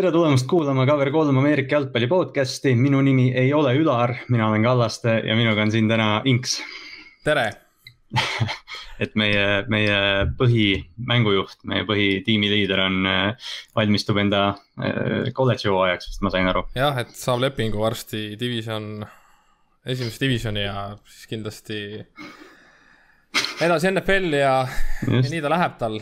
tere tulemast kuulama Cover3 Ameerika jalgpalli podcast'i, minu nimi ei ole Ülar, mina olen Kallaste ja minuga on siin täna Inks. tere! Et meie, meie põhimängujuht, meie põhitiimi liider on, valmistub enda kolledži hooajaks, vist ma sain aru. jah, et saab lepingu varsti division, esimesse divisioni ja siis kindlasti edasi NFL ja, ja nii ta läheb tal.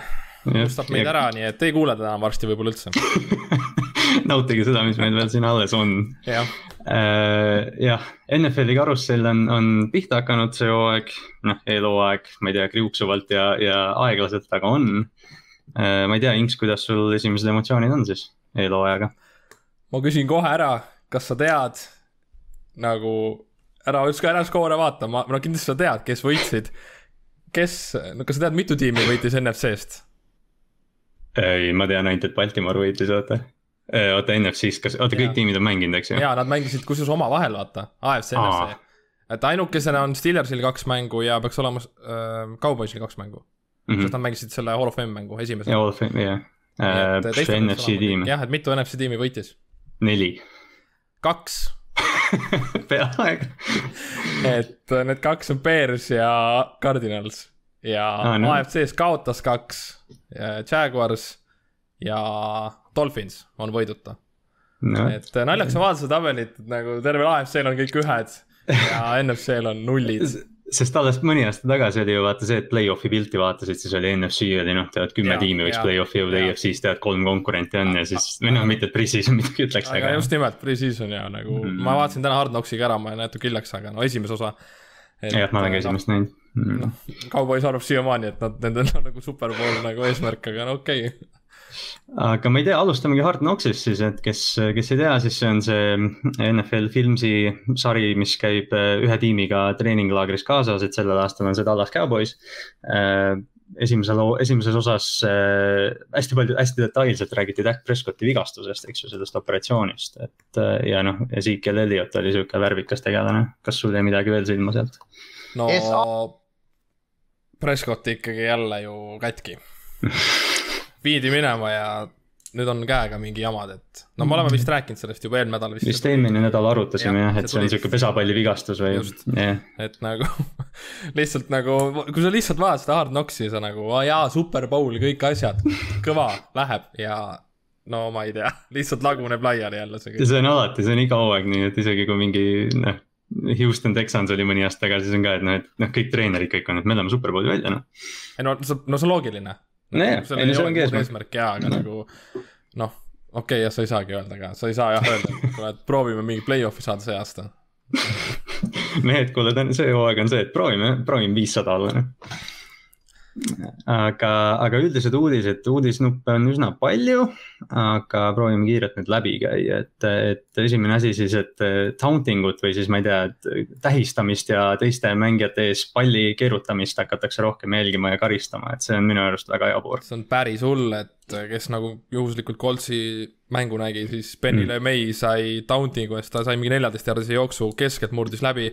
Unustab meid ära, nii et ei kuule teda varsti võib-olla üldse nautige seda, mis meil veel siin alles on. jah uh,, jah, NFL-i karussell on, on pihta hakanud see hooaeg, noh, eelhooaeg, ma ei tea, kriuksuvalt ja, ja aeglaselt, aga on uh,. ma ei tea, Inks, kuidas sul esimesed emotsioonid on siis eelhooajaga? ma küsin kohe ära, kas sa tead nagu, ära, ära skoore vaata, ma, no kindlasti sa tead, kes võitsid kes, no kas sa tead, mitu tiimi võitis NFC-st? ei, ma tean ainult, et Baltimore võitis, oota. Oota NFC-s, kas, oota, kõik tiimid on mänginud, eks ju? jaa, nad mängisid kusjuures omavahel, vaata, AFC, NFC. et ainukesena on Steelersil kaks mängu ja peaks olema äh, Cowboysil kaks mängu mm. -hmm. sest nad mängisid selle Hall of Fame mängu esimese. Hall of Fame, jah. see NFC tiim. jah, et mitu NFC tiimi võitis? neli. kaks peaaegu et need kaks on Bears ja Cardinals ja ah, no. AFC-s kaotas kaks, Jaguars ja Dolphins on võiduta no.. et äh, naljakas on vaadata seda tabelit, nagu tervel AFC-l on kõik ühed ja NFC-l on nullid sest alles mõni aasta tagasi oli ju vaata see, et play-off'i pilti vaatasid, siis oli NFC oli noh, tead kümme tiimi võiks play-off'i jõuda, EFC-s tead kolm konkurenti on ja siis, või noh, mitte, et pre-season midagi ütleks. aga just nimelt, pre-season ja nagu mm -hmm. ma vaatasin täna Hard Knocksiga ära, ma jäin natuke hiljaks, aga no esimese osa. jah, ma olen ka esimest näinud mm.. noh, Cowboys arvab siiamaani, et nad, nendel on nagu superbowl nagu eesmärk, aga no okei okay. Aga ma ei tea, alustamegi Hard Knocksist siis, et kes, kes ei tea, siis see on see NFL Filmsi sari, mis käib äh, ühe tiimiga treeninglaagris kaasas, et sellel aastal on see Dallas Cowboys. Äh, esimese loo, esimeses osas äh, hästi palju, hästi detailselt räägiti Dak Prescotti vigastusest, eks ju, sellest operatsioonist, et ja noh, Ezekiel Elliot oli sihuke värvikas tegelane, kas sul jäi midagi veel silma sealt? no Prescott ikkagi jälle ju katki viidi minema ja nüüd on käega mingi jamad, et no me oleme vist rääkinud sellest juba eelmine nädal vist. vist eelmine nädal arutasime jah, et see on sihuke pesapallivigastus või. Yeah. et nagu lihtsalt nagu, kui sa lihtsalt vaatad seda Hard Knocksi, sa nagu, aa jaa, Super Bowl, kõik asjad, kõva, läheb ja no ma ei tea, lihtsalt laguneb laiali jälle see kõik. see on alati, see on iga hooaeg nii, et isegi kui mingi noh Houston Texans oli mõni aasta tagasi, see on ka, et noh, et noh, kõik treenerid kõik on, et me läheme superbowli välja, noh. ei no, no see on loogiline. Nojah, ei no see ongi eesmärk. eesmärk jaa, aga nagu noh, okei okay,, jah, sa ei saagi öelda ka, sa ei saa jah öelda, et kuule, et proovime mingi play-off'i saada see aasta. Mehed, kuule, see hooaeg on see, et proovime, proovime viissada olla, noh aga, aga üldised uudised, uudisnuppe on üsna palju, aga proovime kiirelt need läbi käia, et, et esimene asi siis, et taunting ut või siis ma ei tea, et tähistamist ja teiste mängijate ees palli keerutamist hakatakse rohkem jälgima ja karistama, et see on minu arust väga jabur. see on päris hull, et kes nagu juhuslikult Coltsi mängu nägi, siis Benny mm. LeMay sai taunting'u eest, ta sai mingi neljateistjärgse jooksu keskelt murdis läbi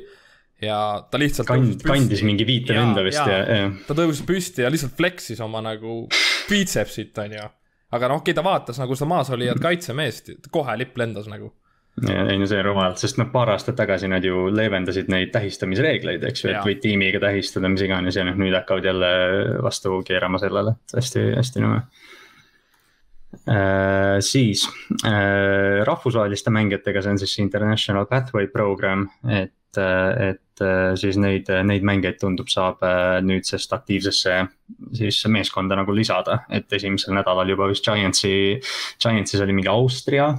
ja ta lihtsalt Kand, kandis mingi viite venda vist ja, ja, ja. ta tõusis püsti ja lihtsalt flex'is oma nagu biitsepsit, on ju. aga noh, okei okay,, ta vaatas nagu seda maasolijat kaitsemeest, kohe lipp lendas nagu. ei no see on rumalalt, sest noh, paar aastat tagasi nad ju leevendasid neid tähistamisreegleid, eks ju, et võid tiimiga tähistada, mis iganes ja noh, nüüd hakkavad jälle vastu keerama sellele, et hästi, hästi nõme Äh, siis äh, rahvusvaheliste mängijatega, see on siis International Pathway Program, et, äh, et siis neid, neid mängijaid tundub, saab nüüdsest aktiivsesse siis meeskonda nagu lisada, et esimesel nädalal juba vist Giantsi, Giantsis oli mingi Austria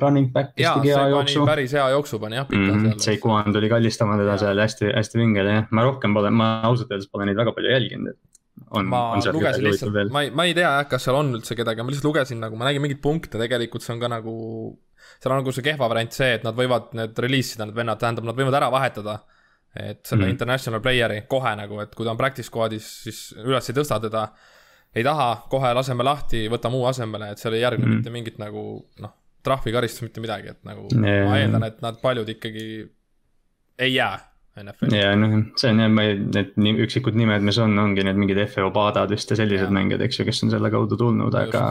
running back, kes tegi hea jooksu. päris hea jooksu pani jah, pika mm -hmm. seal. Seikuan tuli kallistama teda seal hästi, hästi vingel jah, ma rohkem pole, ma ausalt öeldes pole neid väga palju jälginud, et on, on seal lugesin lihtsalt, ma ei, ma ei tea jah, kas seal on üldse kedagi, ma lihtsalt lugesin nagu, ma nägin mingeid punkte, tegelikult see on ka nagu. Seal on nagu see kehva variant see, et nad võivad need release ida, need vennad, tähendab, nad võivad ära vahetada. et selle mm international player'i kohe nagu, et kui ta on practice squad'is, siis üles ei tõsta teda. ei taha, kohe laseme lahti, võta muu asemele, et seal ei järgne mm mitte mingit nagu noh, trahvikaristust, mitte midagi, et nagu yeah. ma eeldan, et nad paljud ikkagi ei jää NFL-i. ja noh, see on jah, ma ei, need üksikud nimed, mis on, ongi need mingid FEO Padad vist ja sellised ja. mängijad, eks ju, kes on selle kaudu tulnud, aga.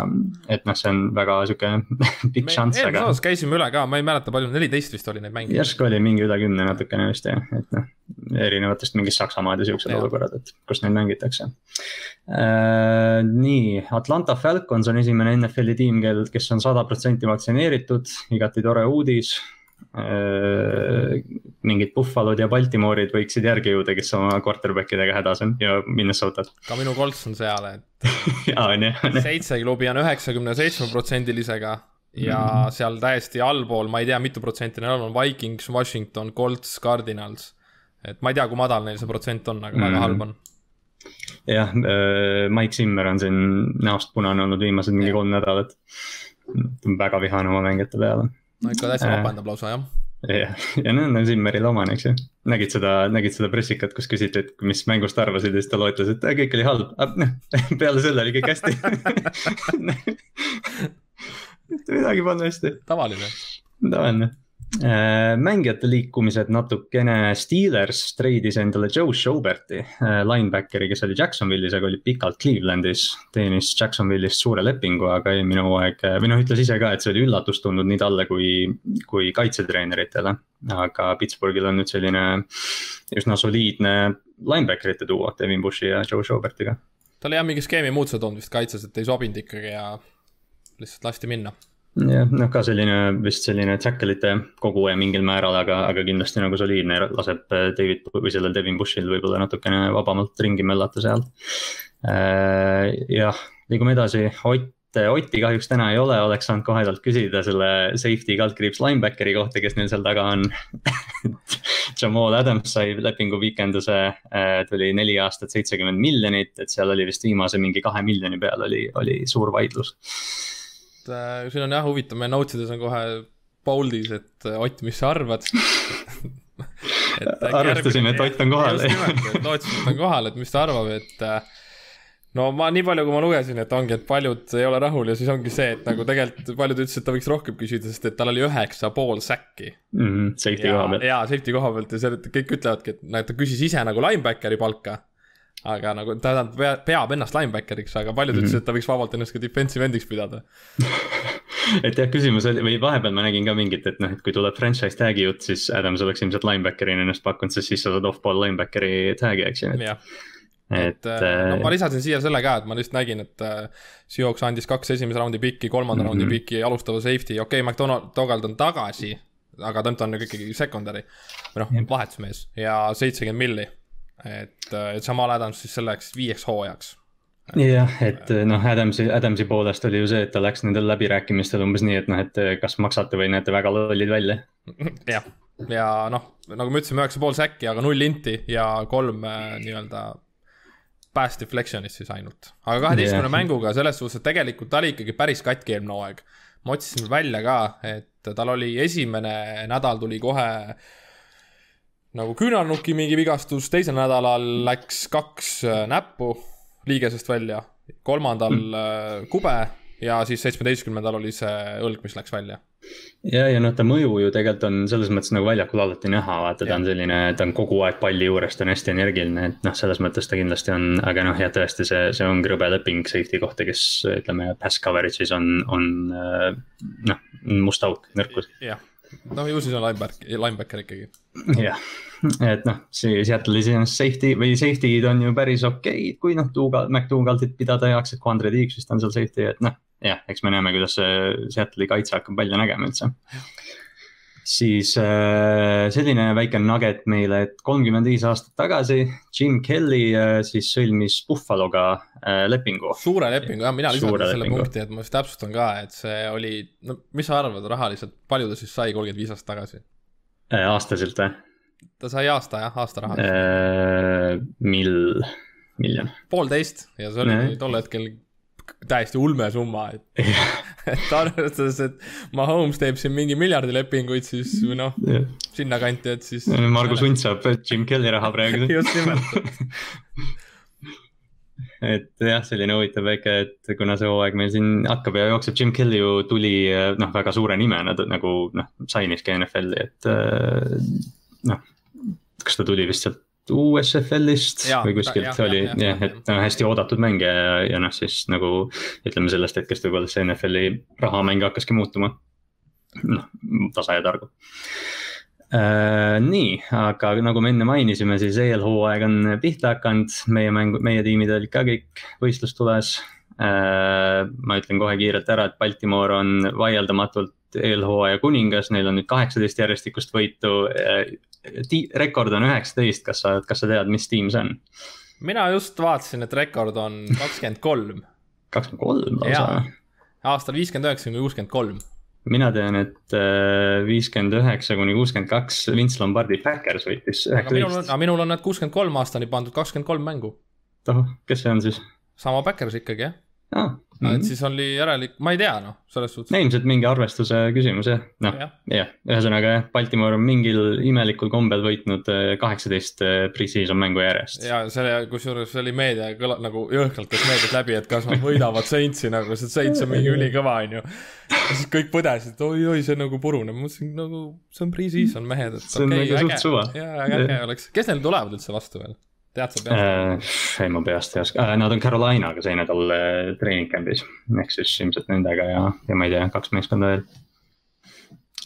et noh, see on väga sihuke pikk šanss, aga. eelmises aastas käisime üle ka, ma ei mäleta, palju, neliteist vist oli neid mänge. järsku oli mingi üle kümne natukene vist jah, et noh. erinevatest mingist Saksamaad ja siuksed olukorrad, et kus neid mängitakse äh,. nii, Atlanta Falcons on esimene NFL-i tiim, kel, kes on sada protsenti vaktsineeritud, igati tore uudis mingid Buffalod ja Baltimore'id võiksid järgi jõuda, kes oma quarterback idega hädas on ja Minnesotat. ka minu Colts on seal, et jaa, on jah. seitse klubi on üheksakümne seitsme protsendilisega ja mm -hmm. seal täiesti allpool, ma ei tea, mitu protsenti neil on, on Vikings, Washington, Colts, Cardinals. et ma ei tea, kui madal neil see protsent on, aga mm -hmm. väga mhm. halb on jah, äh, Mike Zimmer on siin näost punane olnud viimased mingi kolm nädalat. väga vihane oma mängijate peale no ikka täitsa vapendab lausa jah. jah, ja need on Zimmeril omane, eks ju. nägid seda, nägid seda pressikat, kus küsiti, et mis mängust arvasid ja siis ta loetles, et äh, kõik oli halb, noh, peale selle oli kõik hästi mitte midagi polnud hästi. tavaline. tavaline Äh, mängijate liikumised natukene, Steelers treidis endale Joe Schauberti, äh, linebackeri, kes oli Jacksonvilis, aga oli pikalt Clevelandis. teenis Jacksonvilist suure lepingu, aga eelmine hooaeg või noh, ütles ise ka, et see oli üllatus tulnud nii talle kui, kui kaitsetreeneritele. aga Pittsburghil on nüüd selline üsna soliidne linebackerite duo Devin Bushi ja Joe Schaubertiga. ta oli jah mingi skeemi muutuse toonud vist kaitses, et ei sobinud ikkagi ja lihtsalt lasti minna jah, noh ka selline vist selline tackle'ite koguja mingil määral, aga, aga kindlasti nagu soliidne, laseb David või sellel Devin Bushil võib-olla natukene vabamalt ringi möllata seal. Äh, jah, liigume edasi, Ott, Otti kahjuks täna ei ole, oleks saanud kohe talt küsida selle safety kaldkriips linebackeri kohta, kes neil seal taga on. Jamal Adams sai lepingu pikenduse, äh, tuli neli aastat, seitsekümmend miljonit, et seal oli vist viimase mingi kahe miljoni peal oli, oli suur vaidlus et äh, siin on jah huvitav, meie notes ides on kohe bold'is, et äh, Ott, mis sa arvad arvestasime, et Ott on kohal. et Ott on kohal, et mis ta arvab, et äh, no ma nii palju, kui ma lugesin, et ongi, et paljud ei ole rahul ja siis ongi see, et nagu tegelikult paljud ütlesid, et ta võiks rohkem küsida, sest et tal oli üheksa pool säkki mm. safety koha pealt. jaa, safety koha pealt ja seal kõik ütlevadki, et näed, ta küsis ise nagu linebackeri palka aga nagu ta peab ennast linebackeriks, aga paljud mm -hmm. ütlesid, et ta võiks vabalt ennast ka defensive end'iks pidada et jah, küsimus oli, või vahepeal ma nägin ka mingit, et noh, et kui tuleb franchise tag'i jutt, siis Adams oleks ilmselt linebacker'ina ennast pakkunud, sest siis sa saad off-ball linebackeri tag'i, eks ju. jah, et, et äh, no ma lisasin siia selle ka, et ma lihtsalt nägin, et äh, Seahawks andis kaks esimese raundi pikki, kolmanda mm -hmm. raundi pikki alustava safety, okei okay,, McDonald on tagasi, aga ta on ikkagi secondary või noh, vahetusmees ja seitsekümmend milli et, et Jamal Adams siis selleks viieks hooajaks. jah, et noh, Adamsi, Adamsi poolest oli ju see, et ta läks nendel läbirääkimistel umbes nii, et noh, et kas maksate või näete väga lollid välja. jah, ja noh, nagu me ütlesime, üheksa pool säkki, aga null inti ja kolm äh, nii-öelda pass deflection'ist siis ainult. aga kaheteistkümne yeah. mänguga selles suhtes, et tegelikult ta oli ikkagi päris katki eelmine hooaeg. ma otsisin välja ka, et tal oli esimene nädal tuli kohe nagu küünarnuki mingi vigastus, teisel nädalal läks kaks äh, näppu liigesest välja, kolmandal mm. kube ja siis seitsmeteistkümnendal oli see õlg, mis läks välja. ja, ja noh, ta mõju ju tegelikult on selles mõttes nagu väljakul alati näha, vaata, ta on selline, ta on kogu aeg palli juures, ta on hästi energiline, et noh, selles mõttes ta kindlasti on, aga noh, jah, tõesti, see, see ongi rõbe leping safety kohta, kes ütleme, pass coverage'is on, on äh, noh, must auk, nõrkus. jah noh, ju siis on linebacker, linebacker ikkagi. jah, et noh, see Seattle'i iseenesest safety või safety'd on ju päris okeid, kui noh, Tuugal, McDougaltit pidada heaks, et Quandre Deeks vist on seal safety, et noh, jah, eks me näeme, kuidas see Seattle'i kaitse hakkab välja nägema üldse siis äh, selline väike nugget meile, et kolmkümmend viis aastat tagasi Jim Kelly äh, siis sõlmis Buffaloga äh, lepingu. suure lepingu jah, mina lisan selle lepingu. punkti, et ma just täpsustan ka, et see oli, no mis sa arvad rahaliselt, palju ta siis sai kolmkümmend viis aastat tagasi äh,? aastaselt või? ta sai aasta jah, aasta raha äh,. mil, miljon? poolteist ja see oli nee. tol hetkel täiesti ulme summa, et et arvestades, et Mahomes teeb siin mingi miljardilepinguid, siis või noh sinnakanti, et siis. Margus Hunt saab Jim Kelly raha praegu. Just nimelt. Et jah, selline huvitav väike, et kuna see hooaeg meil siin hakkab ja jookseb, Jim Kelly ju tuli noh, väga suure nimena nagu noh, sainiski NFL-i, et noh kas ta tuli vist sealt USFL-ist või kuskilt ja, oli jah ja, ja, et no, hästi oodatud mäng ja, ja noh, siis nagu ütleme sellest hetkest võib-olla see NFL-i rahamäng hakkaski muutuma. noh, tasa ja targu äh,. nii, aga nagu me enne mainisime, siis eelhooaeg on pihta hakanud, meie mängu, meie tiimid olid ka kõik võistlustules äh,. ma ütlen kohe kiirelt ära, et Baltimore on vaieldamatult eelhooaja kuningas, neil on nüüd kaheksateist järjestikust võitu. Rekord on üheksateist, kas sa, kas sa tead, mis tiim see on? mina just vaatasin, et rekord on kakskümmend kolm. kakskümmend kolm lausa? aastal viiskümmend üheksa kuni kuuskümmend kolm. mina tean, et äh, viiskümmend üheksa kuni kuuskümmend kaks Vince Lombardi Backers võitis üheksateist. aga minul on need kuuskümmend kolm aastani pandud kakskümmend kolm mängu. toh, kes see on siis? sama Backers ikkagi jah ah,. Mm -hmm. et siis oli järelikult, ma ei tea, noh, selles suhtes. ilmselt mingi arvestuse küsimus jah, noh jah ja., ühesõnaga jah, Baltimore on mingil imelikul kombel võitnud äh, kaheksateist äh, pre-season mängu järjest. ja selle, kusjuures oli meedia kõla-, nagu jõhkralt käis meedias läbi, et kas nad võidavad Saintsi nagu, see Saints on mingi ülikõva, on ju. ja siis kõik põdesid, oi-oi, see nagu puruneb, ma mõtlesin nagu, see on pre-season mehed, et okei okay,, nagu äge, jaa, äge oleks, kes neil tulevad üldse vastu veel? Tead sa peast äh,? ei, ma peast ei oska äh,, nad on Carolinaga see nädal äh, treening camp'is, ehk siis ilmselt nendega ja, ja ma ei tea, kaks meeskonda veel.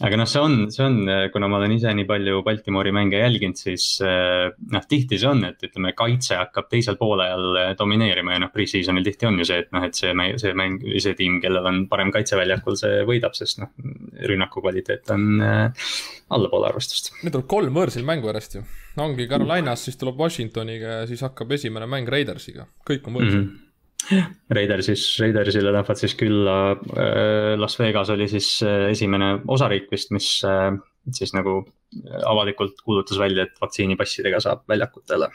Aga noh, see on, see on, kuna ma olen ise nii palju Baltimori mänge jälginud, siis äh, noh, tihti see on, et ütleme, kaitse hakkab teisel poolajal äh, domineerima ja noh, pre-season'il tihti on ju see, et noh, et see, see mäng, see tiim, kellel on parem kaitse väljakul, see võidab, sest noh, rünnaku kvaliteet on äh, allapoole arvestust. nüüd tuleb kolm võõrsil mängu järjest ju ongi Carolinas, siis tuleb Washingtoniga ja siis hakkab esimene mäng Raidersiga, kõik on võõrsil mm. -hmm. Raidersis, Raidersile lähevad siis külla, äh, Las Vegas oli siis äh, esimene osariik vist, mis äh, siis nagu avalikult kuulutas välja, et vaktsiinipassidega saab väljakutele.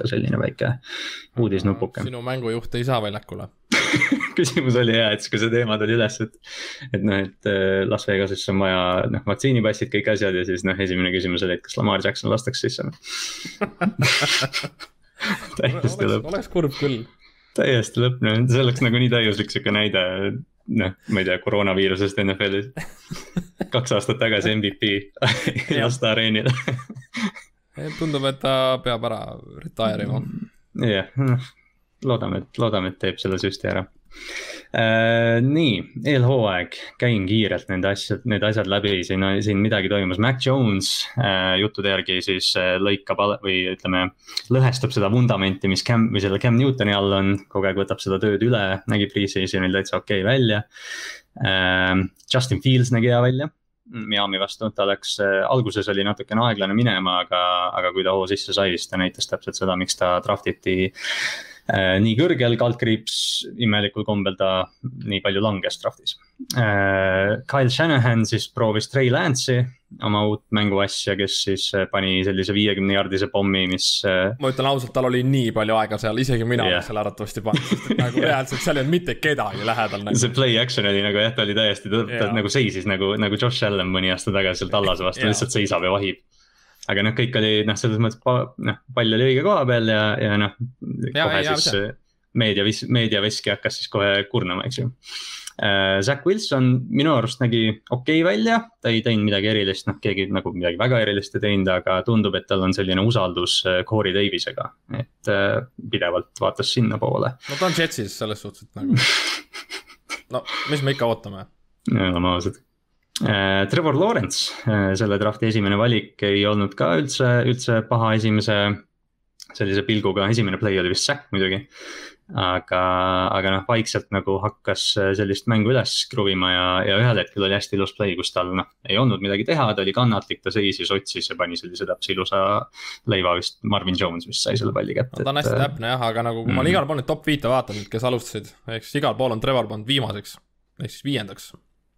ka selline väike uudisnupuke. sinu mängujuht ei saa väljakule küsimus oli ja, et kui see teema tuli üles, et, et noh, et Las Vegasesse on vaja noh, vaktsiinipassid, kõik asjad ja siis noh, esimene küsimus oli, et kas Lamar Jackson lastakse sisse täiesti lõpp. oleks kurb küll. Täiesti lõpp, noh, see oleks nagu nii täiuslik sihuke näide, noh, ma ei tea, koroonaviirusest NFL-is. kaks aastat tagasi MVP ei lasta areenil tundub, et ta peab ära retire ima. jah, noh loodame, et, loodame, et teeb selle süsti ära äh,. nii, eelhooaeg, käin kiirelt nende asjad, need asjad läbi, siin, siin midagi toimus, Mac Jones äh, juttude järgi siis äh, lõikab või ütleme, lõhestab seda vundamenti, mis Cam või selle Cam Newtoni all on, kogu aeg võtab seda tööd üle, nägi pre-season'il täitsa okei okay välja äh,. Justin Fields nägi hea välja Miami vastu, ta läks äh,, alguses oli natukene aeglane minema, aga, aga kui ta hoo sisse sai, siis ta näitas täpselt seda, miks ta draft iti Äh, nii kõrgel kaldkriips, imelikul kombel ta nii palju langes draft'is. Äh, Kyle Shanahan siis proovis Trey Lance'i, oma uut mänguasja, kes siis äh, pani sellise viiekümne jaardise pommi, mis. ma ütlen ausalt, tal oli nii palju aega seal, isegi mina yeah. selle arvatavasti pannud, sest et nagu reaalselt seal ei olnud mitte kedagi lähedal nagu.. see play action oli nagu jah, ta oli täiesti, ta yeah. nagu seisis nagu, nagu Josh Allan mõni aasta tagasi seal tallase vastu lihtsalt seisab ja vahib aga noh, kõik oli noh, selles mõttes noh, pall oli õige koha peal ja, ja noh. kohe ja, siis ja, meedia, meediaveski hakkas siis kohe kurnama, eks ju äh,. Zack Wilson minu arust nägi okei okay välja, ta ei teinud midagi erilist, noh, keegi nagu midagi väga erilist ei teinud, aga tundub, et tal on selline usaldus äh, Corey Davisega. et äh, pidevalt vaatas sinnapoole. no ta on Jetsis selles suhtes, et nagu no mis me ikka ootame. oleme ausad Äh, Trevor Lawrence, äh, selle drafti esimene valik ei olnud ka üldse, üldse paha esimese sellise pilguga, esimene play oli vist sack muidugi. aga, aga noh, vaikselt nagu hakkas sellist mängu üles kruvima ja, ja ühel hetkel oli hästi ilus play, kus tal noh, ei olnud midagi teha, ta oli kannatlik, ta seisis, otsis ja pani sellise täpse ilusa leiva vist, Marvin Jones vist sai selle palli kätte. no ta on hästi täpne jah, aga nagu kui mm. ma olen igal pool neid top viite vaadanud, kes alustasid, ehk siis igal pool on Trevor pannud viimaseks, ehk siis viiendaks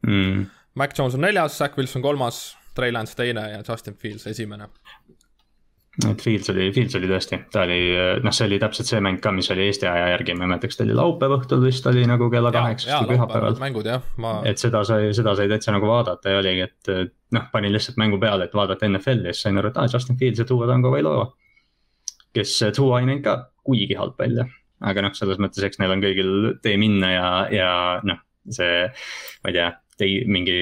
mm Mac Jones on neljas, Zack Wilson kolmas, Trey Lance teine ja Justin Fields esimene. et Fields oli, Fields oli tõesti, ta oli, noh, see oli täpselt see mäng ka, mis oli Eesti aja järgi, ma ei mäleta, kas ta oli laupäeva õhtul vist oli nagu kella kaheksast või pühapäeval. mängud jah, ma. et seda sai, seda sai täitsa nagu vaadata ja oligi, et noh, panin lihtsalt mängu peale, et vaadata NFL-i ja siis sain aru, et aa ah,, Justin Fields ja Tua Tagovailoa. kes Tua ei näinud ka kuigi halb välja, aga noh, selles mõttes, eks neil on kõigil tee minna ja, ja noh see, ma ei tea, tei-, mingi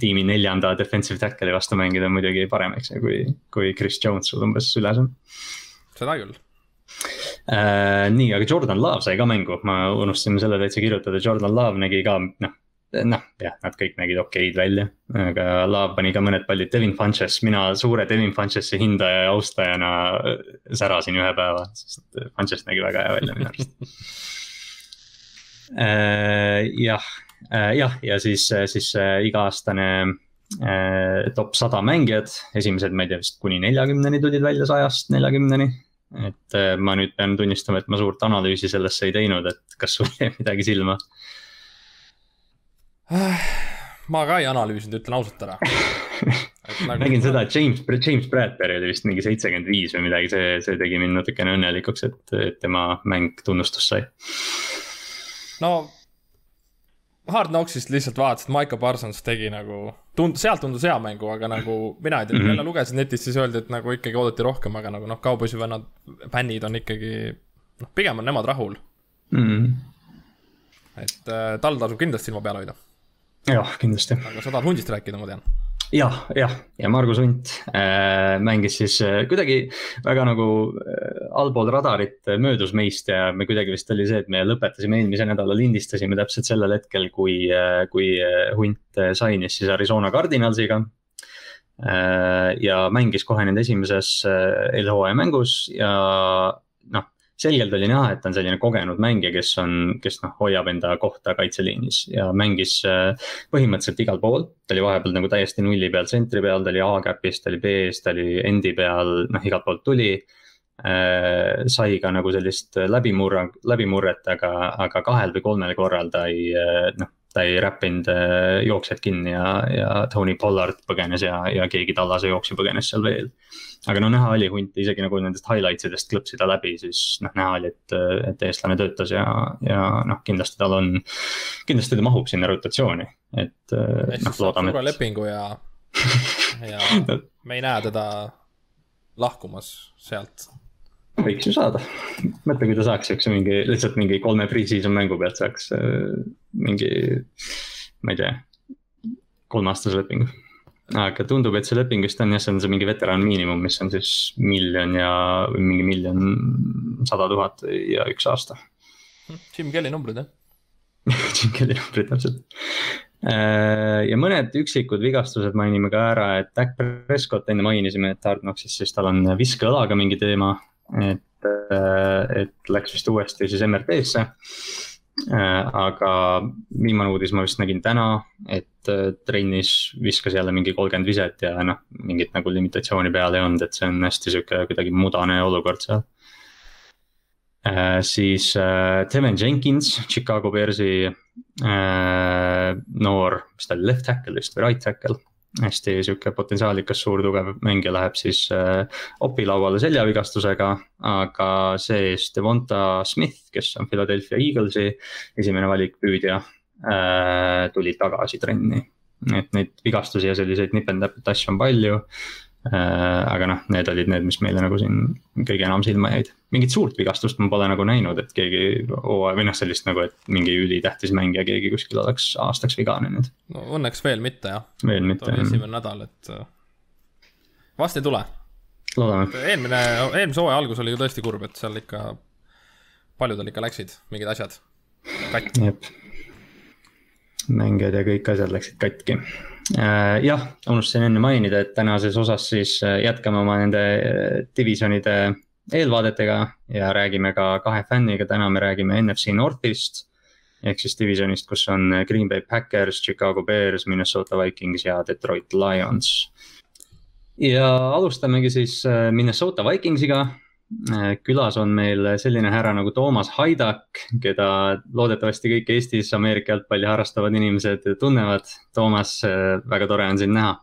tiimi neljanda defensive tackle'i vastu mängida on muidugi parem, eks ju, kui, kui Chris Jones sul umbes üles on. seda küll äh,. nii, aga Jordan Love sai ka mängu, ma unustasin selle täitsa kirjutada, Jordan Love nägi ka, noh noh, jah, nad kõik nägid okeid välja, aga Love pani ka mõned pallid, Devin Funches, mina suure Devin Funchesi hindaja ja austajana särasin ühe päeva, sest Funches nägi väga hea välja minu arust Äh, jah, jah, ja siis, siis iga-aastane äh, top sada mängijad, esimesed, ma ei tea, vist kuni neljakümneni tulid välja sajast neljakümneni. et ma nüüd pean tunnistama, et ma suurt analüüsi sellesse ei teinud, et kas sul jäi midagi silma? ma ka ei analüüsinud, ütlen ausalt ära Nagu... nägin seda, et James, James Bradbury oli vist mingi seitsekümmend viis või midagi, see, see tegi mind natukene õnnelikuks, et, et tema mäng tunnustust sai no Hard Knocksist lihtsalt vaatasin, et Michael Parsons tegi nagu, tund-, sealt tundus hea mängu, aga nagu mina ei tea mm, -hmm. jälle lugesin netist, siis öeldi, et nagu ikkagi oodati rohkem, aga nagu noh, kauboisi vennad, fännid on ikkagi, noh, pigem on nemad rahul mm. -hmm. et äh, tal tasub kindlasti silma peal hoida. jah, kindlasti. aga sa tahad hundist rääkida, ma tean jah, jah, ja Margus Hunt äh, mängis siis äh, kuidagi väga nagu äh, allpool radarit äh, möödus meist ja me kuidagi vist oli see, et me lõpetasime eelmise nädala, lindistasime täpselt sellel hetkel, kui äh,, kui äh, Hunt äh, sainis siis Arizona Cardinalsiga äh,. ja mängis kohe nende esimeses äh, eelhooaja mängus ja selgelt oli näha, et ta on selline kogenud mängija, kes on, kes noh, hoiab enda kohta kaitseliinis ja mängis äh, põhimõtteliselt igal pool. ta oli vahepeal nagu täiesti nulli peal, tsentri peal, ta oli A-käpis, ta oli B-s, ta oli endi peal, noh igalt poolt tuli äh,. sai ka nagu sellist läbimurra, läbimurret, aga, aga kahel või kolmel korral ta ei äh, noh ta ei räppinud äh, jooksjad kinni ja, ja Tony Pollard põgenes ja, ja keegi tallase jooksja põgenes seal veel. aga no näha oli hunt, isegi nagu nendest highlights idest klõpsi ta läbi, siis noh, näha oli, et, et eestlane töötas ja, ja noh, kindlasti tal on, kindlasti ta mahub sinna rotatsiooni, et äh, noh, loodame. suure lepingu ja, ja me ei näe teda lahkumas sealt võiks ju saada. mõtle, kui ta saaks siukse mingi, lihtsalt mingi kolme pre-season mängu pealt saaks äh, mingi, ma ei tea, kolmeaastase lepingu. aga tundub, et see leping vist on jah, see on see mingi veteran miinimum, mis on siis miljon ja, või mingi miljon sada tuhat ja üks aasta. Jim Kelly numbrid jah Jim Kelly numbrid täpselt äh, ja mõned üksikud vigastused mainime ka ära, et Dak Prescott enne mainisime, et Hard Knocksis siis tal on viskeõlaga mingi teema et, äh, et läks vist uuesti siis MRP-sse. Äh, aga viimane uudis ma vist nägin täna, et äh, trennis viskas jälle mingi kolmkümmend viset ja noh, mingit nagu limitatsiooni peal ei olnud, et see on hästi sihuke kuidagi mudane olukord seal. siis Devin Jenkins, Chicago Bearsi noor, mis ta oli, left tackle vist või right tackle hästi sihuke potentsiaalikas, suur, tugev mängija läheb siis äh, opi lauale seljavigastusega. aga see-eest Devonta Smith, kes on Philadelphia Eaglesi esimene valik püüdja äh,, tuli tagasi trenni. et neid vigastusi ja selliseid nipendäpet asju on palju aga noh, need olid need, mis meile nagu siin kõige enam silma jäid. mingit suurt vigastust ma pole nagu näinud, et keegi hooaja või noh, sellist nagu, et mingi ülitähtis mängija keegi kuskil oleks aastaks vigane nüüd. no õnneks veel mitte jah. veel mitte esimene nädal, et äh, vast ei tule. loodame. eelmine, eelmise hooaja algus oli ju tõesti kurb, et seal ikka, paljudel ikka läksid mingid asjad katki. mängijad ja kõik asjad läksid katki Äh, jah, unustasin enne mainida, et tänases osas siis äh, jätkame oma nende äh, divisjonide eelvaadetega ja räägime ka kahe fänniga, täna me räägime NFC Northist. ehk siis divisjonist, kus on Green Bay Packers, Chicago Bears, Minnesota Vikings ja Detroit Lions. ja alustamegi siis Minnesota Vikingsiga Äh, külas on meil selline härra nagu Toomas Haidak, keda loodetavasti kõik Eestis Ameerika jalgpalli harrastavad inimesed tunnevad. Toomas, äh, väga tore on sind näha.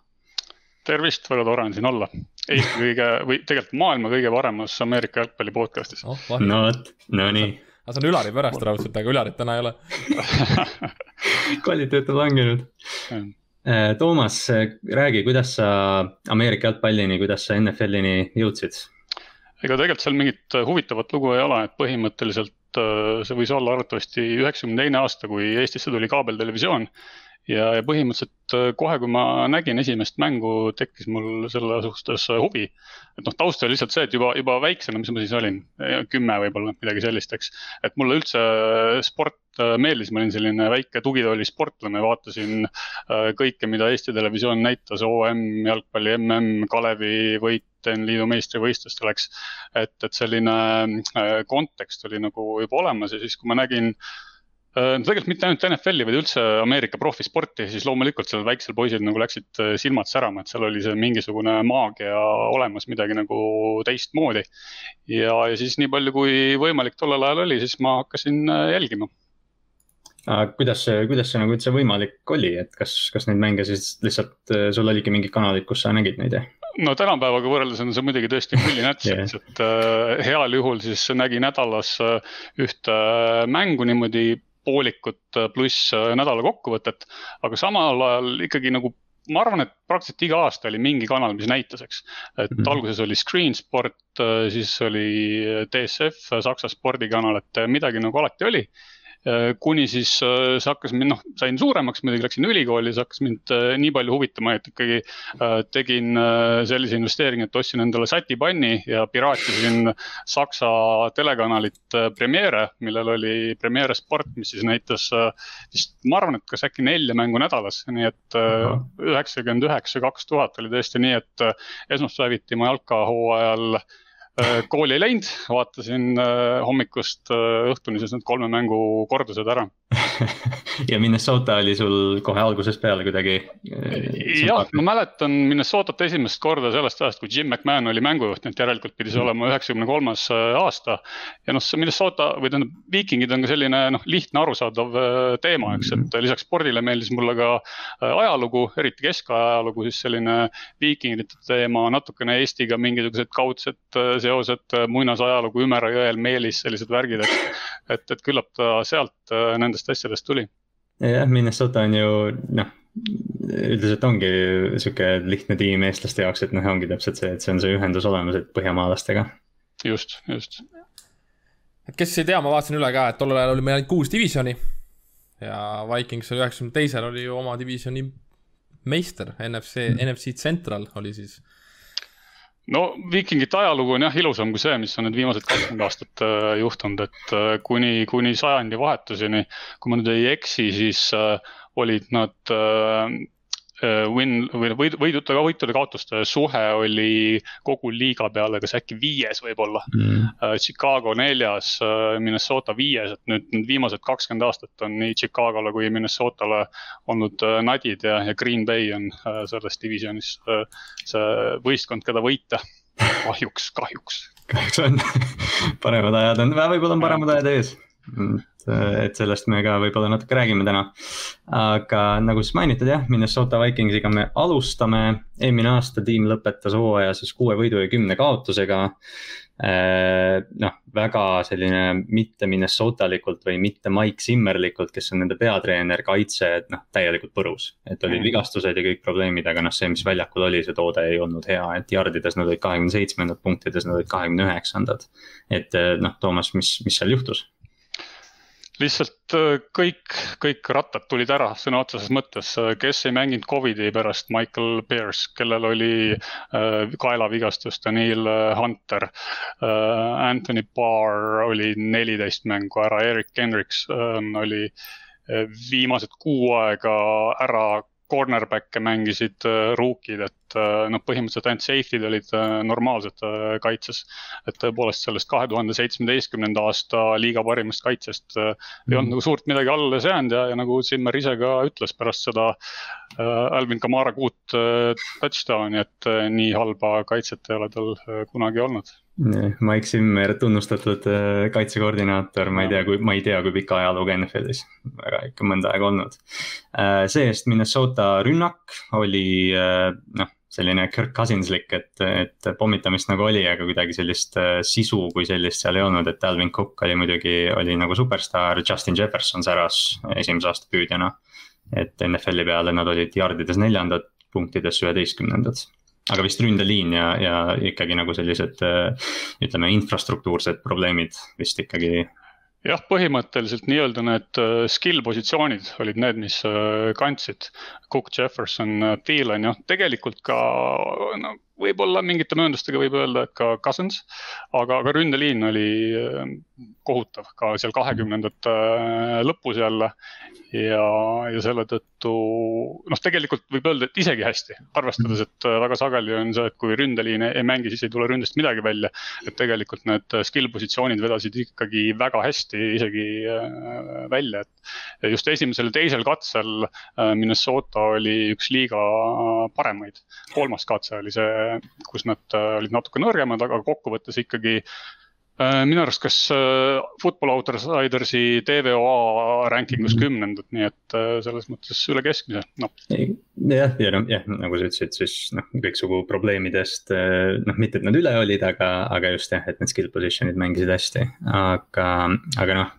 tervist, väga tore on siin olla. Eesti kõige või tegelikult maailma kõige paremas Ameerika jalgpalli podcast'is oh,. no vot, no nii. aga see on Ülari pärast raudselt, aga Ülarit täna ei ole kvaliteet on langenud. Äh, Toomas, räägi, kuidas sa Ameerika jalgpallini, kuidas sa NFL-ini jõudsid? Ega tegelikult seal mingit äh, huvitavat lugu ei ole, et põhimõtteliselt äh, see võis olla arvatavasti üheksakümne teine aasta, kui Eestisse tuli kaabeltelevisioon. Ja, ja põhimõtteliselt äh, kohe, kui ma nägin esimest mängu, tekkis mul selle suhtes äh, huvi. et noh, taust oli lihtsalt see, et juba, juba väiksena, mis ma siis olin, kümme võib-olla, midagi sellist, eks. et mulle üldse sport meeldis, ma olin selline väike tugitooli sportlane, vaatasin kõike, mida Eesti Televisioon näitas, OM, jalgpalli mm, Kalevi võit, liidu meistrivõistlustel, eks. et, et selline kontekst oli nagu juba olemas ja siis, kui ma nägin äh, Äh, tegelikult mitte ainult NFL-i, vaid üldse Ameerika profisporti, siis loomulikult sellel väiksel poisil nagu läksid äh, silmad särama, et seal oli see mingisugune maagia olemas, midagi nagu teistmoodi. ja, ja siis nii palju, kui võimalik tollel ajal oli, siis ma hakkasin äh, jälgima. kuidas see, kuidas see nagu üldse võimalik oli, et kas, kas neid mänge siis lihtsalt, sul oligi mingid kanalid, kus sa nägid neid, jah? no tänapäevaga võrreldes on see muidugi tõesti mullinäts yeah., et äh, heal juhul siis nägi nädalas äh, ühte äh, mängu niimoodi poolikut äh, pluss äh, nädala kokkuvõtet, aga samal ajal ikkagi nagu ma arvan, et praktiliselt iga aasta oli mingi kanal, mis näitas, eks. et mm -hmm. alguses oli Screen Sport, äh, siis oli DSF, Saksa spordikanal, et midagi nagu alati oli kuni siis äh, see hakkas mind, noh, sain suuremaks, muidugi läksin ülikooli, see hakkas mind äh, nii palju huvitama, et ikkagi tegin sellise investeeringi, et ostsin endale satipanni ja piraatisin Saksa telekanalit Premiere, millel oli Premiere Sport, mis siis näitas vist, ma arvan, et kas äkki nelja mängu nädalas, nii et üheksakümmend üheksa, kaks tuhat oli tõesti nii, et esmaspäeviti ma jalkahooajal Äh, kooli ei läinud, vaatasin äh, hommikust äh, õhtuni siis need kolme mängu kordused ära ja Minnesota oli sul kohe algusest peale kuidagi. jah, ma mäletan Minnesotat esimest korda sellest ajast, kui Jim McMahon oli mängujuht, nii et järelikult pidi see mm. olema üheksakümne kolmas aasta. ja noh, see Minnesota või tähendab, Vikingid on ka selline noh, lihtne arusaadav teema, eks, et mm. lisaks spordile meeldis mulle ka ajalugu, eriti keskaja ajalugu, siis selline viikingite teema, natukene Eestiga mingisugused kaudsed seosed, äh, muinasajalugu, Ümera jõel, Meelis, sellised värgid, et, et, et küllap ta sealt äh, nendest asjadest tuli. jah, Minnesota on ju noh, üldiselt ongi sihuke lihtne tiim eestlaste jaoks, et noh, ongi täpselt see, et see on see ühendus olemas, et põhjamaalastega. just, just. et kes ei tea, ma vaatasin üle ka, et tollel ajal oli meil ainult kuus divisjoni ja Vikings oli üheksakümne teisel oli ju oma divisjoni meister, NFC mm., NFC Central oli siis no viikingite ajalugu on jah ilusam kui see, mis on need viimased kakskümmend aastat äh, juhtunud, et äh, kuni, kuni sajandi vahetuseni, kui ma nüüd ei eksi, siis äh, olid nad win või noh, võid, võidude, võitude kaotuste suhe oli kogu liiga peale kas äkki viies võib-olla. Mm.. Uh, Chicago neljas uh,, Minnesota viies, et nüüd need viimased kakskümmend aastat on nii Chicagole kui Minnesotale olnud nadid ja, ja Green Bay on selles divisjonis see võistkond, keda võita. kahjuks, kahjuks. kahjuks on. Paremad ajad on, võib-olla on paremad ajad ees et sellest me ka võib-olla natuke räägime täna. aga nagu siis mainitud jah, Minnesota Vikingsiga me alustame, eelmine aasta tiim lõpetas hooaja siis kuue võidu ja kümne kaotusega. Äh, noh, väga selline mitte Minnesotalikult või mitte Mike Zimmerlikult, kes on nende peatreener, kaitse, et noh, täielikult põrus. et olid mm. vigastused ja kõik probleemid, aga noh, see, mis väljakul oli, see toode ei olnud hea, et jardides nad olid kahekümne seitsmendad, punktides nad olid kahekümne üheksandad. et noh, Toomas, mis, mis seal juhtus? Lihtsalt äh, kõik, kõik rattad tulid ära sõna otseses mõttes, kes ei mänginud Covidi pärast, Michael Pierce, kellel oli äh, kaelavigastus, Daniel äh, Hunter äh,. Anthony Barr oli neliteist mängu ära, Erik Hendriks äh, oli äh, viimased kuu aega ära cornerback'e mängisid äh, rookid, et äh, noh, põhimõtteliselt ainult safety'd olid äh, normaalsed kaitses. et tõepoolest sellest kahe tuhande seitsmeteistkümnenda aasta liiga parimast kaitsest mm. ei olnud mhm. nagu suurt midagi alles jäänud ja, ja nagu Zimmer ise ka ütles pärast seda Alvin Kamara kuut touchdown'i, et nii halba kaitset ei ole tal kunagi olnud Mike Zimmer, tunnustatud äh, kaitsekoordinaator, ma ei tea, kui, ma ei tea, kui pika ajalooga NFL-is, väga ikka mõnda aega olnud. Äh, see-eest Minnesota rünnak oli äh, noh, selline Kirk Cousinslik, et, et pommitamist nagu oli, aga kuidagi sellist sisu kui sellist seal ei olnud, et Alvin Cook oli muidugi, oli nagu superstaar, Justin Jefferson säras esimese aasta püüdjana. et NFL-i peale nad olid jardides neljandad, punktides üheteistkümnendad aga vist ründeliin ja, ja ikkagi nagu sellised ütleme, infrastruktuursed probleemid vist ikkagi jah, põhimõtteliselt nii-öelda need skill positsioonid olid need, mis kandsid. Cook, Jefferson, Thielen, jah, tegelikult ka no võib-olla mingite mööndustega võib öelda, et ka Cousins. aga, aga ründeliin oli kohutav ka seal kahekümnendate lõpus jälle ja, ja selle tõttu noh, tegelikult võib öelda, et isegi hästi, arvestades, et äh, väga sageli on see, et kui ründeliin ei mängi, siis ei tule ründest midagi välja. et tegelikult need äh, skill positsioonid vedasid ikkagi väga hästi isegi äh, välja, et just esimesel ja teisel katsel Minnesota oli üks liiga paremaid. kolmas katse oli see, kus nad olid natuke nõrgemad, aga kokkuvõttes ikkagi Äh, minu arust, kas äh, Football Outsidersi TVOA ranking us kümnendad, nii et äh, selles mõttes üle keskmise, noh. jah, ja noh, jah, nagu sa ütlesid, siis noh, kõiksugu probleemidest, noh, mitte et nad üle olid, aga, aga just jah, et need skill position'id mängisid hästi. aga, aga noh,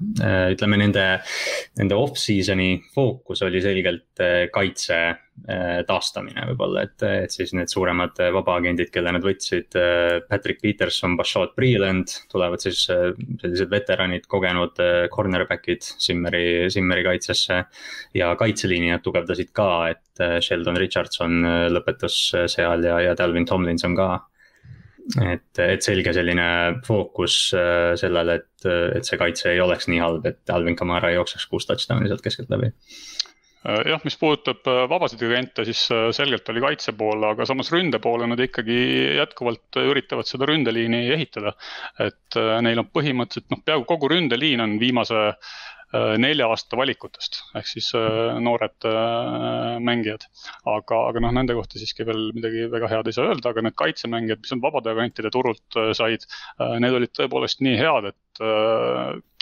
ütleme nende, nende off-season'i fookus oli selgelt kaitse Äh, taastamine võib-olla, et, et siis need suuremad äh, vabaagendid, kelle nad võtsid, äh, Patrick Peterson, Bashad Breeland, tulevad siis sellised veteranid, kogenud cornerback'id Simmeri, Simmeri kaitsesse. ja kaitseliini nad tugevdasid ka, et Sheldon Richardson lõpetas seal ja, ja Dalvin Tomlinson ka et, et selge selline fookus sellele, et, et see kaitse ei oleks nii halb, et Alvin Kamara jookseks kuus touchdown'i sealt keskeltläbi Äh, jah, mis puudutab äh, vabasid agente, siis äh, selgelt oli kaitse poole, aga samas ründe poole nad ikkagi jätkuvalt üritavad seda ründeliini ehitada. et neil on põhimõtteliselt noh, peaaegu kogu ründeliin on viimase Äh, nelja aasta valikutest ehk siis äh, noored äh, mängijad. aga, aga noh, nende kohta siiski veel midagi väga head ei saa öelda, aga need kaitsemängijad, mis on vabade agentide turult said, need olid tõepoolest nii head, et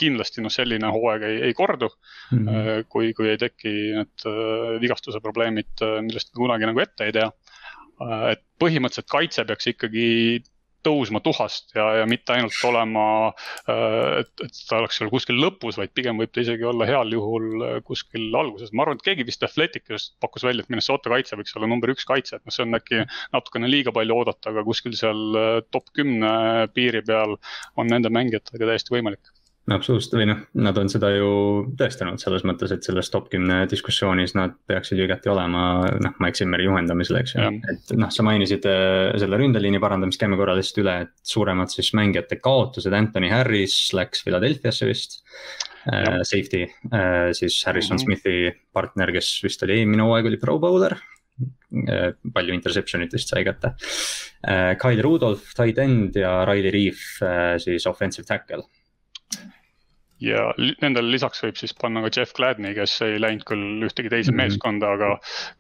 kindlasti noh, selline hooaeg ei, ei kordu mm. -hmm. kui, kui ei teki need vigastuse probleemid, millest me kunagi nagu ette ei tea et põhimõtteliselt kaitse peaks ikkagi tõusma tuhast ja, ja mitte ainult olema, äh, et, et ta oleks seal kuskil lõpus, vaid pigem võib ta isegi olla heal juhul äh, kuskil alguses. ma arvan, et keegi vist Athleticust pakkus välja, et Minnesota kaitse võiks olla number üks kaitse, et noh, see on äkki natukene liiga palju oodata, aga kuskil seal äh, top kümne piiri peal on nende mängijatega täiesti võimalik absoluutselt või noh, nad on seda ju tõestanud selles mõttes, et selles top kümne diskussioonis nad peaksid ju igati olema, noh, Mike Zimmeri juhendamisel, eks ju. et noh, sa mainisid äh, selle ründeliini parandamist, käime korra lihtsalt üle, et suuremad siis mängijate kaotused, Anthony Harris läks Philadelphiasse vist. Äh, safety, äh, siis Harrison mm -hmm. Smithi partner, kes vist oli eelmine hooaeg oli pro bowler palju interception itest sai kätte. Kyle Rudolph, tight end ja Riley Reef siis offensive tackle ja nendele lisaks võib siis panna ka Jeff Gladney, kes ei läinud küll ühtegi teise mm -hmm. meeskonda, aga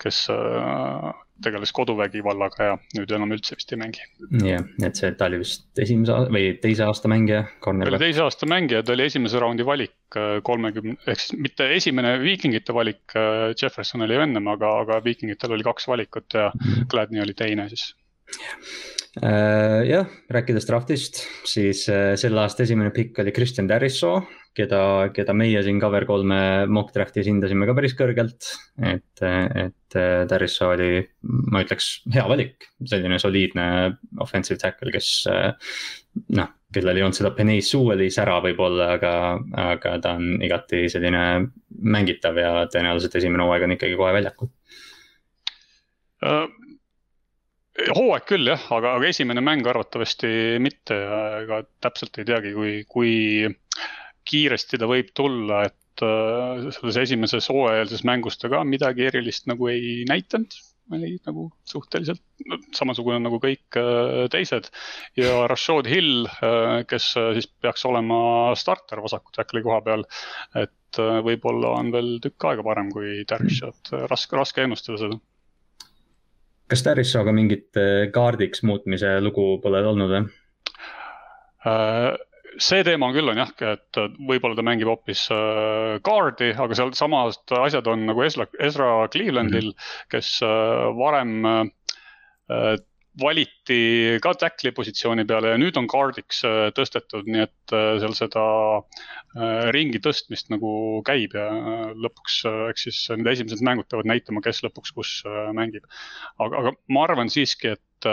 kes äh, tegeles koduvägivallaga ja nüüd enam üldse vist ei mängi. jah, et see, ta oli vist esimese või teise aasta mängija. ta oli teise aasta mängija, ta oli esimese raundi valik äh, kolmekümne, ehk siis mitte esimene viikingite valik, äh, Jefferson oli ennem, aga, aga viikingitel oli kaks valikut ja mm -hmm. Gladney oli teine siis. jah, rääkides draftist, siis selle aasta esimene pikk oli Kristjan Tärisoo keda, keda meie siin Cover kolme mock draft'is hindasime ka päris kõrgelt. et, et Darisso oli, ma ütleks, hea valik, selline soliidne offensive tackle, kes noh, kellel ei olnud seda Penei Sewell'i sära võib-olla, aga, aga ta on igati selline mängitav ja tõenäoliselt esimene hooaeg on ikkagi kohe väljakul uh hooaeg küll jah, aga, aga esimene mäng arvatavasti mitte ega täpselt ei teagi, kui, kui kiiresti ta võib tulla, et äh, selles esimeses hooajalses mängus ta ka midagi erilist nagu ei näidanud oli nagu suhteliselt no, samasugune nagu kõik äh, teised. ja Rashad Hill, äh, kes siis peaks olema starter vasaku tackle'i koha peal. et võib-olla on veel tükk aega parem kui Darishot, raske, raske ennustada seda. kas Darishoga mingit kaardiks muutmise lugu pole olnud või? See teema on küll on jah, et võib-olla ta mängib hoopis äh, guard'i, aga seal samad asjad on nagu Ezra, Ezra Clevelandil mm, -hmm. kes äh, varem äh, valiti ka tackle'i positsiooni peale ja nüüd on guard'iks tõstetud, nii et seal seda ringi tõstmist nagu käib ja lõpuks, eks siis need esimesed mängud peavad näitama, kes lõpuks kus mängib. aga, aga ma arvan siiski, et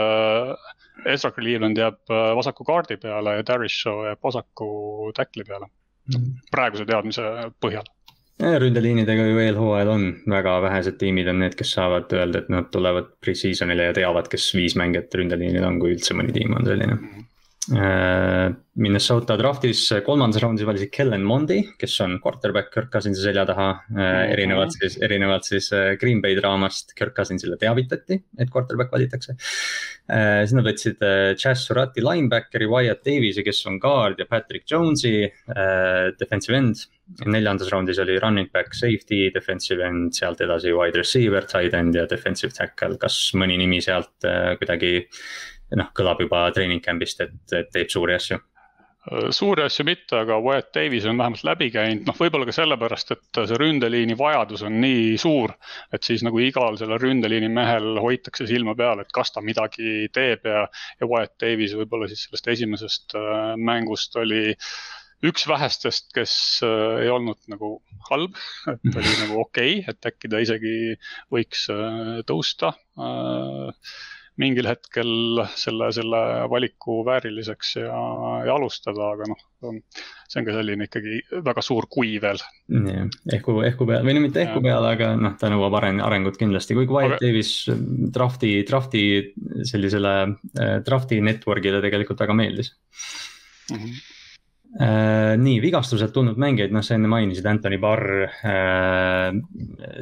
Ezra Cleveland jääb äh, vasaku kaardi peale ja Darius Shaw jääb vasaku tackle'i peale. Praeguse teadmise põhjal ründeliinidega ju eelhooajal on väga vähesed tiimid on need, kes saavad öelda, et nad tulevad pre-season'ile ja teavad, kes viis mängijat ründeliinil on, kui üldse mõni tiim on selline mm. -hmm Minnesota draftis kolmandas raundis valisid Kellen Mondi, kes on quarterback Kirk Cousinsi selja taha mm. -hmm. erinevalt siis, erinevalt siis äh, Green Bay draamast Kirk Cousinsile teavitati, et quarterback valitakse. siis nad võtsid Chas Surati linebackeri, Wyatt Davis'i, kes on guard ja Patrick Jones'i defensive end. neljandas raundis oli running back, safety, defensive end, sealt edasi wide receiver, tight end ja defensive tackle, kas mõni nimi sealt kuidagi noh, kõlab juba treening camp'ist, et, teeb suuri asju suuri asju mitte, aga Wyatt Davis on vähemalt läbi käinud, noh, võib-olla ka sellepärast, et see ründeliini vajadus on nii suur. et siis nagu igal sellel ründeliini mehel hoitakse silma peal, et kas ta midagi teeb ja, ja Wyatt Davis võib-olla siis sellest esimesest äh, mängust oli üks vähestest, kes äh, ei olnud nagu halb, et oli nagu okei okay,, et äkki ta isegi võiks äh, tõusta mingil hetkel selle, selle valiku vääriliseks ja, ja alustada, aga noh, see on ka selline ikkagi väga suur kui veel. ehku, ehku peal või no mitte ehku peale, aga noh, ta nõuab areng, arengut kindlasti, kuigi Wyatt aga... Davis drafti, drafti sellisele äh, drafti network'ile tegelikult väga meeldis mm. -hmm nii, vigastuselt tulnud mängijaid, noh, sa enne mainisid Anthony Barr äh,.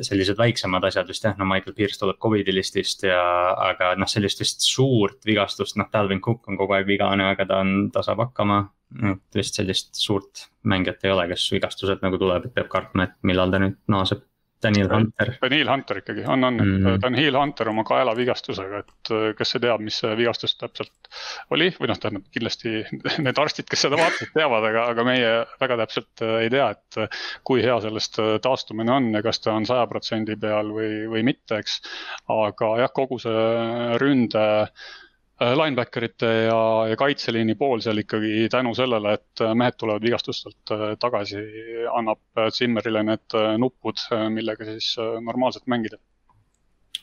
sellised väiksemad asjad vist jah, no Michael Pierce tuleb Covidi listist ja, aga noh, sellist vist suurt vigastust, noh, Dalvin Cook on kogu aeg vigane, aga ta on, ta saab hakkama. et vist sellist suurt mängijat ei ole, kes vigastuselt nagu tuleb, et peab kartma, et millal ta nüüd naaseb Daniel Hunter. Daniel Hunter ikkagi, on, on mm, -hmm. Daniel Hunter oma kaelavigastusega, et äh, kes see teab, mis see vigastus täpselt oli või noh, tähendab kindlasti need arstid, kes seda vaatasid, teavad, aga, aga meie väga täpselt äh, ei tea, et äh, kui hea sellest taastumine on ja kas ta on saja protsendi peal või, või mitte, eks. aga jah, kogu see ründe Äh, linebackerite ja, ja kaitseliini pool seal ikkagi tänu sellele, et äh, mehed tulevad vigastustelt äh, tagasi, annab Zimmerile need nupud, millega siis normaalselt mängida.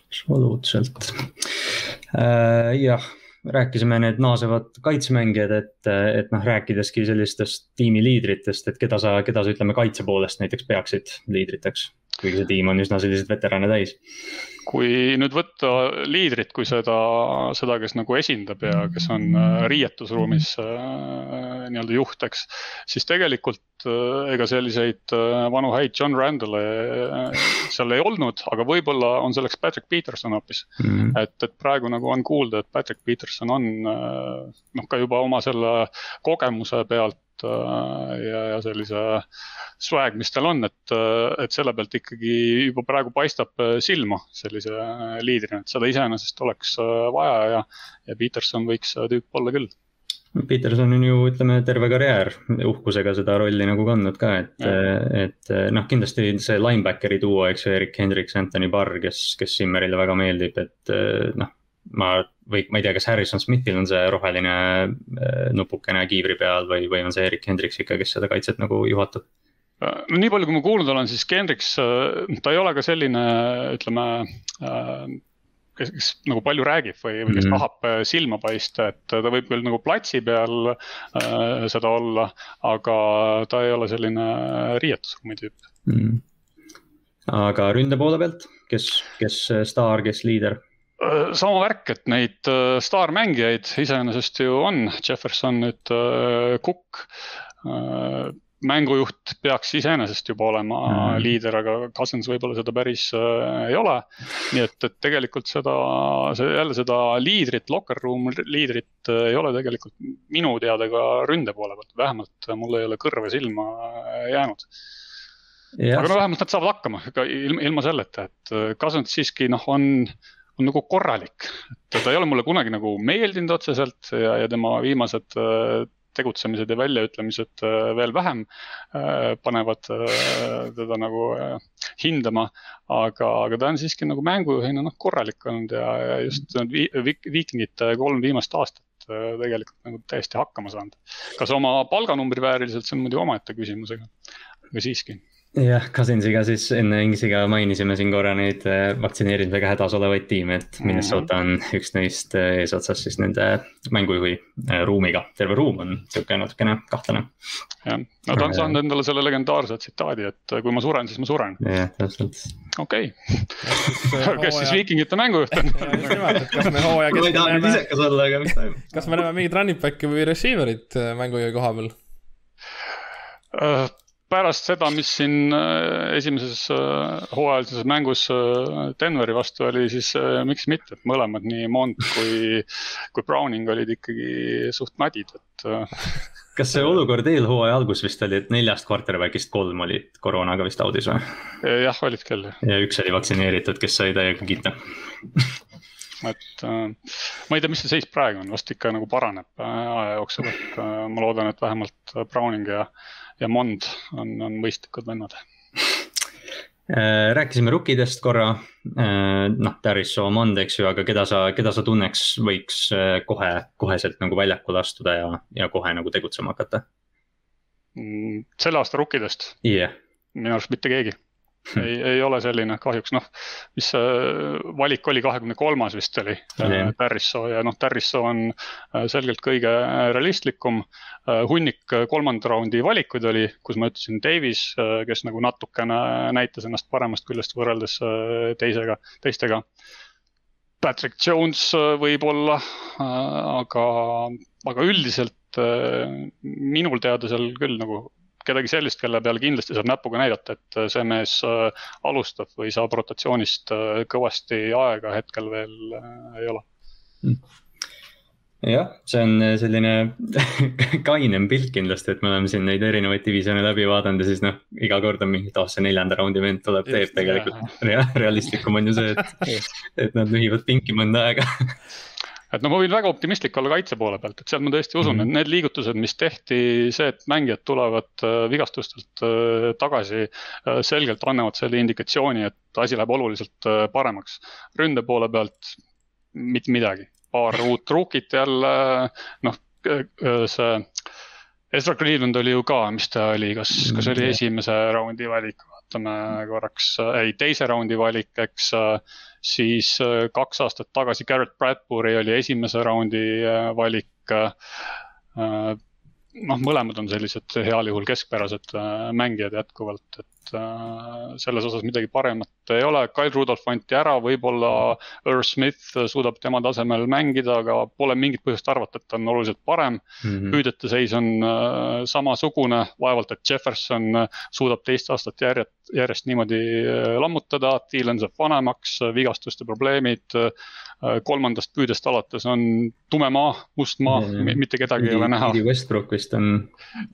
absoluutselt äh,, jah rääkisime need naasevad kaitsemängijad, et, et noh, rääkideski sellistest tiimiliidritest, et keda sa, keda sa ütleme kaitse poolest näiteks peaksid liidriteks, kuigi see tiim on üsna selliseid veterane täis kui nüüd võtta liidrit kui seda, seda, kes nagu esindab ja kes on äh, riietusruumis äh, nii-öelda juht, eks. siis tegelikult äh, ega selliseid vanu häid John Randall'e seal ei olnud, aga võib-olla on selleks Patrick Peterson hoopis mm. -hmm. et, et praegu nagu on kuulda, et Patrick Peterson on noh, ka juba oma selle kogemuse pealt ja, ja sellise swag, mis tal on, et, et selle pealt ikkagi juba praegu paistab silma sellise liidrina, et seda iseenesest oleks vaja ja, ja Peterson võiks tüüp olla küll. Peterson on ju, ütleme, terve karjäär uhkusega seda rolli nagu kandnud ka, et, et noh, kindlasti see linebackeri duo, eks ju, Erik Hendriks, Anthony Barr, kes, kes Simmerile väga meeldib, et noh ma või ma ei tea, kas Harrison Smithil on see roheline äh, nupukene kiivri peal või, või on see Erik Hendriks ikka, kes seda kaitset nagu juhatab? no nii palju, kui ma kuulnud olen, siis Hendriks, äh, ta ei ole ka selline, ütleme äh, kes, kes nagu palju räägib või, või kes mm -hmm. tahab silma paista, et ta võib küll nagu platsi peal äh, seda olla, aga ta ei ole selline riietusruumi tüüp mm. -hmm. aga ründe poole pealt, kes, kes staar, kes liider? Äh, sama värk, et neid äh, staarmängijaid iseenesest ju on, Jefferson nüüd äh, Cook mängujuht peaks iseenesest juba olema mm. liider, aga Cousins võib-olla seda päris ei ole. nii et, et tegelikult seda, jälle seda liidrit, locker room liidrit ei ole tegelikult minu teada ka ründe poole pealt, vähemalt mul ei ole kõrva silma jäänud. aga no vähemalt nad saavad hakkama, ega ilma, ilma selleta, et Cousins siiski noh, on on nagu korralik. ta ei ole mulle kunagi nagu meeldinud otseselt ja, ja tema viimased äh, tegutsemised ja väljaütlemised äh, veel vähem äh, panevad teda nagu hindama. aga, aga ta on siiski nagu mängujuhina noh korralik olnud ja, ja just Vikingite kolm viimast aastat tegelikult nagu täiesti hakkama saanud. kas oma palganumbri vääriliselt, see on muidugi omaette küsimus, aga, aga siiski jah, Cousinsiga siis enne Ingsiga mainisime siin korra neid äh, vaktsineerimisega hädas olevaid tiime, et Minnesota on üks neist äh, eesotsas siis nende mängujuhi äh, ruumiga, terve ruum on sihuke natukene kahtlane. jah, no ta on saanud endale selle legendaarse tsitaadi, et kui ma suren, siis ma suren. jah, täpselt. okei okay. kes siis viikingite mängujuht on? just nimelt, et kas me hooaja keskel näeme. isekas olla, aga mis toimub. kas me näeme mingit running back'i või receiver'it mängujuhi koha peal? Pärast seda, mis siin äh, esimeses äh, hooajalises mängus äh, Denveri vastu oli, siis miks mitte, et mõlemad, nii Mont kui, kui Browning olid ikkagi suht nadid, et kas see olukord eelhooaja algus vist oli, et neljast quarterback'ist kolm olid koroonaga vist audis või? jah, olid küll. ja üks oli vaktsineeritud, kes sai täiega kiita et äh, ma ei tea, mis see seis praegu on, vast ikka nagu paraneb aja jooksul, et äh, ma loodan, et vähemalt Browning ja äh, ja Mond on, on mõistlikud vennad äh, rääkisime rukkidest korra, äh, noh, Darius Mond, eks ju, aga keda sa, keda sa tunneks, võiks äh, kohe, koheselt nagu väljakule astuda ja, ja kohe nagu tegutsema hakata? Mm, selle aasta rukkidest yeah.? minu arust mitte keegi ei, ei ole selline kahjuks noh, mis see valik oli, kahekümne kolmas vist oli yeah. Tarrisso ja noh, Tarrisso on äh, selgelt kõige realistlikum. Äh, hunnik kolmanda raundi valikuid oli, kus ma ütlesin Davis, äh, kes nagu natukene näitas ennast paremast küljest võrreldes teisega, teistega. Patrick Jones võib-olla, aga, aga üldiselt minul teada seal küll nagu kedagi sellist, kelle peale kindlasti saab näpuga näidata, et äh, see mees äh, alustab või saab rotatsioonist äh, kõvasti aega hetkel veel ei ole mm. jah, see on selline kainem pilt kindlasti, et me oleme siin neid erinevaid divisjone läbi vaadanud ja siis noh, iga kord on mingi, et oh see neljanda raundi vend tuleb, teeb tegelikult rea. realistlikum on ju see, et, et nad nühivad pinki mõnda aega et no ma võin väga optimistlik olla kaitse poole pealt, et seal ma tõesti usun mm, -hmm. et need liigutused, mis tehti, see, et mängijad tulevad äh, vigastustelt äh, tagasi, äh, selgelt annavad selle indikatsiooni, et asi läheb oluliselt paremaks. ründe poole pealt mitte midagi, paar uut rookit jälle, noh, see. Ezra Cleveland oli ju ka, mis ta oli, kas, kas oli mm, esimese raundi valik, vaatame korraks, ei teise raundi valik, eks siis äh, kaks aastat tagasi Garrett Bradbury oli esimese raundi äh, valik. Äh, noh, mõlemad on sellised heal juhul keskpärased mängijad jätkuvalt, et selles osas midagi paremat ei ole. Kyle Rudolph anti ära, võib-olla Irv Smith suudab tema tasemel mängida, aga pole mingit põhjust arvata, et ta on oluliselt parem mm. -hmm. hüüdjate seis on äh, samasugune, vaevalt et Jefferson äh, suudab teist aastat järjest, järjest niimoodi äh, lammutada, Dylan saab vanemaks, vigastuste probleemid äh, kolmandast püüdest alates on tume maa, must maa mm, -hmm. mitte kedagi ei ole näha. Didi Westbrook vist on.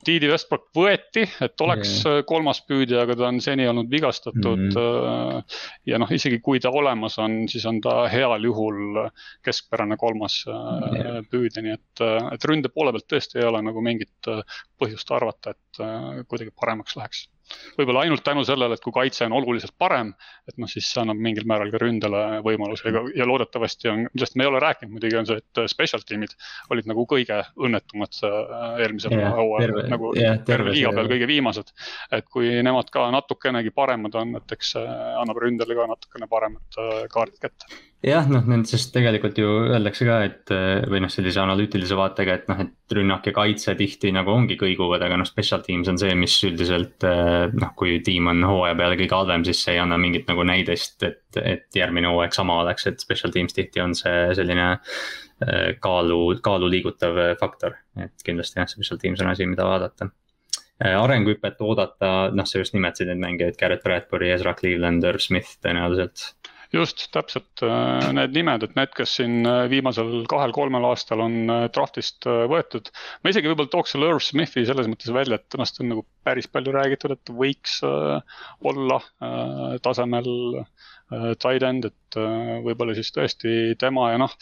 Didi Westbrook võeti, et oleks yeah. kolmas püüdja, aga ta on seni olnud vigastatud mm. -hmm. ja noh, isegi kui ta olemas on, siis on ta heal juhul keskpärane kolmas yeah. püüdja, nii et, et ründe poole pealt tõesti ei ole nagu mingit põhjust arvata, et kuidagi paremaks läheks võib-olla ainult tänu sellele, et kui kaitse on oluliselt parem, et noh, siis see annab mingil määral ka ründele võimaluse. Ja, ja loodetavasti on, millest me ei ole rääkinud muidugi, on see, et special tiimid olid nagu kõige õnnetumad äh, eelmisel hooajal, nagu yeah, terve liiga peal kõige viimased. et kui nemad ka natukenegi paremad on, et eks see annab ründele ka natukene paremad äh, kaardid kätte jah, noh, nendest tegelikult ju öeldakse ka, et või noh, sellise analüütilise vaatega, et noh, et rünnak ja kaitse tihti nagu ongi kõiguvad, aga noh, special teams on see, mis üldiselt noh, kui tiim on hooaja peale kõige halvem, siis see ei anna mingit nagu näidest, et, et järgmine hooaeg sama oleks, et special teams tihti on see selline kaalu, kaalu liigutav faktor, et kindlasti jah, special teams on asi, mida vaadata. Arenguhüpet oodata, noh, sa just nimetasid neid mängijaid, Garrett Bradbury, Ezra Cleveland, Irv Smith tõenäoliselt just, täpselt äh, need nimed, et need, kes siin äh, viimasel kahel-kolmel aastal on äh, draftist võetud. ma isegi võib-olla tooks selle Irv Smithi selles mõttes välja, et temast on nagu päris palju räägitud, et võiks olla tasemel tight end, et võib-olla siis tõesti tema ja noh,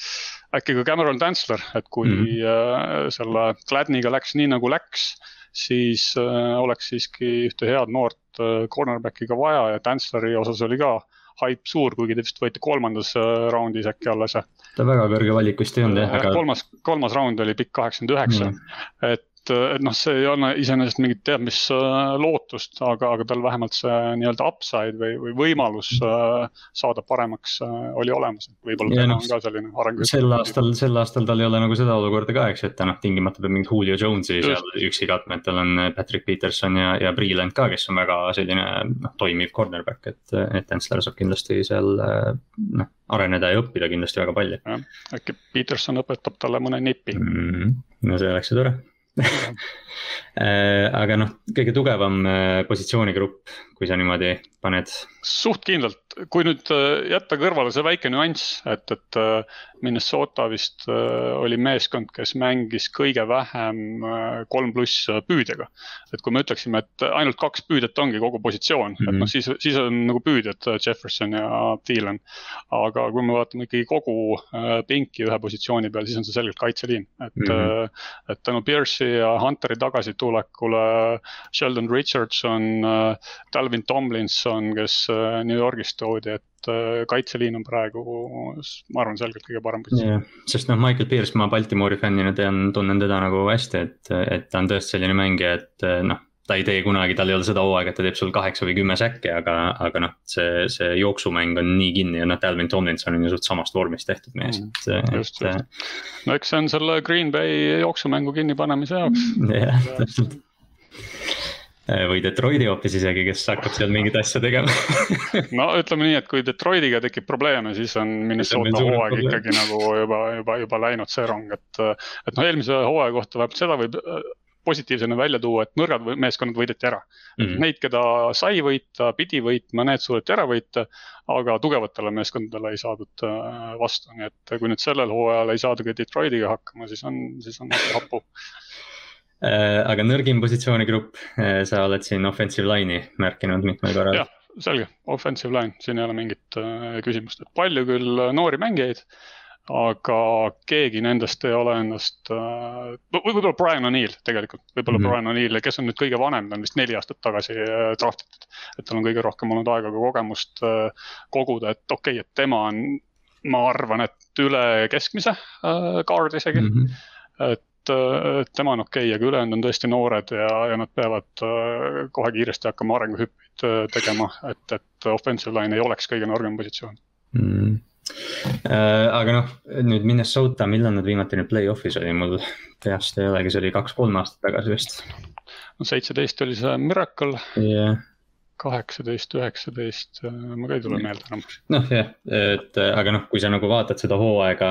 äkki ka Cameron Dantzler, et kui mm -hmm. selle Gladniga läks nii nagu läks, siis oleks siiski ühte head noort cornerback'i ka vaja ja Dantzleri osas oli ka haip suur, kuigi te vist võite kolmandas äh, raundis äkki alles. ta väga kõrge valik vist ei olnud jah, aga. kolmas, kolmas raund oli pikk kaheksakümmend üheksa, mm. et et noh, see ei anna iseenesest mingit teab mis äh, lootust, aga, aga tal vähemalt see nii-öelda upside või, või võimalus äh, saada paremaks äh, oli olemas. võib-olla tema no, on ka selline areng. sel aastal, sel aastal tal ei ole nagu seda olukorda ka, eks, et ta noh, tingimata peab mingit Julio Jones'i seal üksi katma, et tal on Patrick Peterson ja, ja Breland ka, kes on väga selline noh, toimiv cornerback, et, et Ensler saab kindlasti seal noh, areneda ja õppida kindlasti väga palju. äkki Peterson õpetab talle mõne nipi mm. -hmm. no see oleks ju tore aga noh, kõige tugevam äh, positsioonigrupp, kui sa niimoodi paned. suht kindlalt, kui nüüd äh, jätta kõrvale see väike nüanss, et, et Minnesota vist oli meeskond, kes mängis kõige vähem kolm pluss püüdjaga. et kui me ütleksime, et ainult kaks püüdjat ongi kogu positsioon mm, -hmm. et noh, mhm. siis, siis on nagu püüdjad Jefferson ja Thielen. aga kui me vaatame ikkagi kogu pinki ühe positsiooni peal, siis on see selgelt kaitseliin, et mm, -hmm. et tänu Pierce'i ja Hunteri tagasitulekule Sheldon Richardson, Dalvin Tomlinson, kes äh, New Yorgist toodi, et äh, kaitseliin on praegu, ma arvan, selgelt kõige parem positsioon yeah.. sest noh, Michael Pierce, ma Baltimoori fännina tean, tunnen teda nagu hästi, et, et ta on tõesti selline mängija, et noh ta ei tee kunagi, tal ei ole seda hooaega, et ta teeb sul kaheksa või kümme säkke, aga, aga noh, see, see jooksumäng on nii kinni ja noh, Dalvin Tomlinson on ju suht samast vormist tehtud mees, et mm,. just, just. no eks see on selle Green Bay jooksumängu kinnipanemise jaoks. jah, täpselt Äh, või Detroiti hoopis isegi, kes hakkab seal mingit asja tegema no ütleme nii, et kui Detroitiga tekib probleeme, siis on Minnesota hooaeg ikkagi nagu juba, juba, juba läinud see rong, et. et noh, eelmise hooaja kohta vähemalt seda võib äh, positiivsena välja tuua, et nõrgad meeskonnad võideti ära mm. -hmm. Neid, keda sai võita, pidi võitma, need suudeti ära võita. aga tugevatele meeskondadele ei saadud äh, vastu, nii et kui nüüd sellel hooajal ei saada ka Detroitiga hakkama, siis on, siis on hapu Äh, aga nõrgim positsioonigrupp, äh, sa oled siin offensive line'i märkinud mitmel korral. jah, selge, offensive line, siin ei ole mingit äh, küsimust, et palju küll noori mängijaid. aga keegi nendest ei ole ennast äh,, võib-olla Brian O'Neill tegelikult, võib-olla mm -hmm. Brian O'Neill, kes on nüüd kõige vanem, ta on vist neli aastat tagasi äh, draft itud. et tal on kõige rohkem olnud aega ka kogemust äh, koguda, et okei okay,, et tema on, ma arvan, et üle keskmise äh, guard isegi mm. -hmm. et et tema on okei okay,, aga ülejäänud on tõesti noored ja, ja nad peavad äh, kohe kiiresti hakkama arenguhüppeid äh, tegema, et, et offensive line ei oleks kõige nõrgem positsioon. Mm.. Äh, aga noh, nüüd Minnesota, millal nad viimati nüüd play-off'is oli, mul peast ei olegi, see oli kaks-kolm aastat tagasi vist. no seitseteist oli see Miracle. Yeah kaheksateist, üheksateist, mul ka ei tule meelde enam. noh jah, et aga noh, kui sa nagu vaatad seda hooaega,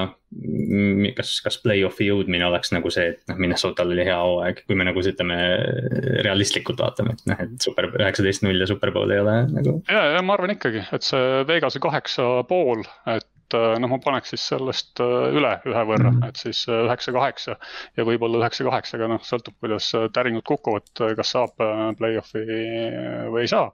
kas, kas play-off'i jõudmine oleks nagu see, et noh, Minnesotal oli hea hooaeg, kui me nagu ütleme realistlikult vaatame, et noh, et super üheksateist null ja superbowl ei ole nagu. ja, ja ma arvan ikkagi, et see Vegase kaheksa pool, et äh, noh, ma paneks siis sellest äh, üle ühe võrra mm, -hmm. et siis äh, üheksa-kaheksa. ja võib-olla üheksa-kaheksaga noh, sõltub, kuidas täringud kukuvad, kas saab play-off'i või ei saa.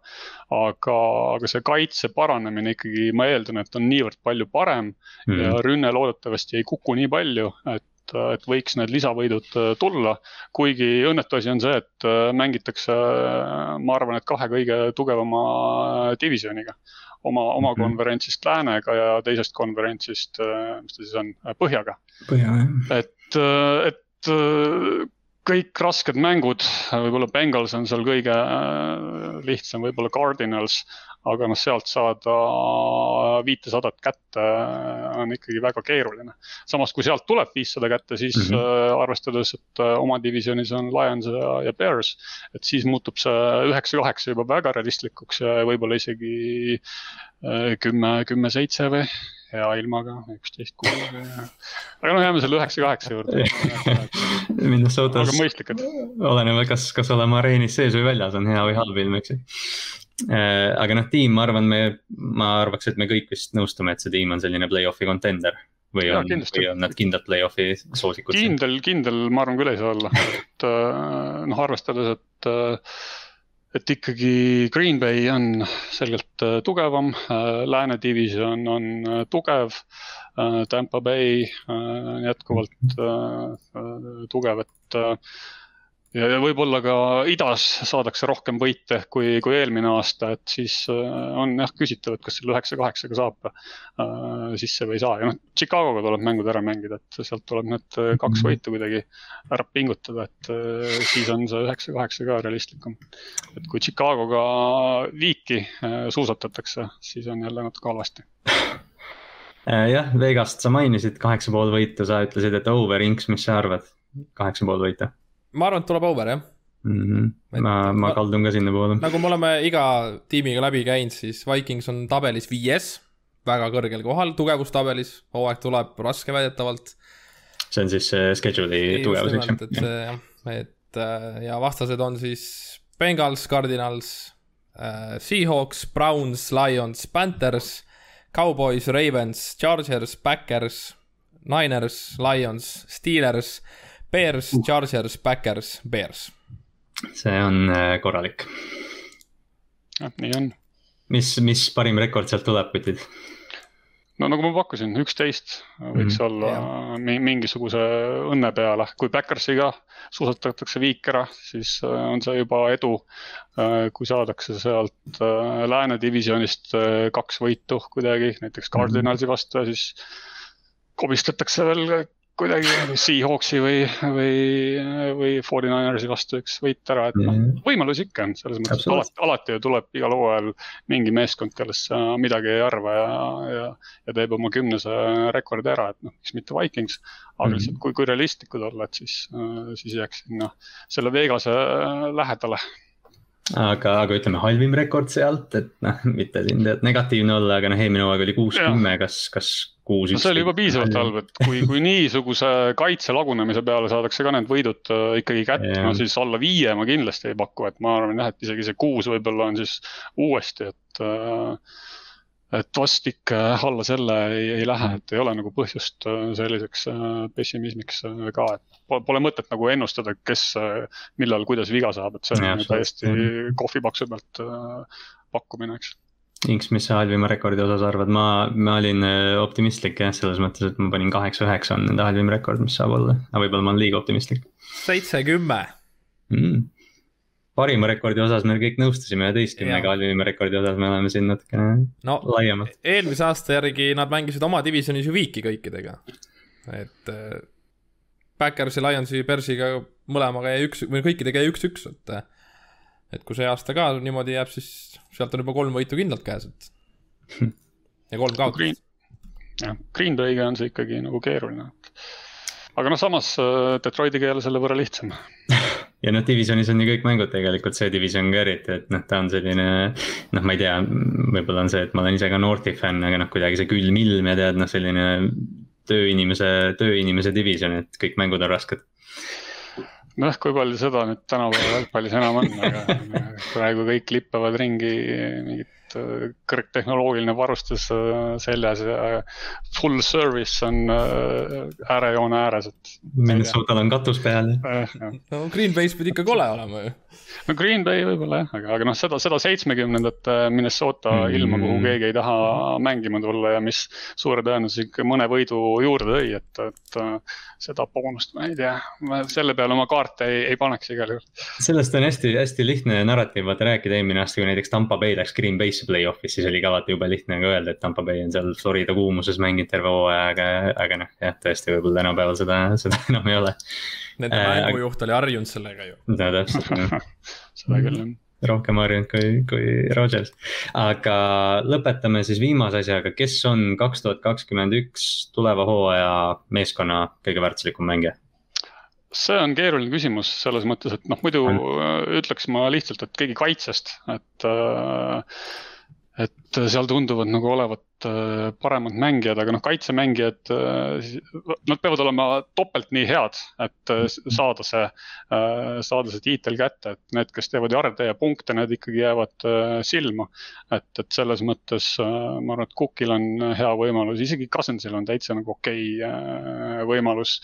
aga, aga see kaitse paranemine ikkagi, ma eeldan, et on niivõrd palju parem mm -hmm. ja rünne loodetavasti ei kuku nii palju, et et võiks need lisavõidud tulla. kuigi õnnetu asi on see, et mängitakse, ma arvan, et kahe kõige tugevama divisjoniga oma, oma mm konverentsist läänega ja teisest konverentsist, äh, mis ta siis on, äh, põhjaga. põhja, jah. et, äh, et kõik rasked mängud, võib-olla Bengals on seal kõige lihtsam, võib-olla Cardinals aga noh, sealt saada viitesadat kätte on ikkagi väga keeruline. samas, kui sealt tuleb viissada kätte, siis mm -hmm. arvestades, et äh, oma divisjonis on Lions ja, ja Bears. et siis muutub see üheksa-kaheksa juba väga realistlikuks ja võib-olla isegi äh, kümme, kümme-seitse või hea ilmaga, üksteist kuus. aga no jääme selle üheksa-kaheksa juurde Minnesotas oleneb, kas, kas oleme areenis sees või väljas, on hea või halb ilm, eks ju. Äh, aga noh, tiim, ma arvan, me, ma arvaks, et me kõik vist nõustume, et see tiim on selline play-off'i contender. või on, või on nad kindlad play-off'i soosikud? kindel, kindel, ma arvan küll ei saa olla, et äh, noh, arvestades, et äh, et ikkagi Green Bay on selgelt tugevam, Lääne division on tugev. Tampa Bay on jätkuvalt tugev, et ja, ja võib-olla ka idas saadakse rohkem võite kui, kui eelmine aasta, et siis äh, on jah küsitav, et kas selle üheksa, kaheksaga saab äh, sisse või ei saa ja noh, Chicagoga tuleb mängud ära mängida, et sealt tuleb need äh, kaks mhm. võitu kuidagi ära pingutada, et äh, siis on see üheksa, kaheksa ka realistlikum. et kui Chicagoga viiki äh, suusatatakse, siis on jälle natuke halvasti äh, jah, Vegast sa mainisid kaheksa pool võitu, sa ütlesid, et over Inks, mis sa arvad, kaheksa pool võitu? Ma arvan, et tuleb over jah mm. -hmm. ma, ma kaldun ka sinnapoole. nagu me oleme iga tiimiga läbi käinud, siis Vikings on tabelis viies, väga kõrgel kohal tugevustabelis, hooaeg tuleb raske väidetavalt. see on siis schedule'i tugevus, eks ju? et see jah, et äh, ja vastased on siis Bengals, Cardinals äh,, Seahawks, Browns, Lions, Panthers, Cowboys, Ravens, Chargers, Backers, Niners, Lions, Steelers Bears, Chargers, Backers, Bears. see on äh, korralik. jah, nii on. mis, mis parim rekord sealt tuleb, kutid? no nagu ma pakkusin, üksteist võiks mm -hmm. olla yeah. mingisuguse õnne peale, kui Backersiga suusatatakse viik ära, siis äh, on see juba edu. Äh, kui saadakse sealt lääne divisjonist kaks võitu kuidagi, näiteks mhm. Cardinalsi vastu ja siis komistatakse veel kuidagi Seahawksi või, või, või 49ersi vastu üks võit ära, et noh, võimalusi ikka on, selles mõttes, et alati, alati ju tuleb igal hooajal mingi meeskond, kellest sa midagi ei arva ja, ja, ja teeb oma kümnese rekordi ära, et noh, miks mitte Vikings. aga mm -hmm. lihtsalt, kui, kui realistlikud olla, et siis, siis jääks sinna selle Vegase lähedale aga, aga ütleme halvim rekord sealt, et noh, mitte siin negatiivne olla, aga noh, eelmine hooaeg oli kuus, kümme, kas, kas kuus. no see oli juba piisavalt halb, et kui, kui niisuguse kaitse lagunemise peale saadakse ka need võidud äh, ikkagi kätte, no siis alla viie ma kindlasti ei paku, et ma arvan jah, et isegi see kuus võib-olla on siis uuesti, et äh, et vast ikka alla selle ei, ei lähe, et ei ole nagu põhjust äh, selliseks pessimismiks ka, et pole mõtet nagu ennustada, kes millal, kuidas viga saab, et see on ja, täiesti kohvipaksu pealt pakkumine, eks. Inks, mis sa halvima rekordi osas arvad, ma, ma olin äh, optimistlik jah, selles mõttes, et ma panin kaheksa-üheksa on nende halvim rekord, mis saab olla, aga võib-olla ma olen liiga optimistlik. seitse-kümme mm.. Parima rekordi osas me kõik nõustusime üheteistkümnega, halvima rekordi osas me oleme siin natukene no, laiemad. eelmise aasta järgi nad mängisid oma divisjonis ju viiki kõikidega, et äh, Backers ja Lionsi, Bersiga mõlemaga jäi üks, või kõikidega jäi üks-üks, et äh, et kui see aasta ka niimoodi jääb, siis sealt on juba kolm võitu kindlalt käes, et ja kolm kaotust. jah, Green Bay'ga on see ikkagi nagu keeruline. aga noh, samas äh, Detroitiga ei ole selle võrra lihtsam ja noh, divisionis on ju kõik mängud tegelikult, see division ka eriti, et noh, ta on selline. noh, ma ei tea, võib-olla on see, et ma olen ise ka Northi fänn, aga noh, kuidagi see külm ilm ja tead noh, selline tööinimese, tööinimese division, et kõik mängud on rasked nojah, kui palju seda nüüd tänapäeva jalgpallis enam on, aga praegu kõik lippavad ringi mingit äh, kõrgtehnoloogiline varustus äh, seljas ja full service on äh, äärejoone ääres, et. Minnesotal on katus peal eh,. no Green Bay's pidi ikka kole olema ju. no Green Bay võib-olla jah, aga, aga noh, seda, seda seitsmekümnendate Minnesota mm. ilma, kuhu keegi ei taha mängima tulla ja mis suure tõenäosusega mõne võidu juurde tõi, et, et seda boonust ma ei tea, ma selle peale oma kaarte ei, ei paneks igal juhul. sellest on hästi-hästi lihtne narratiiv vaata rääkida eelmine aasta, kui näiteks Tampa Bay läks Green Bay'sse play-off'is, siis oli ka vaata jube lihtne ka öelda, et Tampa Bay on seal Florida kuumuses mänginud terve hooaja, aga, aga noh, jah, tõesti, võib-olla tänapäeval seda, seda enam ei ole. Nende äh, mängujuht oli harjunud sellega ju. no täpselt seda küll jah rohkem harjunud kui, kui Rodgers. aga lõpetame siis viimase asjaga, kes on kaks tuhat kakskümmend üks tuleva hooaja meeskonna kõige väärtuslikum mängija? see on keeruline küsimus selles mõttes, et noh, muidu ütleks ma lihtsalt, et keegi kaitsest, et äh, et seal tunduvad nagu olevat paremad mängijad, aga noh, kaitsemängijad, äh, nad peavad olema topelt nii head, et äh, saada see, saada see tiitel kätte, et need, kes teevad jarde ja punkte, need ikkagi jäävad silma. et, et selles mõttes ma arvan, et Cookil on hea võimalus, isegi Cousinsil on täitsa nagu okei okay, võimalus.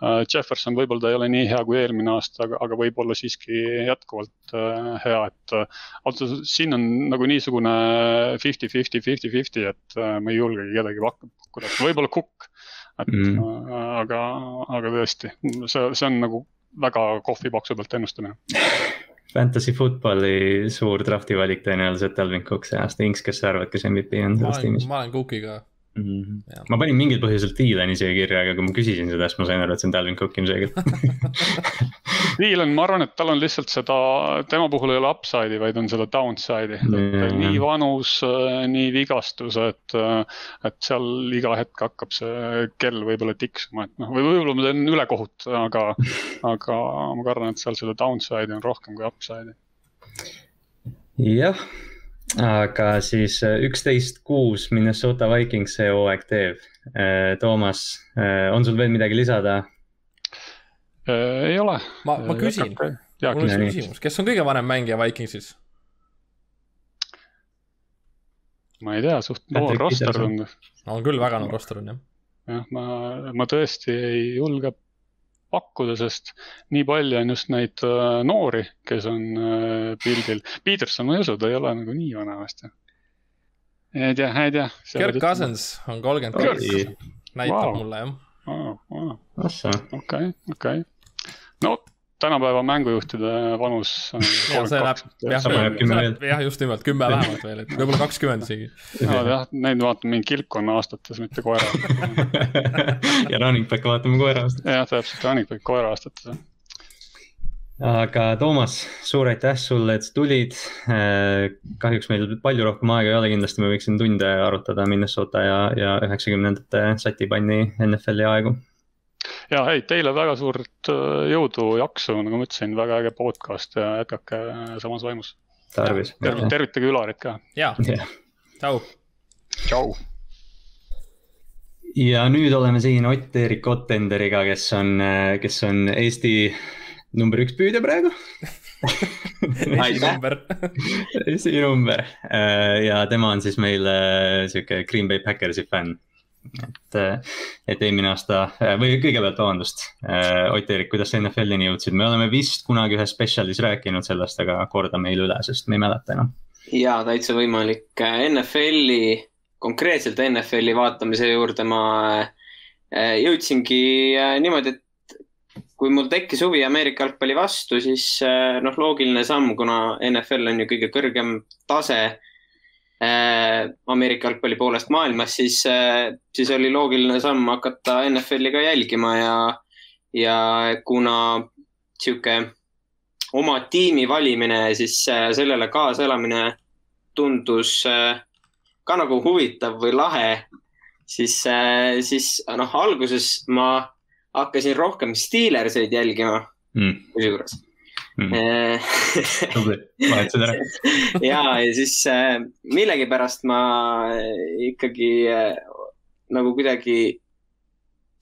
Jefferson võib-olla ta ei ole nii hea kui eelmine aasta, aga, aga võib-olla siiski jätkuvalt hea, et. öeldes siin on nagu niisugune fifty, fifty, fifty, fifty, et Äh, ma ei julgegi kedagi pakkuda, võib-olla Cook. et mm. aga, aga tõesti, see, see on nagu väga kohvipaksu pealt ennustamine Fantasy football'i suur drafti valik tõenäoliselt Alvin Cook see aasta, Inks, kes sa arvad, kes MVP on selles tiimis? ma olen Cookiga mm. -hmm. ma panin mingil põhjusel Dylan'i siia kirja, aga kui ma küsisin seda, siis ma sain aru, et see on Dalvin Cook ilmselgelt Dylan, ma arvan, et tal on lihtsalt seda, tema puhul ei ole upside'i, vaid on seda downside'i yeah.. nii vanus, nii vigastused, et seal iga hetk hakkab see kell võib-olla tiksuma, et noh, või võib-olla ma teen ülekohut, aga, aga ma kardan, et seal seda downside'i on rohkem kui upside'i. jah aga siis äh, üksteist kuus Minnesota Vikings see hooaeg teeb. Äh, Toomas, äh, on sul veel midagi lisada? ei ole. ma, ma küsin, mul on see küsimus, kes on kõige vanem mängija Vikingsis? ma ei tea, suht noor roster tundub. on küll, väga noor roster on jah. jah, ma, ma tõesti ei julge pakkuda, sest nii palju on just neid äh, noori, kes on äh, pildil. Peterson, ma ei usu, ta ei ole nagu nii vana vast ju. ei tea, ei tea. Kirk Cousins on kolmkümmend kaks, näitab wow. mulle jah. okei, okei. no tänapäeva mängujuhtide vanus. ja see läheb, jah, just nimelt kümme vähemalt veel, et võib-olla kakskümmend isegi. jah, neid vaatame mingi kilpkonna aastates, mitte koera ja running back'e vaatame koera aastates. jah, täpselt, running back koera aastates, aga Toomas, suur aitäh sulle, et sa tulid. Äh, kahjuks meil palju rohkem aega ei ole, kindlasti me võiksime tunde arutada Minnesota ja, ja üheksakümnendate satipanni NFL-i aegu ja ei, teile väga suurt äh, jõudu, jaksu, nagu ma ütlesin, väga äge podcast ja jätkake äh, samas vaimus. tarvis. tervitage Ülarit ka. ja, tšau. tšau. ja nüüd oleme siin Ott-Erik Ottenderiga, kes on, äh, kes on Eesti number üks püüdja praegu esinumber esinumber ja tema on siis meil sihuke Green Bay Packersi fänn et, et eelmine aasta või kõigepealt, vabandust, Ott-Erik, kuidas sa NFL-ini jõudsid, me oleme vist kunagi ühes spetsialis rääkinud sellest, aga korda meile üle, sest me ei mäleta enam. ja täitsa võimalik, NFL-i, konkreetselt NFL-i vaatamise juurde ma jõudsingi niimoodi, et kui mul tekkis huvi Ameerika jalgpalli vastu, siis noh, loogiline samm, kuna NFL on ju kõige kõrgem tase Ameerika jalgpalli poolest maailmas, siis, äh, siis oli loogiline samm hakata NFL-i ka jälgima ja, ja kuna sihuke oma tiimi valimine ja siis äh, sellele kaasaelamine tundus ka nagu huvitav või lahe, siis, siis noh, alguses ma hakkasin rohkem Steelerseid jälgima mm. kusjuures mm.. tubli, vahetasid ära. ja, ja siis äh, millegipärast ma ikkagi äh, nagu kuidagi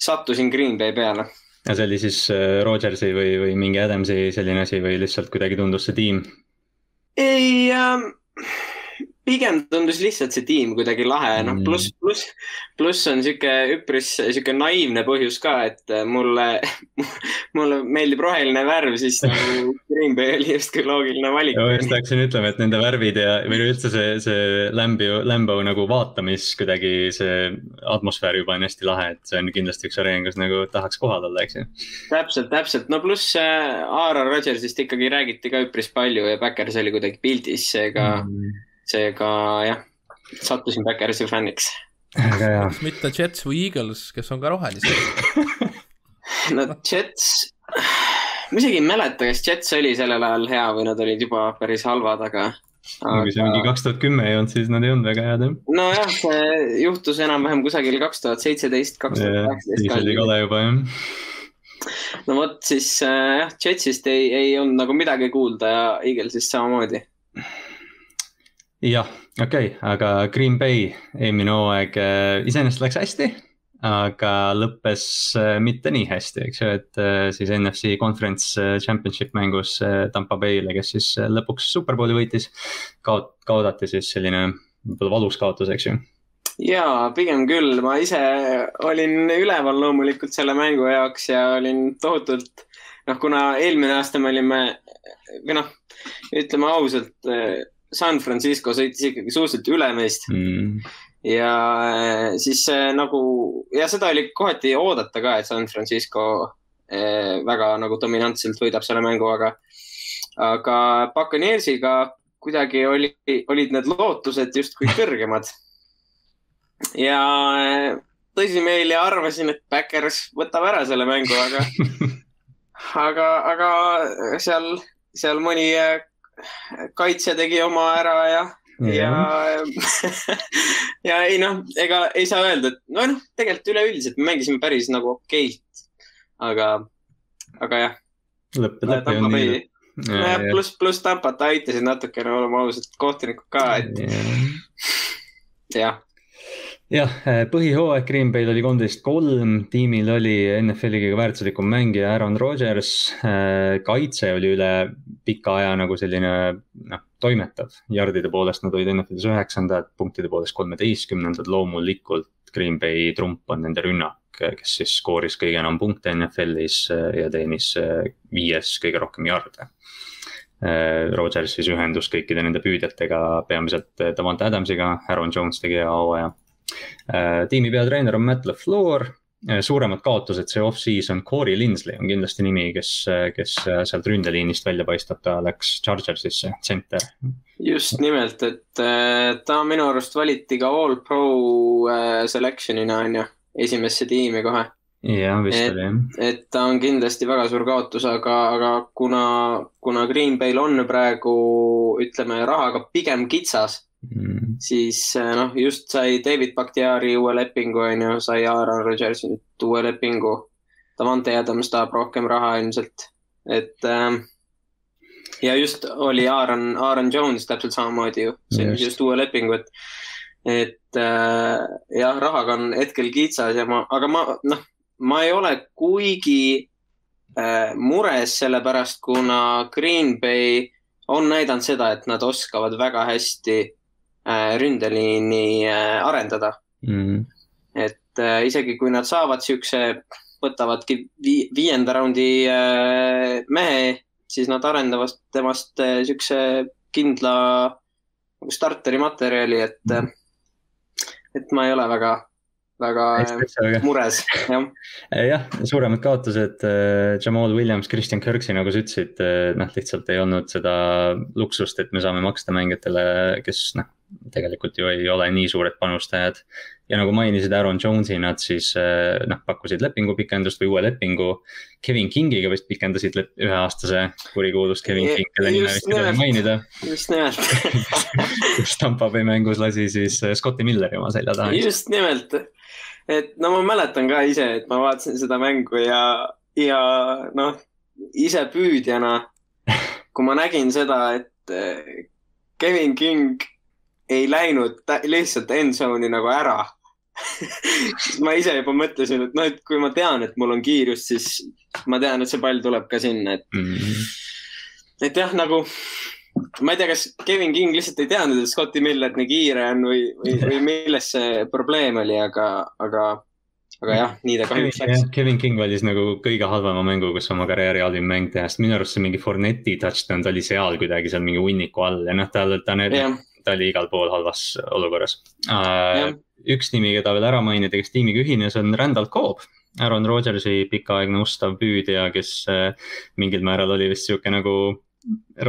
sattusin Green Bay peale. ja see oli siis äh, Rodgersi või, või mingi Adamsi selline asi või lihtsalt kuidagi tundus see tiim? ei äh,, pigem tundus lihtsalt see tiim kuidagi lahe, noh mm. pluss, pluss, pluss on sihuke üpris sihuke naiivne põhjus ka, et mulle, mulle meeldib roheline värv, siis nagu Green Bay oli justkui loogiline valik. ma just hakkasin ütlema, et nende värvid ja, või üldse see, see Lambo, Lambo nagu vaatamis kuidagi see atmosfäär juba on hästi lahe, et see on kindlasti üks areen, kus nagu tahaks kohal olla, eks ju. täpselt, täpselt, no pluss äh, Aaron Rodgersist ikkagi räägiti ka üpris palju ja Backers oli kuidagi pildis, seega mm seega jah, sattusin Backersi fänniks. väga hea. mitte Jets või Eagles, kes on ka rohelised no Jets, ma isegi ei mäleta, kas Jets oli sellel ajal hea või nad olid juba päris halvad, aga aga.... kui see mingi kaks tuhat kümme ei olnud, siis nad ei olnud väga head jah. nojah, see juhtus enam-vähem kusagil kaks tuhat seitseteist, kaks tuhat kaheksateist. siis oli kole juba jah no vot, siis äh, jah, Jetsist ei, ei olnud nagu midagi kuulda ja Eaglesist samamoodi jah, okei okay,, aga Green Bay eelmine hooaeg äh, iseenesest läks hästi, aga lõppes äh, mitte nii hästi, eks ju, et äh, siis NFC Conference Championship mängus Tampa Bay'le, kes siis lõpuks Superbowli võitis. kaot-, kaotati siis selline võib-olla valus kaotus, eks ju ja pigem küll, ma ise olin üleval loomulikult selle mängu jaoks ja olin tohutult, noh, kuna eelmine aasta me olime või noh, ütleme ausalt San Francisco sõitis ikkagi suhteliselt üle meist mm. ja äh, siis nagu ja seda oli kohati oodata ka, et San Francisco väga nagu dominantselt võidab selle mängu, aga, aga Buccaneersiga kuidagi oli, olid need lootused justkui kõrgemad. ja tõsimeeli arvasin, et Backers võtab ära selle mängu, aga aga, aga seal, seal mõni kaitsja tegi oma ära ja ja, ja ei noh, ega ei saa öelda, et noh, tegelikult üleüldiselt me mängisime päris nagu okeilt. aga, aga jah. lõppude lõppu on nii. nojah, pluss, pluss Tampat aitasid natukene, oleme ausad, kohtunikud ka, et jah jah, põhihooaeg Green Bay'l oli kolmteist kolm, tiimil oli NFL-i kõige väärtuslikum mängija Aaron Rodgers. kaitse oli üle pika aja nagu selline noh, toimetav. Yardide poolest nad olid NFL-is üheksandad, punktide poolest kolmeteistkümnendad, loomulikult Green Bay trump on nende rünnak, kes siis skooris kõige enam punkte NFL-is ja teenis viies kõige rohkem jarde. Rodgers siis ühendus kõikide nende püüdjatega, peamiselt Davante Adamsiga, Aaron Jones tegi hea hooaja. Tiimi peatreener on Matt LaFleur Äh, suuremad kaotused see off-season, Corey Linsley on kindlasti nimi, kes, kes sealt ründeliinist välja paistab, ta läks Chargersisse, tsenter. just nimelt, et äh, ta minu arust valiti ka all pro äh, selection'ina on ju, esimesse tiimi kohe. jah, vist et, oli jah. et ta on kindlasti väga suur kaotus, aga, aga kuna, kuna Green Bay'l on praegu ütleme rahaga pigem kitsas mm. siis äh, noh, just sai David Bakhtiari uue lepingu, on ju, sai Aaron Rodgersi nüüd uue lepingu. Davante Adams tahab rohkem raha ilmselt, et ähm, ja just oli Aaron, Aaron Jones täpselt samamoodi ju, sõlmis just uue lepingu, et, et äh, jah, rahaga on hetkel kitsas ja ma, aga ma noh, ma ei ole kuigi äh, mures sellepärast, kuna Green Bay on näidanud seda, et nad oskavad väga hästi ründeliini äh, arendada mm.. et äh, isegi kui nad saavad siukse, võtavadki vii, viienda raundi mehe, siis nad arendavad temast siukse kindla nagu starteri materjali, et mm., et ma ei ole väga väga mures, jah. jah, suuremad kaotused, Jamal Williams, Christian Kirksey, nagu sa ütlesid, noh, lihtsalt ei olnud seda luksust, et me saame maksta mängijatele, kes noh tegelikult ju ei ole nii suured panustajad. ja nagu mainisid Aaron Jones'i, nad siis eh, noh, pakkusid lepingupikendust või uue lepingu. Kevin Kingiga vist pikendasid üheaastase kurikuulus Kevin King, kelle nime vist ei tohi mainida. just nimelt kus Tampa Bay mängus lasi siis eh, Scotti Milleri oma selja taha. just nimelt, et no ma mäletan ka ise, et ma vaatasin seda mängu ja, ja noh, ise püüdjana, kui ma nägin seda, et eh, Kevin King ei läinud lihtsalt end zone'i nagu ära siis ma ise juba mõtlesin, et noh, et kui ma tean, et mul on kiirust, siis ma tean, et see pall tuleb ka sinna, et mm. -hmm. et jah, nagu ma ei tea, kas Kevin King lihtsalt ei teadnud, et Scotti Miller nii kiire on või, või, või milles see probleem oli, aga, aga, aga jah, nii ta kahjuks läks. Kevin King valis nagu kõige halvema mängu, kus oma karjääri halvim mäng teha, sest minu arust see mingi Forneti touchdown, ta oli seal kuidagi seal mingi hunniku all ja noh, tal, ta need yeah ta oli igal pool halvas olukorras uh,. üks nimi, keda veel ära mainida, kes tiimiga ühines, on Randall Cobb. Aaron Rodgersi pikaaegne ustav püüdja, kes uh, mingil määral oli vist sihuke nagu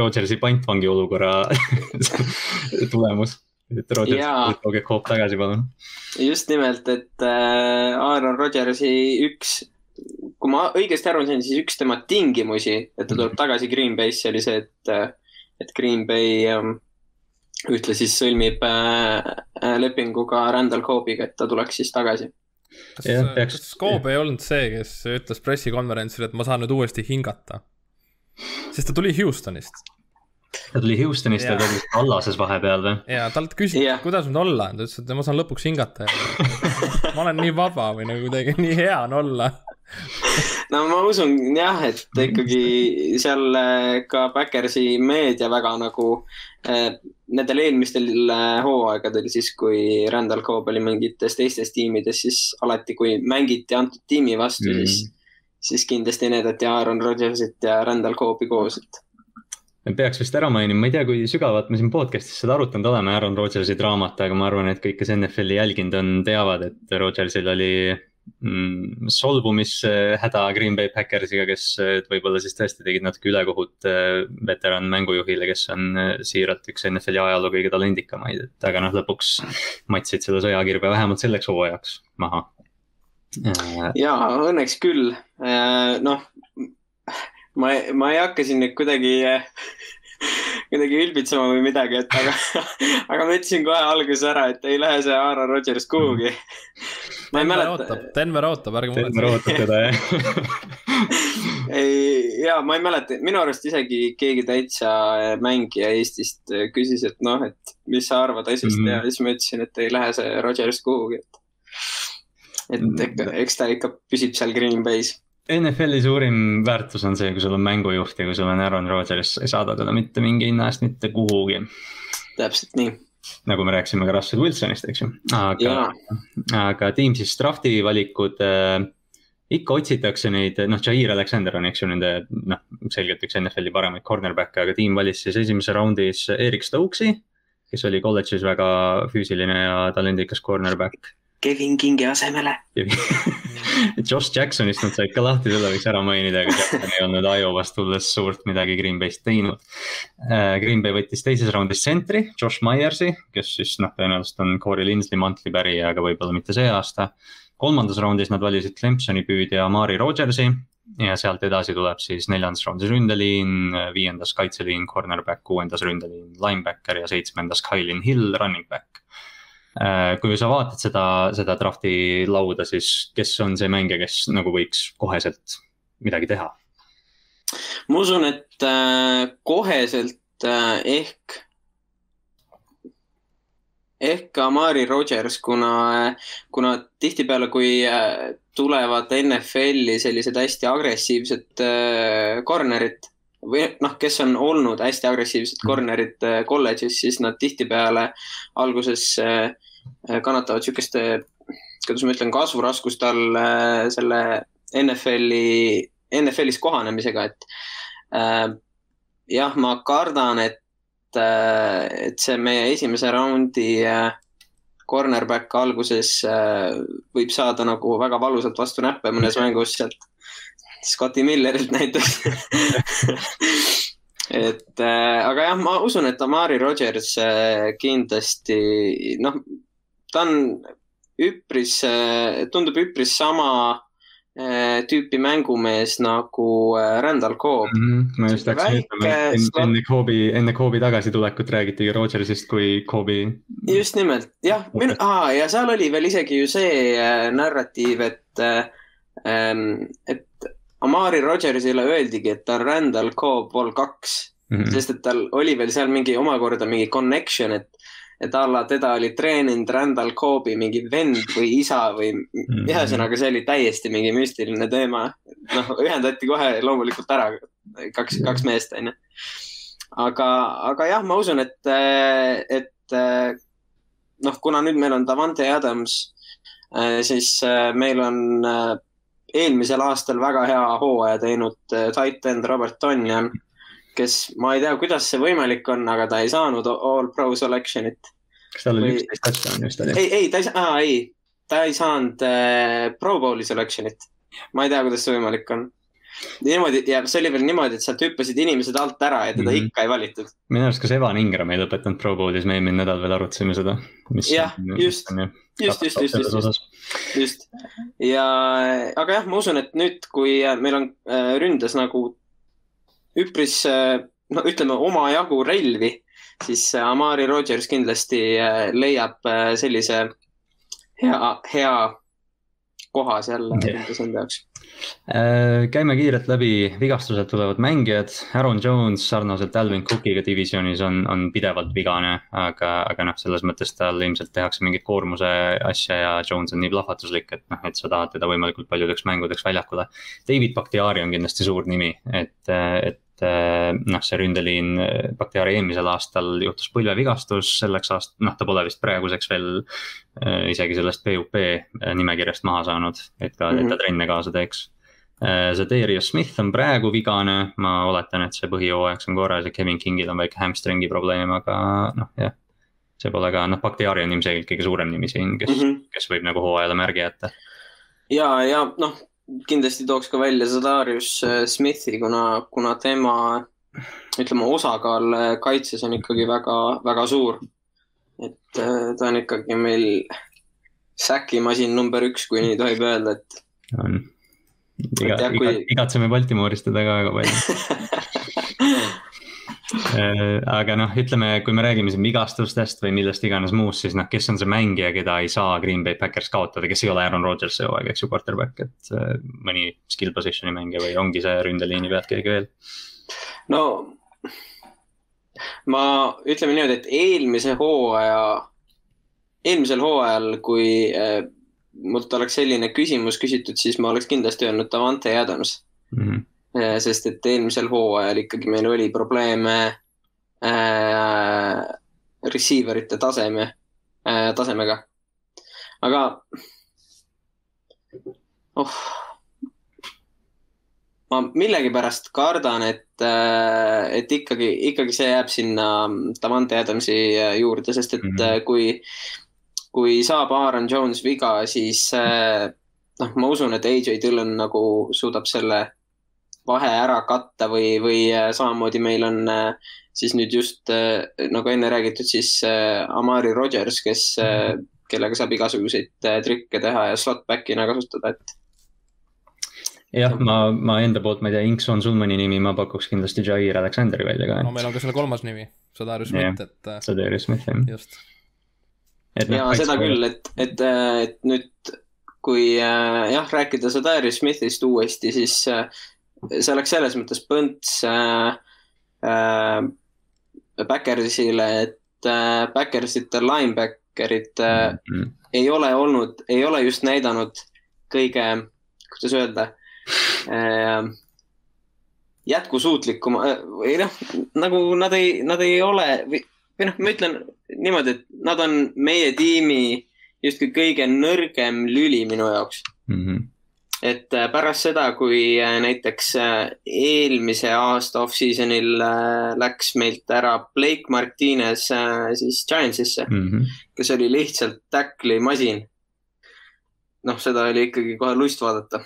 Rodgersi pantvangi olukorra tulemus et Rodgers, tooge Cobb tagasi, palun. just nimelt, et äh, Aaron Rodgersi üks, kui ma õigesti aru sain, siis üks tema tingimusi, et ta tuleb tagasi Green Bay'sse oli see, et, äh, et Green Bay ähm, ühtlasi sõlmib äh, äh, lepingu ka Randall Cobiga, et ta tuleks siis tagasi. kas, kas Cobb ei olnud see, kes ütles pressikonverentsil, et ma saan nüüd uuesti hingata? sest ta tuli Houstonist. ta tuli Houstonist ja ta oli Allases vahepeal või? ja talt küsiti kuidas nüüd olla, ta ütles, et ma saan lõpuks hingata ma olen nii vaba või nagu kuidagi nii hea on olla no ma usun jah, et ikkagi seal äh, ka Backersi meedia väga nagu äh, nendel eelmistel äh, hooaegadel siis, kui Randall Cobb oli mingites teistes tiimides, siis alati, kui mängiti antud tiimi vastu mm., siis, siis kindlasti näidati Aaron Rodgersit ja Randall Cobbi koos, et peaks vist ära mainima, ma ei tea, kui sügavalt me siin podcast'is seda arutanud oleme, Aaron Rodgersi draamat, aga ma arvan, et kõik, kes NFL-i jälginud on, teavad, et Rodgersil oli solvumishäda Green Bay Packersiga, kes võib-olla siis tõesti tegid natuke ülekohut veteran mängujuhile, kes on siiralt üks NFL-i ajaloo kõige talendikamaid, et aga noh, lõpuks matsid selle sõjakirve vähemalt selleks hooajaks maha. ja õnneks küll, noh ma, ma ei hakka siin nüüd kuidagi kuidagi ülbitsema või midagi, et aga, aga ma ütlesin kohe alguses ära, et ei lähe see Aaron Rodgers kuhugi. ma ei mäleta. Denver ootab, ärge muretsege. Denver ootab teda, jah ei, ja ma ei mäleta, minu arust isegi keegi täitsa mängija Eestist küsis, et noh, et mis sa arvad asjast mm -hmm. ja siis ma ütlesin, et ei lähe see Rodgers kuhugi, et. et ekka, eks ta ikka püsib seal Green Bay's NFL-i suurim väärtus on see, kui sul on mängujuht ja kui sul on Aaron Rodgers, sa ei saada teda mitte mingi hinna eest mitte kuhugi. täpselt nii. Nagu me rääkisime ka Russell Wilsonist, eks ju, aga, aga Teams'is drafti valikud äh, ikka otsitakse neid, noh, Jair Alexander on, eks ju, nende noh, selgelt üks NFL-i paremaid cornerback'e, aga tiim valis siis esimese raundis Erik Stokes'i. kes oli kolledžis väga füüsiline ja talendikas cornerback Kevin Kingi asemele Josh Jacksonist nad said ka lahti, seda võiks ära mainida, aga Jackson ei olnud Iowast tulles suurt midagi Green Bay'st teinud. Äh, Green Bay võttis teises raundis sentri, Josh Myersi, kes siis noh, tõenäoliselt on Corey Linsley mantli pärija, aga võib-olla mitte see aasta. kolmandas raundis nad valisid Clemsoni püüdja Mari Rogersi ja sealt edasi tuleb siis neljandas raundis ründeliin, viiendas kaitseliin, cornerback, kuuendas ründeliin, linebacker ja seitsmendas Kylin Hill, running back kui sa vaatad seda, seda draft'i lauda, siis kes on see mängija, kes nagu võiks koheselt midagi teha? ma usun, et äh, koheselt äh, ehk, ehk Amari Rodgers, kuna, kuna tihtipeale, kui tulevad NFL-i sellised hästi agressiivsed corner'id või noh, kes on olnud hästi agressiivsed mhm. corner'id kolledžis, siis nad tihtipeale alguses äh, Äh, kannatavad sihukeste, kuidas ma ütlen, kasvuraskust all äh, selle NFL-i, NFL-is kohanemisega, et äh, jah, ma kardan, et, et see meie esimese raundi cornerback alguses võib saada nagu väga valusalt vastu näppe mõnes mängus sealt Scotti Millerilt näiteks. Et äh, aga jah, ma usun, et Amari Rodgers äh, kindlasti noh, ta on üpris, äh, tundub üpris sama äh, tüüpi mängumees nagu äh, Randall Cobb mm. -hmm. ma just läksin ütlema, et enne Cobbi, enne Cobbi tagasitulekut räägiti Rodgersist kui Cobbi. just nimelt, jah, minu ah,, ja seal oli veel isegi ju see narratiiv, et äh,, et Amari Rodgersile öeldigi, et ta on Randall Cobb vol kaks mm. -hmm. sest et tal oli veel seal mingi omakorda mingi connection, et et a la teda oli treeninud Randall Coobi mingi vend või isa või mm -hmm. ühesõnaga, see oli täiesti mingi müstiline teema. noh, ühendati kohe loomulikult ära kaks, kaks meest, onju. aga, aga jah, ma usun, et, et noh, kuna nüüd meil on Davante Adams, siis meil on eelmisel aastal väga hea hooaja teinud tight end Robert Tonjan kes, ma ei tea, kuidas see võimalik on, aga ta ei saanud all pro selection'it. Kas tal oli üksteist asja on just oli? ei, ei, ta ei saa, ei, ta ei saanud äh, pro bowl'i selection'it. ma ei tea, kuidas see võimalik on. niimoodi ja see oli veel niimoodi, et sealt hüppasid inimesed alt ära ja teda mm -hmm. ikka ei valitud. minu arust, kas Evan Ingram ei lõpetanud pro bowl'is, me eelmine nädal veel arutasime seda. jah, just, just, just, just, just, just, just ja, aga jah, ma usun, et nüüd, kui meil on äh, ründes nagu üpris, äh, no ütleme, omajagu relvi, siis äh, Amari Rodgers kindlasti äh, leiab sellise hea, hea koha seal endas enda jaoks. käime kiirelt läbi vigastused tulevad mängijad. Aaron Jones sarnaselt Alvin Cookiga divisionis on, on pidevalt vigane, aga, aga noh, selles mõttes tal ilmselt tehakse mingit koormuse asja ja Jones on nii plahvatuslik, et noh, et sa tahad teda võimalikult paljudeks mängudeks väljakule. David Bakhtiari on kindlasti suur nimi, et, et noh, see ründeliin eh, Bakhtiari eelmisel aastal juhtus põlvevigastus, selleks aast-, noh, ta pole vist praeguseks veel äh, isegi sellest PUP nimekirjast maha saanud, et ka, et ta trenne kaasa teeks see Darius Smith on praegu vigane, ma oletan, et see põhijooajaks on korras ja Kevin Kingil on väike hamstringi probleem, aga noh, jah. see pole ka, noh, Bakhtiari on ilmselgelt kõige suurem nimi siin, kes mm, -hmm. kes võib nagu hooajale märgi jätta ja, ja noh, kindlasti tooks ka välja Zadarius äh, Smithi, kuna, kuna tema ütleme, osakaal äh, kaitses on ikkagi väga, väga suur. et äh, ta on ikkagi meil säkimasin number üks, kui nii tohib öelda, et. on, iga, iga, kui... igatseme Baltimooris teda ka väga palju aga noh, ütleme, kui me räägime siin vigastustest või millest iganes muust, siis noh, kes on see mängija, keda ei saa Green Bay Packers kaotada, kes ei ole Aaron Rodgers see hooaeg, eks ju, quarterback, et äh, mõni skill position'i mängija või ongi see ründeliini pealt keegi veel? no ma ütleme niimoodi, et eelmise hooaja, eelmisel hooajal, kui äh, mult oleks selline küsimus küsitud, siis ma oleks kindlasti öelnud Davante Adams mm. -hmm Äh, sest et eelmisel hooajal ikkagi meil oli probleeme äh, receiver ite taseme äh,, tasemega. aga oh, ma millegipärast kardan, et, äh, et ikkagi, ikkagi see jääb sinna Davante Adamsi äh, juurde, sest et mm -hmm. kui, kui saab Aaron Jones viga, siis noh, ma usun, et AJ Dillon nagu suudab selle vahe ära katta või, või äh, samamoodi meil on äh, siis nüüd just äh, nagu enne räägitud, siis Amari Rodgers, kes, kellega saab igasuguseid trikke teha ja slot back'ina kasutada, et. jah, ma, ma enda poolt, ma ei tea, Inks, on sul mõni nimi, ma pakuks kindlasti Jair Alexanderi välja ka. no meil on ka selle kolmas nimi, Sadarius Smith, et. Sadarius Smith, jah. just. No, ja seda küll, et, et, et nüüd kui jah, rääkida Sadarius Smithist uuesti, siis see oleks selles mõttes põnts äh, äh, Backersile, et äh, Backersite linebacker'id äh, mm -hmm. ei ole olnud, ei ole just näidanud kõige, kuidas öelda äh,, jätkusuutlikum äh, või noh, nagu nad ei, nad ei ole või, või noh, ma ütlen niimoodi, et nad on meie tiimi justkui kõige nõrgem lüli minu jaoks mm. -hmm et äh, pärast seda, kui äh, näiteks äh, eelmise aasta off-season'il läks meilt ära Blake Martinez siis Giantsisse mm, -hmm. kes oli lihtsalt tackli masin. noh, seda oli ikkagi kohe lust vaadata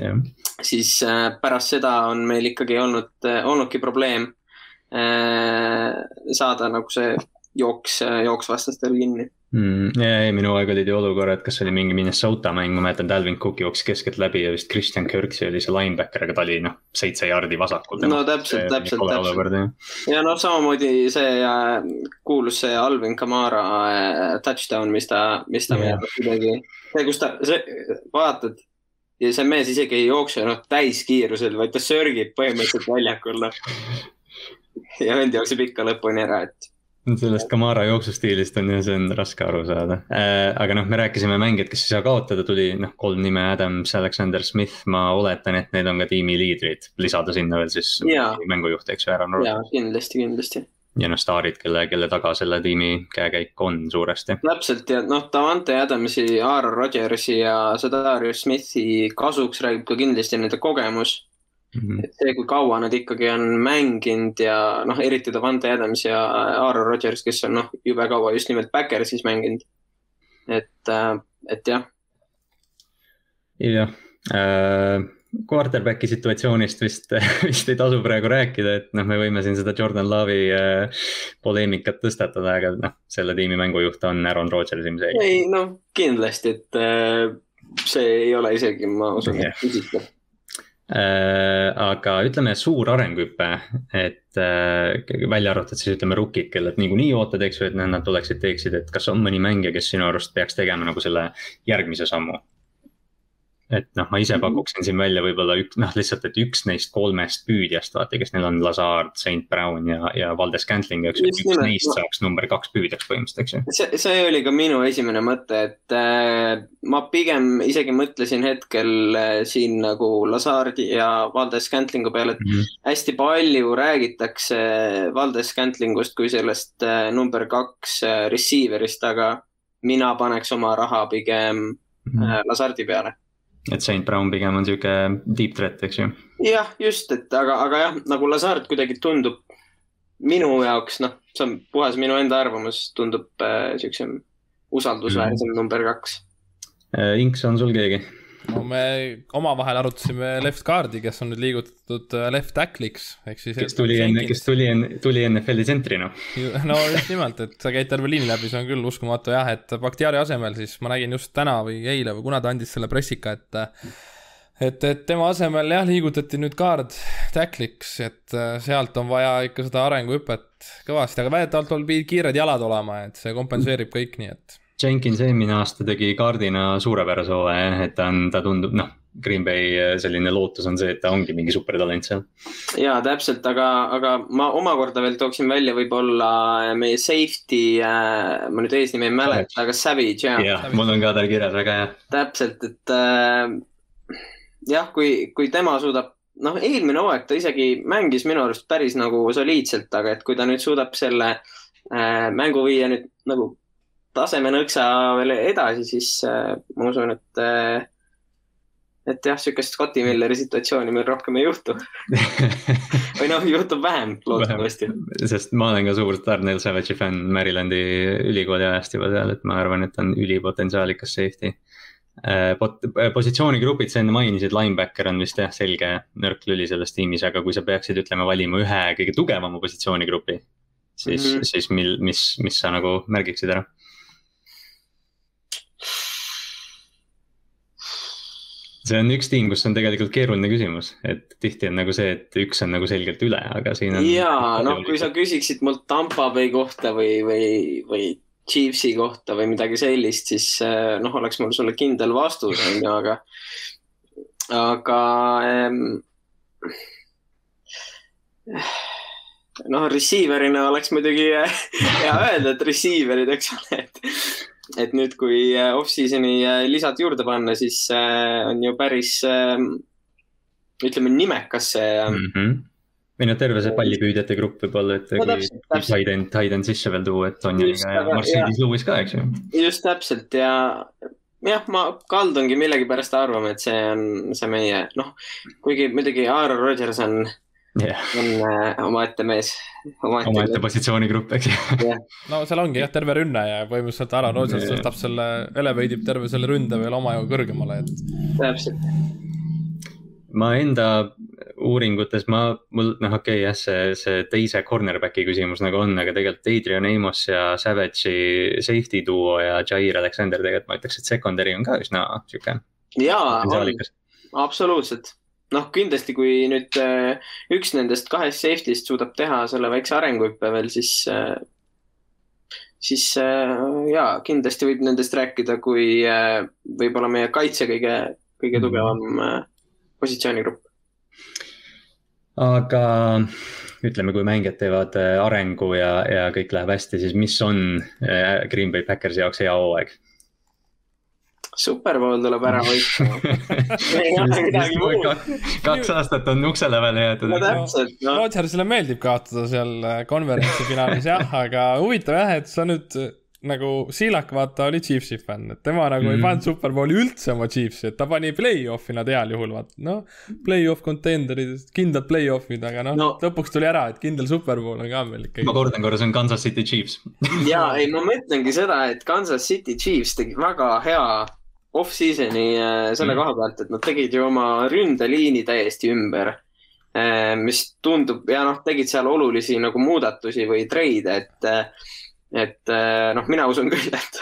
yeah.. siis pärast seda on meil ikkagi olnud, olnudki probleem saada nagu see jooks, jooks vastastel kinni mm,. ei, minu aeg olid ju olukorrad, kas oli mingi Minnesota mäng, ma mäletan, Dalvin Cook jooksis keskeltläbi ja vist Christian Kirksey oli see linebacker, aga ta oli noh, seitse jaardi vasakul. no täpselt, täpselt, täpselt. ja noh, samamoodi see äh, kuulus see Alvin Kamara äh, touchdown, mis ta, mis ta yeah. kuidagi, see, kus ta, see, vaatad ja see mees isegi ei jookse noh täiskiirusel, vaid ta sörgib põhimõtteliselt väljakul noh. ja vend jookseb ikka lõpuni ära, et sellest Kamara jooksustiilist on ju, see on raske aru saada äh,. aga noh, me rääkisime mängijad, kes ei saa kaotada, tuli noh, kolm nime, Adams, Alexander Smith, ma oletan, et need on ka tiimi liidrid, lisada sinna veel siis ja. mängujuht, eks ju, Aaron Rodgers. jaa, kindlasti, kindlasti. ja noh, staarid, kelle, kelle taga selle tiimi käekäik on suuresti. täpselt ja noh, Davante Adamsi, Aaron Rodgersi ja Sedarius Smithi kasuks räägib ka kindlasti nende kogemus Mm -hmm. et see, kui kaua nad ikkagi on mänginud ja noh, eriti Davante Adams ja Aaron Rodgers, kes on noh, jube kaua just nimelt Backersis mänginud. et, äh, et jah. jah äh,, quarterback'i situatsioonist vist, vist ei tasu praegu rääkida, et noh, me võime siin seda Jordan Love'i äh, poleemikat tõstatada, aga noh, selle tiimi mängujuht on Aaron Rodgers ilmselgelt. ei noh, kindlasti, et äh, see ei ole isegi, ma usun yeah., küsitav Äh, aga ütleme, suur arenguhüpe, et äh, välja arvatud siis ütleme rukid, kellelt niikuinii ootad, eks ju, et nad tuleksid, teeksid, et kas on mõni mängija, kes sinu arust peaks tegema nagu selle järgmise sammu? Et noh, ma ise mhm. pakuksin siin välja võib-olla üks, noh lihtsalt, et üks neist kolmest püüdjast, vaata, kes neil on Lazard, St Brown ja, ja Valdes Scantling, eks ju, üks nimelt, neist saaks number kaks püüdjaks põhimõtteliselt, eks ju. see, see oli ka minu esimene mõte, et äh, ma pigem isegi mõtlesin hetkel äh, siin nagu Lazardi ja Valdes Scantlingu peale, et mm -hmm. hästi palju räägitakse Valdes Scantlingust kui sellest äh, number kaks äh, receiver'ist, aga mina paneks oma raha pigem äh, Lazardi peale et Saint Brown pigem on sihuke deep threat, eks ju. jah, just, et aga, aga jah, nagu Lazard kuidagi tundub minu jaoks, noh, see on puhas minu enda arvamus, tundub äh, siukse usaldusväärsem mm. number kaks äh,. Inks, on sul keegi? No me omavahel arutasime left guard'i, kes on nüüd liigutatud äh, left tackle'iks, ehk siis. kes tuli enne, kes tuli enne, tuli NFL-i tsentrina. no just nimelt, et sa käid terve liini läbi, see on küll uskumatu jah, et Bakhtiari asemel siis ma nägin just täna või eile või kuna ta andis selle pressika, et et, et tema asemel jah, liigutati nüüd guard tackle'iks, et äh, sealt on vaja ikka seda arenguhüpet kõvasti, aga väidetavalt pidid kiired jalad olema, et see kompenseerib kõik, nii et Jenkins eelmine aasta tegi kaardina suurepärase hooaja, et ta on, ta tundub, noh, Green Bay selline lootus on see, et ta ongi mingi supertalent seal. ja täpselt, aga, aga ma omakorda veel tooksin välja võib-olla meie safety äh,, ma nüüd eesnime ei mäleta, aga Savage jah. jah, mul on ka tal kirjas väga hea. täpselt, et äh, jah, kui, kui tema suudab noh, eelmine hooaeg ta isegi mängis minu arust päris nagu soliidselt, aga et kui ta nüüd suudab selle äh, mängu viia nüüd nagu tasemenõksa veel edasi, siis äh, ma usun, et äh, et jah, sihukest Scotti Milleri situatsiooni meil rohkem ei juhtu või noh, juhtub vähem, loodetavasti. sest ma olen ka suur Darnell Savage'i fänn Marylandi ülikooli ajast juba seal, et ma arvan, et on ülipotentsiaalikas safety äh,. positsioonigrupid, sa enne mainisid, linebacker on vist jah, selge nõrk lüli selles tiimis, aga kui sa peaksid, ütleme, valima ühe kõige tugevama positsioonigrupi, siis mm, -hmm. siis mil, mis, mis sa nagu märgiksid ära? See on üks tiim, kus on tegelikult keeruline küsimus, et tihti on nagu see, et üks on nagu selgelt üle, aga siin on. ja noh, kui sa küsiksid mult Tampa Bay kohta või, või, või Chiefsi kohta või midagi sellist, siis eh, noh, oleks mul sulle kindel vastus, on ju, aga, aga ähm, noh, receiver'ina oleks muidugi hea öelda, et receiver'id, eks ole, et et nüüd, kui äh, off-season'i äh, lisad juurde panna, siis äh, on ju päris, ähm, ütleme, nimekas see mm. -hmm. või noh, terve see pallipüüdjate grupp võib-olla, et no, kui Hayden, Hayden sisse veel tuua, et Tonjaniga ja Mercedes Lewis ka, eks ju. just täpselt ja jah, ma kaldungi millegipärast arvama, et see on see meie, noh, kuigi muidugi Aaron Rodgers on yeah. on äh, omaette mees. omaette positsioonigrupp, eks ju yeah.. no seal ongi jah, terve rünne ja põhimõtteliselt Aaron Rodgers yeah. tõstab selle, elevate ib terve selle ründe veel omajagu kõrgemale, et. täpselt. ma enda uuringutes, ma, mul noh, okei okay, jah, see, see teise cornerback'i küsimus nagu on, aga tegelikult Adrian Amos ja Savage'i safety duo ja Jair Alexander tegelikult ma ütleks, et secondary on ka üsna sihuke. jaa, absoluutselt noh, kindlasti, kui nüüd äh, üks nendest kahest safety'st suudab teha selle väikse arenguhüppe veel, siis äh,, siis äh, jaa, kindlasti võib nendest rääkida kui võib-olla meie kaitse kõige, kõige tugevam äh, positsioonigrupp. aga ütleme, kui mängijad teevad arengu ja, ja kõik läheb hästi, siis mis on Green Bay Packersi jaoks hea hooaeg? Superbowl tuleb ära hoida kaks aastat on uksele veel jäetud. no täpselt no.. Rodgersile meeldib kaotada seal konverentsi äh, finaalis jah, aga huvitav jah, et sa nüüd äh, nagu Siilak vaata oli Chiefsi fänn, et tema nagu mm. ei mhm. pannud Superbowli üldse oma Chiefsi, et ta pani play-off'i nad heal juhul vaata, noh. Play-off contender'id, kindlad play-off'id, aga noh no. lõpuks tuli ära, et kindel Superbowl on ka meil ikkagi. ma kordan korra, see on Kansas City Chiefs ja ei, ma mõtlengi seda, et Kansas City Chiefs tegi väga hea off-season'i äh, selle mm. koha pealt, et nad tegid ju oma ründeliini täiesti ümber. Äh, mis tundub ja noh, tegid seal olulisi nagu muudatusi või treide, et, äh, et noh, mina usun küll, et,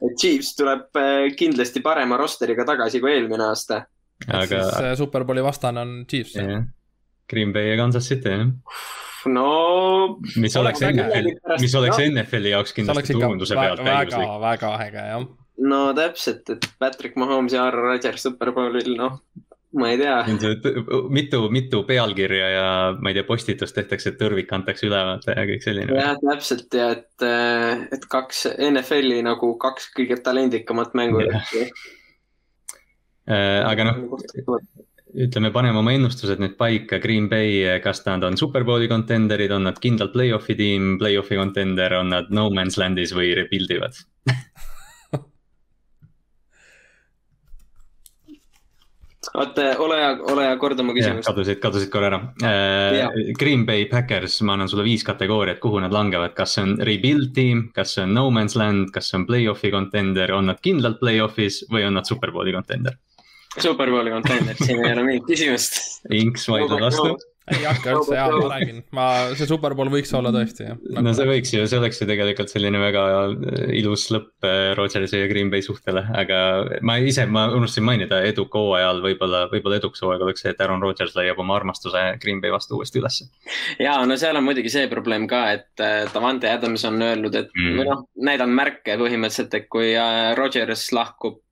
et Chiefs tuleb kindlasti parema roster'iga tagasi kui eelmine aasta. aga. siis Superbowli vastane on Chiefs yeah.. Green Bay ja Kansas City, jah no. mis oleks NFL, mis oleks NFL-i jaoks kindlasti turunduse pealt väga, väga äge jah no täpselt, et Patrick Mahomes ja Aaron Rodgers Superbowlil, noh, ma ei tea. mitu, mitu pealkirja ja ma ei tea, postitust tehtakse, et tõrvik antakse üle vaata ja kõik selline. jah, täpselt ja et, et kaks NFL-i nagu kaks kõige talendikamat mängujuhti. Äh, aga noh, ütleme, paneme oma ennustused nüüd paika, Green Bay, kas nad on superbowli contender'id, on nad kindlalt play-off'i tiim, play-off'i contender, on nad no man's land'is või rebuild ivad oota, ole hea, ole hea, korda oma küsimust. kadusid, kadusid korra ära uh,. Green Bay Packers, ma annan sulle viis kategooriat, kuhu nad langevad, kas see on rebuild tiim, kas see on no man's land, kas see on play-off'i contender, on nad kindlalt play-off'is või on nad superbowli contender? Superbowli konteinerid, siin ei ole mingit küsimust. Inks vaidleb vastu ei hakka üldse, jaa, ma räägin, ma, see Superbowl võiks olla tõesti, jah nagu.... no see võiks ju, see oleks ju tegelikult selline väga äh, ilus lõpp äh, Rodgersi ja Green Bay suhtele, aga ma ise, ma unustasin mainida, eduka hooajal võib-olla, võib-olla edukas hooaeg oleks see, et Aaron Rodgers leiab oma armastuse Green Bay vastu uuesti ülesse. ja no seal on muidugi see probleem ka, et äh, Davante Adams on öelnud, et mm. või noh, näidanud märke põhimõtteliselt, et kui Rodgers lahkub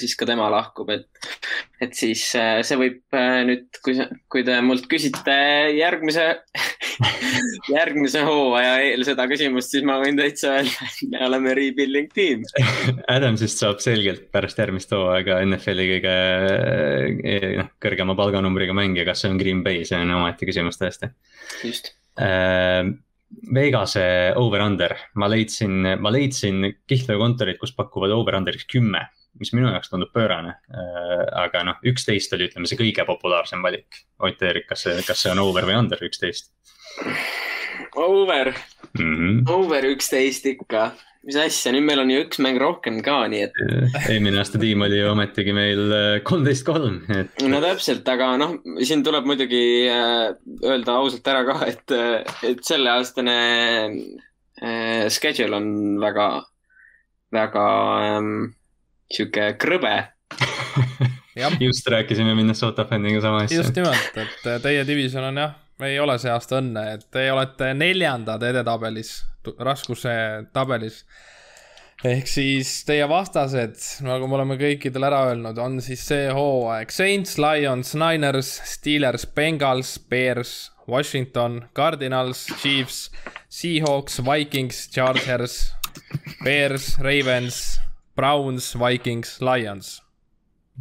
siis ka tema lahkub, et, et siis äh, see võib äh, nüüd, kui, kui te mult küsite järgmise järgmise hooaja eel seda küsimust, siis ma võin täitsa öelda, et me oleme rebuilding tiim. Adamsist saab selgelt pärast järgmist hooaega NFL-i kõige noh, kõrgema palganumbriga mängija, kas see on Green Bay, see on omaette küsimus tõesti. just äh, Vegase over-under, ma leidsin, ma leidsin kihlveokontorid, kus pakuvad over-under'iks kümme mis minu jaoks tundub pöörane. Äh, aga noh, üksteist oli, ütleme, see kõige populaarsem valik. Ott Eerik, kas see, kas see on over või under üksteist? Over mm, -hmm. over üksteist ikka mis asja, nüüd meil on ju üks mäng rohkem ka, nii et. eelmine aasta tiim oli ju ometigi meil äh, kolmteist kolm, et. no täpselt, aga noh, siin tuleb muidugi äh, öelda ausalt ära ka, et, et selleaastane äh, schedule on väga, väga ähm, sihuke krõbe just rääkisime Minnesota fänniga sama asja. just nimelt, et teie division on jah, ei ole see aasta õnne, et teie olete neljandad edetabelis, raskuse tabelis. ehk siis teie vastased, nagu me oleme kõikidele ära öelnud, on siis see hooaeg Saints, Lions, Niners, Steelers, Bengals, Bears, Washington, Cardinals, Chiefs, Seahawks, Vikings, Chargers, Bears, Ravens Browns, Vikings, Lions.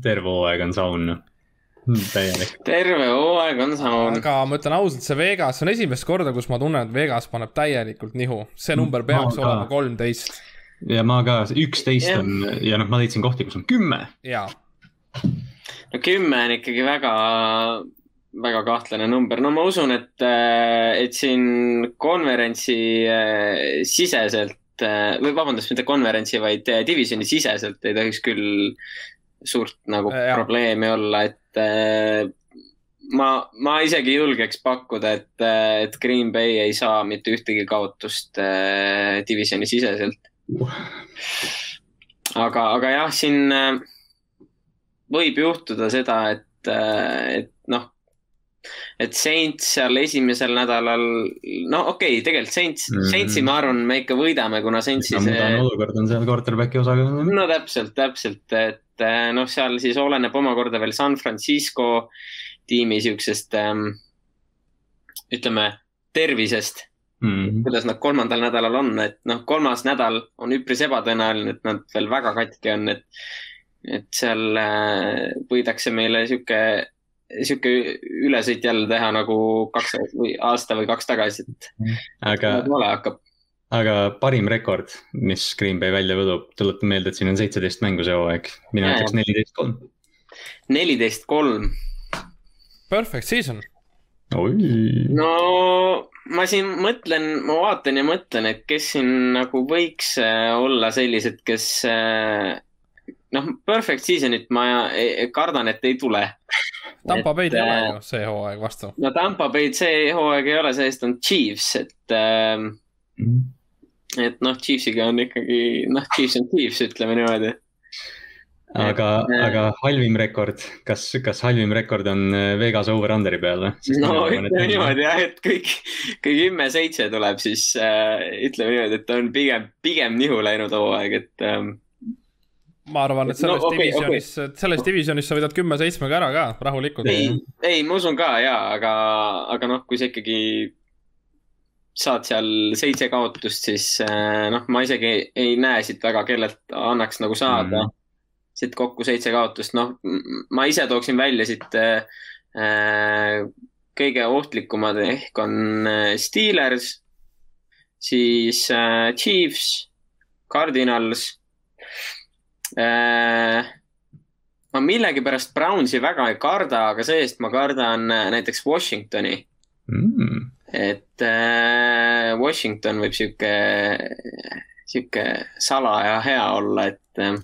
terve hooaeg on saun hmm, täielik. terve hooaeg on saun. aga ma ütlen ausalt, see Vegas, see on esimest korda, kus ma tunnen, et Vegas paneb täielikult nihu. see number peaks ma olema kolmteist. ja ma ka, üksteist on ja noh, ma leidsin kohti, kus on kümme. jaa. no kümme on ikkagi väga, väga kahtlane number, no ma usun, et, et siin konverentsi eh, siseselt Äh, või vabandust, mitte konverentsi, vaid äh, divisioni siseselt ei tohiks küll suurt nagu ja. probleemi olla, et äh, ma, ma isegi julgeks pakkuda, et, et Green Bay ei saa mitte ühtegi kaotust äh, divisioni siseselt aga, aga jah, siin äh, võib juhtuda seda, et, et et Saints seal esimesel nädalal, no okei okay,, tegelikult Saints mm, -hmm. Saintsi ma arvan, me ikka võidame, kuna Saintsi see. olukord on seal quarterback'i osaga. no täpselt, täpselt, et eh, noh, seal siis oleneb omakorda veel San Francisco tiimi siuksest ähm,, ütleme, tervisest mm. -hmm. kuidas nad kolmandal nädalal on, et noh, kolmas nädal on üpris ebatõenäoline, et nad veel väga katki on, et, et seal äh, võidakse meile sihuke sihuke ülesõit jälle teha nagu kaks või aasta või kaks tagasi, et aga, vale hakkab. aga parim rekord, mis Green Bay välja võdub, tuletan meelde, et siin on seitseteist mängu see hooaeg, mina ütleks neliteist kolm. neliteist kolm. Perfect season. no ma siin mõtlen, ma vaatan ja mõtlen, et kes siin nagu võiks äh, olla sellised, kes äh, noh, perfect season'it ma kardan, et ei tule. Tampa Bay'd ei ole ju see hooaeg vastu. no Tampa Bay'd see hooaeg ei ole, see-eest on Chiefs, et äh,. Mm. et noh, Chiefsiga on ikkagi, noh, Chiefs on Chiefs, ütleme niimoodi. aga, äh, aga halvim rekord, kas, kas halvim rekord on äh, Vegas over-under'i peal või? no ütleme niimoodi jah, et kõik, kui kümme-seitse tuleb, siis äh, ütleme niimoodi, et on pigem, pigem nihu läinud hooaeg, et ähm, ma arvan, et selles no, okay, divisionis okay., selles divisionis sa võidad kümme seitsmega ära ka rahulikult. ei, ei, ma usun ka ja, aga, aga noh, kui sa ikkagi saad seal seitse kaotust, siis eh, noh, ma isegi ei, ei näe siit väga, kellelt annaks nagu saada mm. siit kokku seitse kaotust, noh, ma ise tooksin välja siit äh, kõige ohtlikumad ehk on Steelers, siis äh, Chiefs, Cardinals Äh, ma millegipärast Brownsi väga ei karda, aga see-eest ma kardan äh, näiteks Washingtoni mm.. et äh, Washington võib sihuke, sihuke salaja hea olla, et äh,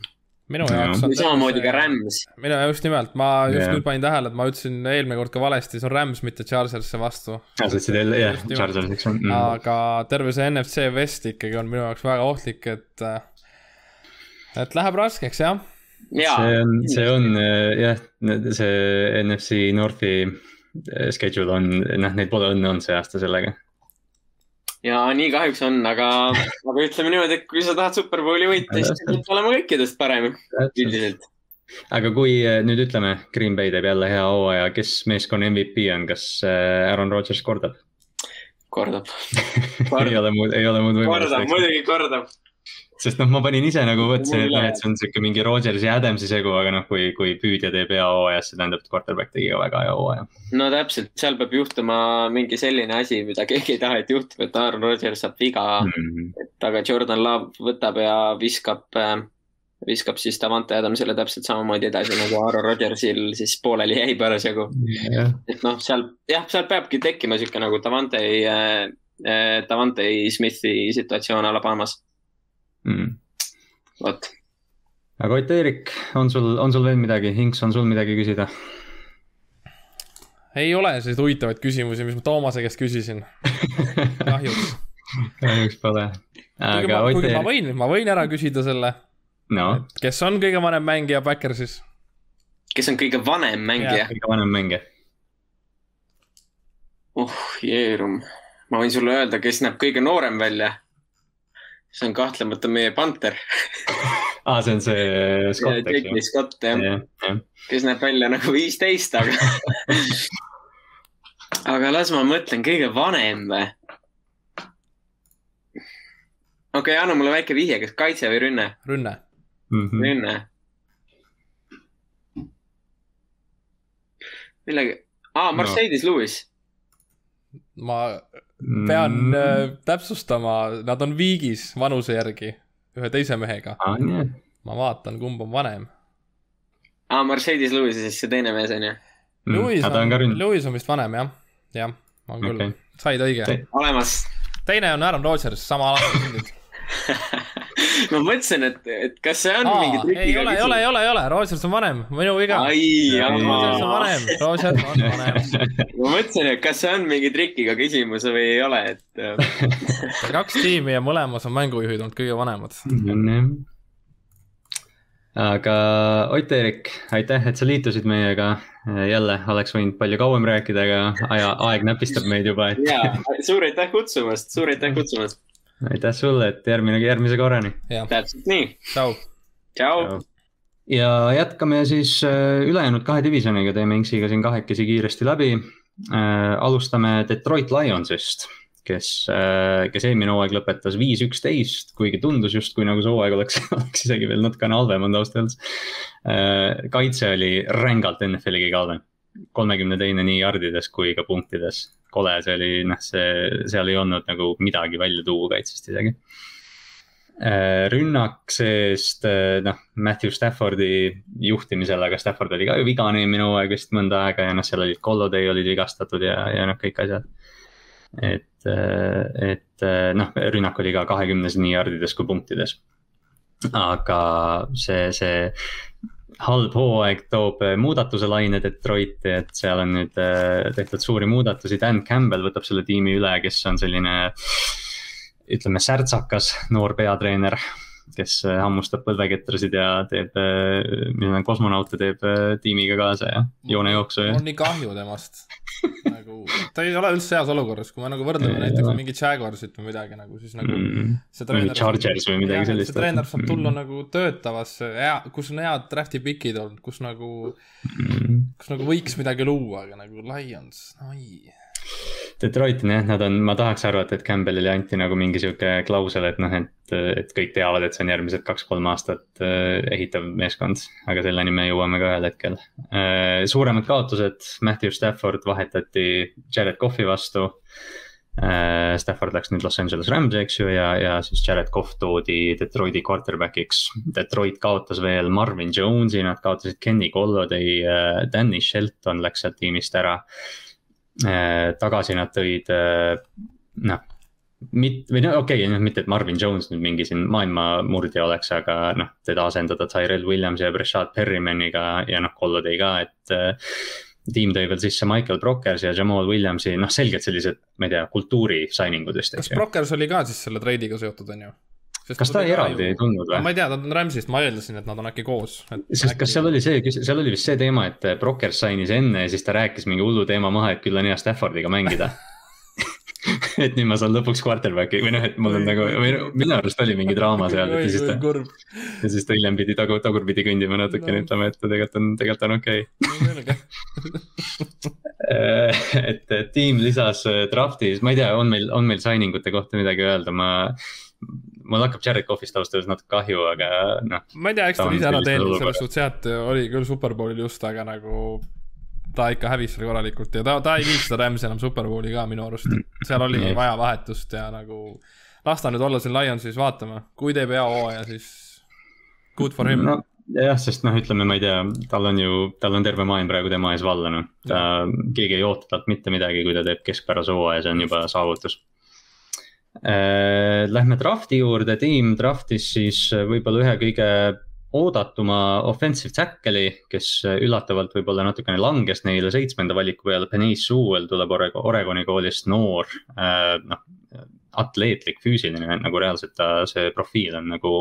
minu jaoks on. samamoodi ka Rams. minu, just nimelt, ma just yeah. nüüd panin tähele, et ma ütlesin eelmine kord ka valesti, see on Rams, mitte Chargerisse vastu. sa ütlesid jälle, jah, Chargersiks on mm.. aga terve see NFC West ikkagi on minu jaoks väga ohtlik, et, et läheb raskeks, jah. see on, see on jah, see NFC Northi schedule on, noh, neil pole õnne olnud see aasta sellega ja nii kahjuks on, aga, aga ütleme niimoodi, et kui sa tahad Superbowli võita, siis pead olema kõikidest parem üldiselt. aga kui eh, nüüd ütleme, Green Bay teeb jälle hea hooaja, kes meeskonna MVP on, kas eh, Aaron Rodgers kordab? kordab, kordab. ei ole muud, ei ole muud võimalust. kordab, muidugi kordab sest noh, ma panin ise nagu mõtlesin, et noh, et see on sihuke mingi Rodgersi ja Adamsi segu, aga noh, kui, kui püüdja teeb hea hooaja, siis see tähendab, et quarterback tegi ka väga hea hooaja. no täpselt, seal peab juhtuma mingi selline asi, mida keegi ei taha, et juhtub, et Aaron Rodgers saab viga mm. -hmm. et aga Jordan Love võtab ja viskab, äh, viskab siis Davante Adamsile täpselt samamoodi edasi nagu Aaron Rodgersil siis pooleli jäi parasjagu yeah.. et noh, seal jah, seal peabki tekkima sihuke nagu Davante äh,, äh Davante Smithi situatsioon Alabamas mm.. vot. aga Ott Eerik, on sul, on sul veel midagi, Inks, on sul midagi küsida? ei ole selliseid huvitavaid küsimusi, mis ma Toomase käest küsisin kahjuks kahjuks pole. aga Ott Eerik. ma võin, ma võin ära küsida selle no.. kes on kõige vanem mängija Backersis? kes on kõige vanem mängija? kõige vanem mängija. oh, jeerum. ma võin sulle öelda, kes näeb kõige noorem välja see on kahtlemata meie panter aa ah,, see on see Scott, eks ju? Scott jah ja, ja. kes näeb välja nagu viisteist, aga aga las ma mõtlen, kõige vanem või? okei okay,, anna mulle väike vihje, kas kaitse või rünne? rünne mm. -hmm. rünne. millegi, aa, Mercedes no. Lewis. ma pean mm. äh, täpsustama, nad on viigis vanuse järgi ühe teise mehega ah,. ma vaatan, kumb on vanem. aa ah,, Mercedes Lewis ja siis see teine mees on ju mm,? Lewis on, Lewis on vist vanem jah, jah, on küll okay., said õige. olemas. teine on Aaron Rodgers, sama aastal sündinud ma mõtlesin, et, et kas see on Aa, mingi trikiga. ei ole, ei ole, ei ole, ei ole, Rodgers on vanem, minu viga. Rodgers on vanem, Rodgers on vanem. ma mõtlesin, et kas see on mingi trikiga küsimus või ei ole, et äh. kaks tiimi ja mõlemas on mängujuhid olnud kõige vanemad aga Ott-Erik, aitäh, et sa liitusid meiega. jälle oleks võinud palju kauem rääkida, aga aja, aeg näpistab meid juba et.... ja, suur aitäh kutsumast, suur aitäh kutsumast aitäh sulle, et järgmine, järgmise korrani. täpselt nii. tšau. tšau. ja jätkame siis äh, ülejäänud kahe divisjoniga, teeme Inksiga siin kahekesi kiiresti läbi. Äh, alustame Detroit Lionsist, kes, äh, kes eelmine hooaeg lõpetas viis, üksteist, kuigi tundus justkui nagu see hooaeg oleks, oleks isegi veel natukene halvem olnud ausalt öeldes. kaitse oli rängalt NFL-i kõige halvem, kolmekümne teine nii jardides kui ka punktides kole, see oli noh, see, seal ei olnud nagu midagi välja tuua kaitsest isegi. Äh, rünnak seest äh, noh, Matthew Staffordi juhtimisel, aga Stafford oli ka ju vigane eelmine hooaeg vist mõnda aega ja noh, seal olid Colloday olid vigastatud ja, ja noh, kõik asjad. et, äh, et noh, rünnak oli ka kahekümnes nii jardides kui punktides. aga see, see halb hooaeg toob äh, muudatuse laine Detroiti, et seal on nüüd äh, tehtud suuri muudatusi, Dan Campbell võtab selle tiimi üle, kes on selline. ütleme särtsakas noor peatreener, kes äh, hammustab põlveketrasid ja teeb, millal kosmonaute teeb tiimiga kaasa ja joonejooksu ja. mul on nii kahju temast nagu, ta ei ole üldse heas olukorras, kui me nagu võrdleme näiteks mingi Jaguarsit või midagi nagu, siis nagu mm,. mingi Chargers või midagi sellist. see treener saab tulla mm. nagu töötavasse, hea, kus on head draft'i pikid olnud, kus nagu mm., kus nagu võiks midagi luua, aga nagu Lions, oi Detroit on jah, nad on, ma tahaks arvata, et Campbellile anti nagu mingi sihuke klausel, et noh, et, et kõik teavad, et see on järgmised kaks-kolm aastat äh, ehitav meeskond. aga selleni me jõuame ka ühel hetkel. Äh, suuremad kaotused, Matthew Stafford vahetati Jared Cough'i vastu. Äh, Stafford läks nüüd Los Angeles Rams'i, eks ju, ja, ja siis Jared Cough toodi Detroiti quarterback'iks. Detroit kaotas veel Marvin Jones'i, nad kaotasid Kenny Golladay, Danny Shelton läks sealt tiimist ära tagasi nad tõid, äh, noh, mit-, või no okei okay,, noh mitte, et Marvin Jones nüüd mingi siin maailmamurdja oleks, aga noh, teda asendada Tyrell Williamsi ja Breshad Perrimaniga ja noh, Colloday ka, et äh,. tiim tõi veel sisse Michael Brockers ja Jamal Williamsi, noh selgelt sellised, ma ei tea, kultuuri signing ud vist. kas Brockers oli ka siis selle treidiga seotud, on ju? Kas ta eraldi ei tundnud või? ma ei tea, ta on Rams'ist, ma eeldasin, et nad on äkki koos. sest äkki... kas seal oli see, seal oli vist see teema, et Brockers sainis enne ja siis ta rääkis mingi hullu teema maha, et küll on hea Staffordiga mängida et nüüd ma saan lõpuks quarterback'i või noh, et mul on nagu, või no minu arust oli mingi draama seal, et ja siis ta. ja siis ta hiljem pidi tagu, tagurpidi kõndima natukene no., ütlema, et tegelikult on, tegelikult on okei okay. et tiim lisas äh, draft'is, ma ei tea, on meil, on meil signing ute kohta midagi öelda, ma mul hakkab Jared Coffist ausalt öeldes natuke kahju, aga noh. ma ei tea, eks ta ise ära teeninud selles suhtes jah, et oli küll superbowlil just, aga nagu ta ikka hävis seal korralikult ja ta, ta ei viiks seda Rams'i enam superbowli ka minu arust. seal oli vaja vahetust ja nagu las ta nüüd olla siin Lionsis, vaatame, kui teeb hea hooaja, siis good for him no jah, sest noh, ütleme, ma ei tea, tal on ju, tal on terve maailm praegu tema ees vallanud. ta, keegi ei oota talt mitte midagi, kui ta teeb keskpärase hooaja, see on juba saavutus. Lähme draft'i juurde, tiim draft'is siis võib-olla ühe kõige oodatuma offensive tackle'i, kes üllatavalt võib-olla natukene langes neile seitsmenda valiku peale, Penny Sewell tuleb Oregoni koolist, noor äh,, noh atleetlik, füüsiline, nagu reaalselt ta, see profiil on nagu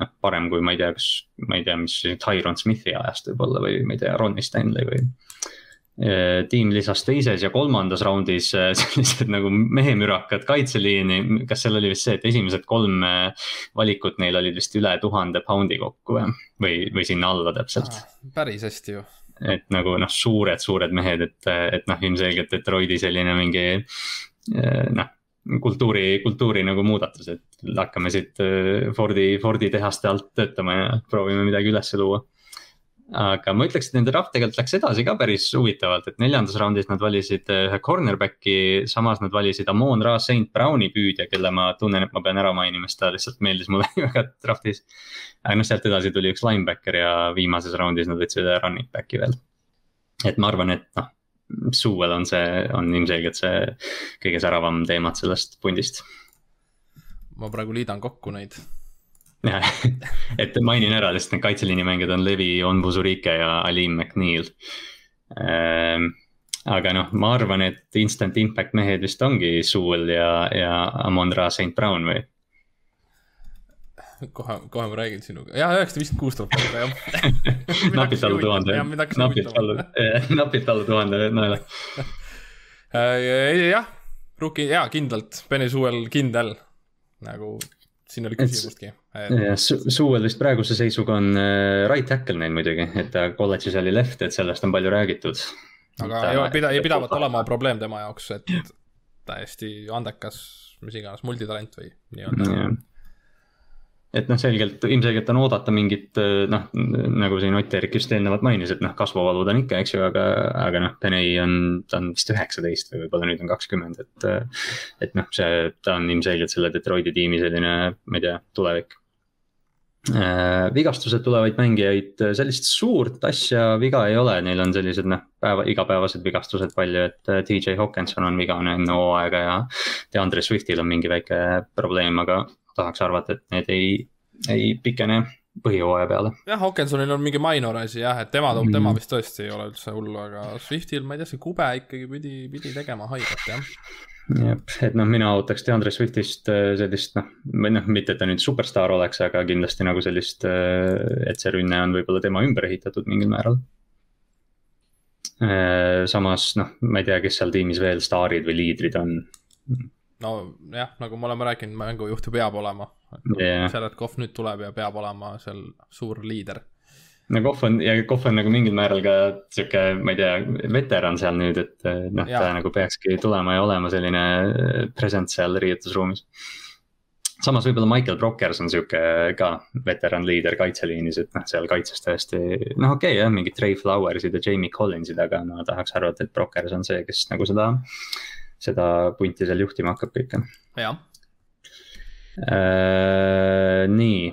noh, parem kui ma ei tea, kas, ma ei tea, mis Tyron Smithi ajast võib-olla või ma ei tea, Ronnie Stanley või Äh, tiim lisas teises ja kolmandas raundis äh, sellised nagu mehemürakad kaitseliini, kas seal oli vist see, et esimesed kolm äh, valikut neil olid vist üle tuhande poundi kokku või, või, või sinna alla täpselt? Päris hästi ju. et nagu noh, suured, suured mehed, et, et noh, ilmselgelt Detroiti selline mingi noh kultuuri, kultuuri nagu muudatus, et hakkame siit Fordi, Fordi tehaste alt töötama ja proovime midagi üles luua aga ma ütleks, et nende draft tegelikult läks edasi ka päris huvitavalt, et neljandas raundis nad valisid äh, ühe cornerback'i, samas nad valisid Amon Ra St Browni püüdja, kelle ma tunnen, et ma pean ära mainima, sest ta lihtsalt meeldis mulle väga draft'is. aga noh, sealt edasi tuli üks linebacker ja viimases raundis nad võtsid ühe running back'i veel. et ma arvan, et noh, suvel on see, on ilmselgelt see kõige säravam teemat sellest pundist. ma praegu liidan kokku neid et mainin ära, sest need kaitseliinimängijad on Levi, Onbuzurike ja Alim McNeil. Ähm, aga noh, ma arvan, et instant impact mehed vist ongi Sewell ja, ja Amon-Ra St Brown või? kohe, kohe ma räägin sinuga, jah, üheksasada viiskümmend kuus tuleb praegu jah. Napilt alla tuhande, napilt alla, napilt alla tuhande naela. Äh, jah, Rookie, jaa, kindlalt, Benny Sewell kindel, nagu siin oli küsimustki. jah, Suuel vist praeguse seisuga on äh, right tackle neil muidugi, et ta kolledžis oli left, et sellest on palju räägitud. aga ta, ei pida, ei pidavat olema probleem tema jaoks, et täiesti andekas, mis iganes, multitalent või nii-öelda et noh, selgelt, ilmselgelt on oodata mingit noh, nagu siin Ott-Erik just eelnevalt mainis, et noh, kasvuvalud on ikka, eks ju, aga, aga noh, Penei on, ta on vist üheksateist või võib-olla nüüd on kakskümmend, et. et noh, see, ta on ilmselgelt selle Detroiti tiimi selline, ma ei tea, tulevik äh,. vigastused tulevaid mängijaid, sellist suurt asja viga ei ole, neil on sellised noh, päeva, igapäevased vigastused palju, et DJ Hawkinson on vigane enne hooaega ja. DeAndre Swiftil on mingi väike probleem, aga tahaks arvata, et need ei, ei pikene põhijooaja peale. jah, Hawkinsonil on mingi minor asi jah, et tema mm., tema vist tõesti ei ole üldse hullu, aga Swiftil, ma ei tea, see kube ikkagi pidi, pidi tegema haiget jah jah, et noh, mina ootaks DeAndre Swiftist äh, sellist noh, või noh, mitte et ta nüüd superstaar oleks, aga kindlasti nagu sellist, äh, et see rünne on võib-olla tema ümber ehitatud mingil määral. Äh, samas noh, ma ei tea, kes seal tiimis veel staarid või liidrid on nojah, nagu me oleme rääkinud, mängujuht ju peab olema. Yeah.. et Kohv nüüd tuleb ja peab olema seal suur liider. no Kohv on ja Kohv on nagu mingil määral ka sihuke, ma ei tea, veteran seal nüüd, et noh, ta nagu peakski tulema ja olema selline present seal riietusruumis. Samas võib-olla Michael Brockers on sihuke ka veteran liider kaitseliinis, et noh, seal kaitses tõesti, noh, okei okay, jah, mingid Trey Flowersid ja Jamie Collinsid, aga ma tahaks arvata, et Brockers on see, kes nagu seda seda punti seal juhtima hakkab kõike. jah äh,. nii,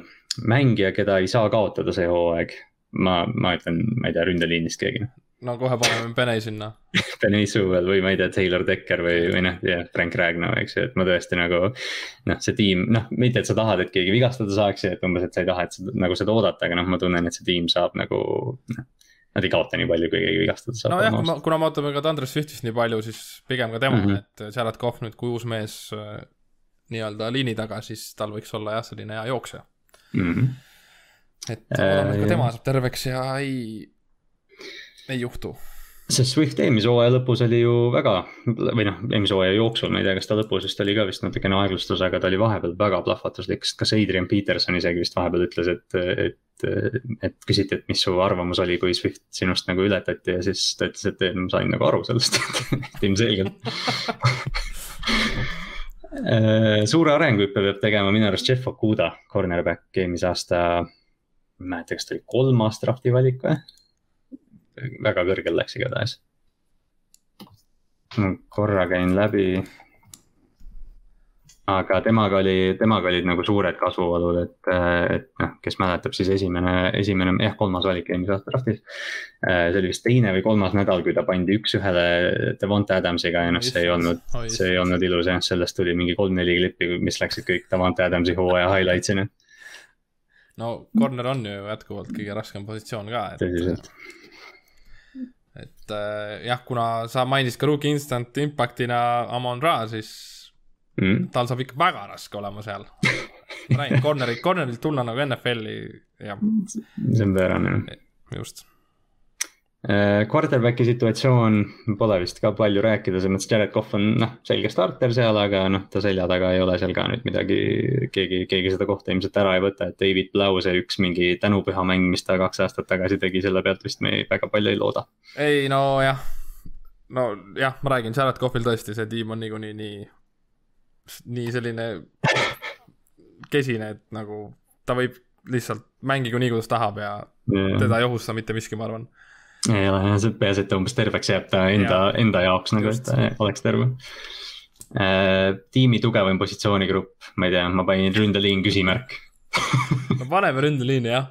mängija, keda ei saa kaotada see hooaeg, ma, ma ütlen, ma ei tea, ründeliinist keegi. no kohe paneme Penei sinna Penei Sewell või ma ei tea, Taylor Decker või, või noh, jah, Frank Ragnar, eks ju, et ma tõesti nagu. noh, see tiim, noh, mitte, et sa tahad, et keegi vigastada saaks ja et umbes, et sa ei taha, et seda, nagu seda oodata, aga noh, ma tunnen, et see tiim saab nagu noh. Nad ei kaota nii palju, kui keegi vigastada saab. nojah, kuna me ootame ka Andres Swiftist nii palju, siis pigem ka tema mm, -hmm. et Jared Cough nüüd kui uus mees äh, nii-öelda liini taga, siis tal võiks olla jah, selline hea jooksja mm. -hmm. et loodame, et ka tema saab terveks ja ei ei juhtu. Sest Swift eelmise hooaja lõpus oli ju väga või noh, eelmise hooaja jooksul, ma ei tea, kas ta lõpus vist oli ka vist natukene aeglustus, aga ta oli vahepeal väga plahvatuslik, sest kas Adrian Peterson isegi vist vahepeal ütles, et, et. et küsiti, et mis su arvamus oli, kui Swift sinust nagu ületati ja siis ta ütles, et ma sain nagu aru sellest et ilmselgelt suure arenguhüppe peab tegema minu arust Jeff Okuda, cornerback eelmise aasta. ma ei mäleta, kas ta oli kolmas drafti valik või? Väga kõrgel läks igatahes. korra käin läbi. aga temaga oli, temaga olid nagu suured kasvuvalud, et, et noh, kes mäletab, siis esimene, esimene, jah, kolmas valik eelmise aasta draftis. see oli vist teine või kolmas nädal, kui ta pandi üks-ühele Devonta Adamsiga ja noh, see ei olnud, see ei olnud ilus jah, sellest tuli mingi kolm-neli klippi, mis läksid kõik Devonta Adamsi hooaja highlights'ina no corner on ju jätkuvalt kõige raskem positsioon ka. tõsiselt et äh, jah, kuna sa mainisid ka Rookie Instant Impactina Amon Ra, siis mm. tal saab ikka väga raske olema seal. ma räägin, corner'i, corner'ilt tulla nagu NFL-i, jah. see on pöörane. just quarterback'i situatsioon pole vist ka palju rääkida, selles mõttes Jared Cough on noh, selge starter seal, aga noh, ta selja taga ei ole seal ka nüüd midagi, keegi, keegi seda kohta ilmselt ära ei võta, et David Blau, see üks mingi tänupüha mäng, mis ta kaks aastat tagasi tegi, selle pealt vist me ei, väga palju ei looda. ei no jah, no jah, ma räägin, Jared Coughil tõesti see tiim on niikuinii nii, nii selline kesine, et nagu ta võib lihtsalt mängigu nii, kuidas tahab ja yeah. teda ei ohusta mitte miski, ma arvan ei ole jah, see peaasi, et ta umbes terveks jääb ta enda, enda jaoks nagu, et ta oleks terve äh,. tiimi tugevaim positsioonigrupp, ma ei tea, ma panin ründeliin küsimärk no paneme ründeliini jah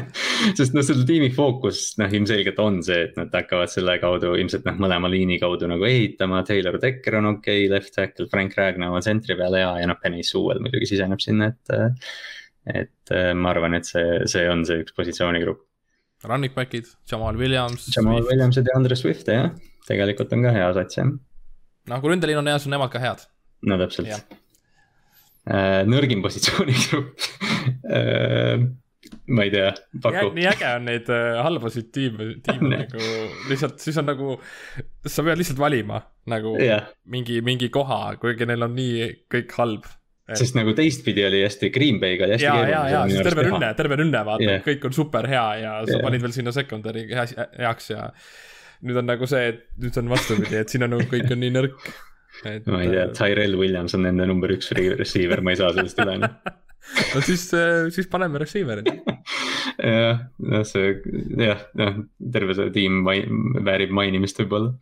sest noh, selle tiimi fookus noh, ilmselgelt on see, et nad hakkavad selle kaudu ilmselt noh, mõlema liini kaudu nagu ehitama. Taylor Decker on okei okay,, left tackle, Frank Ragnar on tsentri peal hea ja noh, Penny Sewell muidugi siseneb sinna, et. et ma arvan, et see, see on see üks positsioonigrupp running back'id, Jamal Williams. Jamal Williamsid ja Andre Swift jah, tegelikult on ka hea sats jah. no kui ründeliin on hea, siis on nemad ka head. no täpselt. Äh, nõrgim positsioonigrupp äh, ma ei tea, paku. nii äge on neid äh, halbasid tiime, tiime nagu lihtsalt, siis on nagu, sa pead lihtsalt valima nagu yeah. mingi, mingi koha, kuigi neil on nii kõik halb sest nagu teistpidi oli hästi, Green Bay'ga oli hästi ja, keeruline. ja, ja, terve rünne, terve rünne vaata yeah., kõik on super hea ja sa yeah. panid veel sinna secondary hea, heaks ja. nüüd on nagu see, et nüüd on vastupidi, et siin on nagu kõik on nii nõrk. ma ei tea, äh, Tyrell Williams on nende number üks receiver, ma ei saa sellest üle no siis, äh, siis paneme receiver'id jah, noh see, jah, noh terve see tiim väärib mainimist võib-olla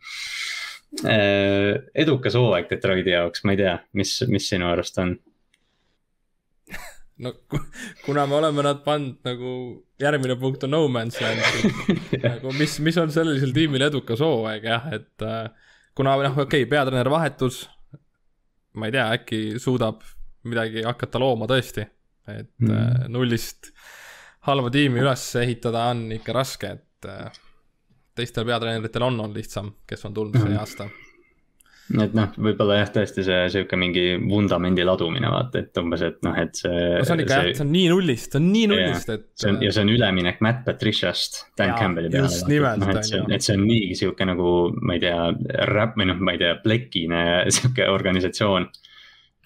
äh, edukas hooaeg Detroiti jaoks, ma ei tea, mis, mis sinu arust on? No kuna me oleme nad pannud nagu, järgmine punkt on no man's land nagu mis, mis on sellisel tiimil edukas hooaeg jah, et äh, kuna noh, okei okay,, peatreener vahetus. ma ei tea, äkki suudab midagi hakata looma tõesti, et mm. äh, nullist halba tiimi üles ehitada on ikka raske, et äh, teistel peatreeneritel on olnud lihtsam, kes on tulnud mm. see aasta et noh, võib-olla jah, tõesti see sihuke mingi vundamendi ladumine, vaata, et umbes, et noh, et see. no see on ikka jah, see on nii nullist, see on nii nullist, et. see on ja see on üleminek Matt Patricia'st Dan Campbelli peale. just nimelt no,, on ju. et see on niigi sihuke nagu, ma ei tea, räpp või noh, ma ei tea, plekine sihuke organisatsioon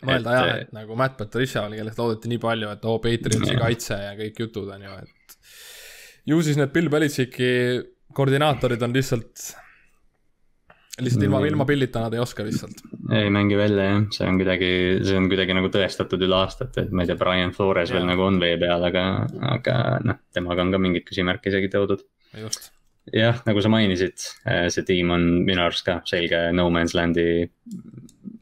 mõelda jah, et nagu Matt Patricia oli, kellest loodeti nii palju, et oo oh,, Patriotsi kaitse ja kõik jutud on ju, et. ju siis need Bill Belichicki koordinaatorid on lihtsalt lihtsalt ilma, ilma pillita nad ei oska lihtsalt. ei mängi välja jah, see on kuidagi, see on kuidagi nagu tõestatud üle aastate, et ma ei tea, Brian Flores ja. veel nagu on vee peal, aga, aga noh, temaga on ka mingeid küsimärke isegi toodud. just. jah, nagu sa mainisid, äh, see tiim on minu arust ka selge no man's land'i.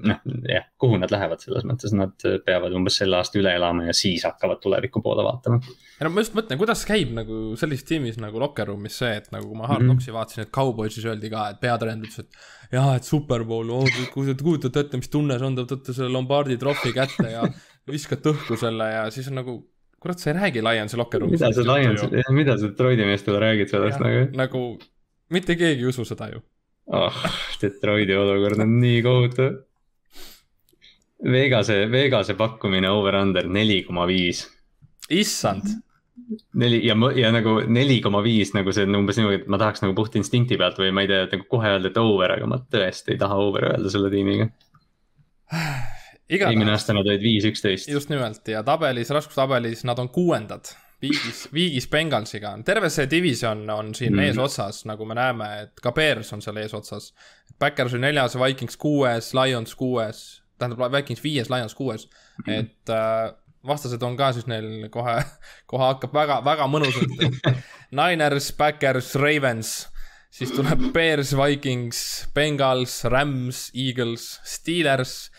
noh, jah, kuhu nad lähevad, selles mõttes nad peavad umbes selle aasta üle elama ja siis hakkavad tuleviku poole vaatama. Ja no ma just mõtlen, kuidas käib nagu sellises tiimis nagu locker room'is see, et nagu kui ma Hard Knocksi mm -hmm. vaatasin, et Cowboysis öeldi ka, et peatreener ütles, et. jah, et superbowl oh,, kujutate ette, mis tunne see on, te võtate selle Lombardi trofi kätte ja viskate õhku selle ja siis on nagu kurat, sa ei räägi Lionsi locker room'is. mida sa Lions, mida sa Detroiti meestele räägid sellest nagu? nagu, mitte keegi ei usu seda ju. ah oh,, Detroiti olukord on nii kohutav. Vegase, Vegase pakkumine over-under neli koma viis. issand neli ja, ja nagu neli koma viis nagu see on umbes niimoodi, et ma tahaks nagu puht instinkti pealt või ma ei tea, et nagu kohe öelda, et over, aga ma tõesti ei taha over öelda selle tiimiga eelmine aasta nad olid viis, üksteist. just nimelt ja tabelis, raskustabelis nad on kuuendad. viigis, viigis Bengalsiga, terve see division on siin mm. eesotsas, nagu me näeme, et ka Bears on seal eesotsas. Backers on neljas, Vikings kuues, Lions kuues, tähendab Vikings viies, Lions kuues mm., et äh, vastased on ka siis neil kohe, kohe hakkab väga, väga mõnusalt Niners, Backers, Ravens, siis tuleb Bears, Vikings, Bengals, Rams, Eagles, Steelers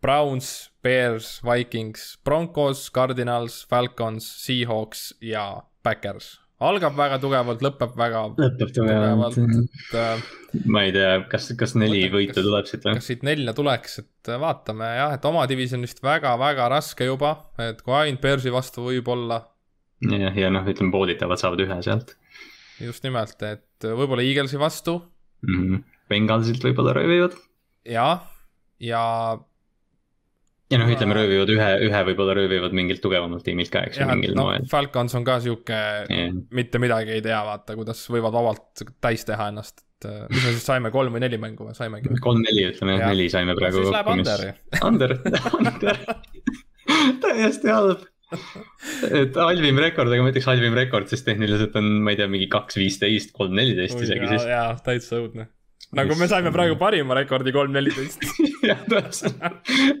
Browns, Bears, Vikings, Broncos, Cardinals, Falcons, Seahawks ja Backers. Algab väga tugevalt, lõpeb väga lõpeb tugevalt, et äh,. ma ei tea, kas, kas neli võitu tuleb siit või? kas siit nelja tuleks, et vaatame jah, et oma divisionist väga-väga raske juba, et kui ainult Bearsi vastu võib-olla. jah, ja noh, ütleme poolitavad saavad ühe sealt. just nimelt, et võib-olla Eaglesi vastu mm. -hmm. Bengalsilt võib-olla röövivad. jah, ja, ja ja noh, ütleme röövivad ühe, ühe võib-olla röövivad mingilt tugevamalt tiimilt ka, eks ju, mingil no, moel. Falcons on ka sihuke yeah., mitte midagi ei tea, vaata, kuidas võivad vabalt täis teha ennast, et äh, mis me siis saime, kolm või neli mängu või saimegi? kolm-neli, ütleme jah, neli saime praegu. siis läheb Underi. Under, Under, täiesti halb et halvim rekord, aga ma ütleks halvim rekord, sest tehniliselt on, ma ei tea, mingi kaks viisteist, kolm neliteist isegi siis. jaa, täitsa õudne nagu me saime praegu parima rekordi kolm neliteist. jah, täpselt.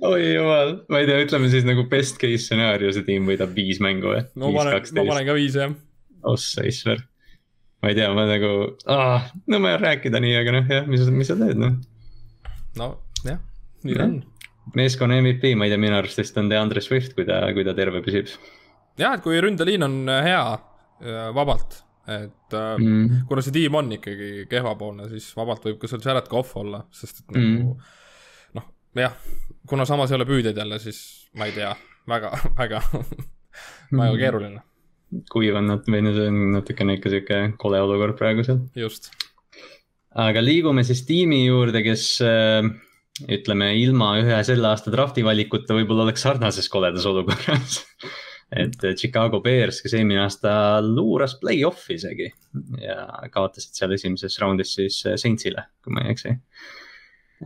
oi jumal, ma ei tea, ütleme siis nagu best case stsenaarium, see tiim võidab viis mängu või? no ma panen, ma panen ka viis jah. ossa isver. ma ei tea, ma nagu ah,, no ma ei rääkida nii, aga noh, jah, mis, mis sa teed noh. no jah, nii ta on. meeskonna MVP, ma ei tea, minu arust vist on DeAndre Swift, kui ta, kui ta terve püsib. jah, et kui ründeliin on hea, vabalt et äh, mm. kuna see tiim on ikkagi kehvapoolne, siis vabalt võib ka seal Jared Cough olla, sest et nagu mm. noh, jah, kuna samas ei ole püüdjaid jälle, siis ma ei tea, väga, väga väga mm. keeruline. kuiv on nad, või see on natukene ikka sihuke kole olukord praegu seal. just. aga liigume siis tiimi juurde, kes äh, ütleme, ilma ühe selle aasta drafti valikuta võib-olla oleks sarnases koledas olukorras et Chicago Bears, kes eelmine aasta luuras play-off'i isegi ja kaotasid seal esimeses raundis siis äh, Saintsile, kui ma ei eksi.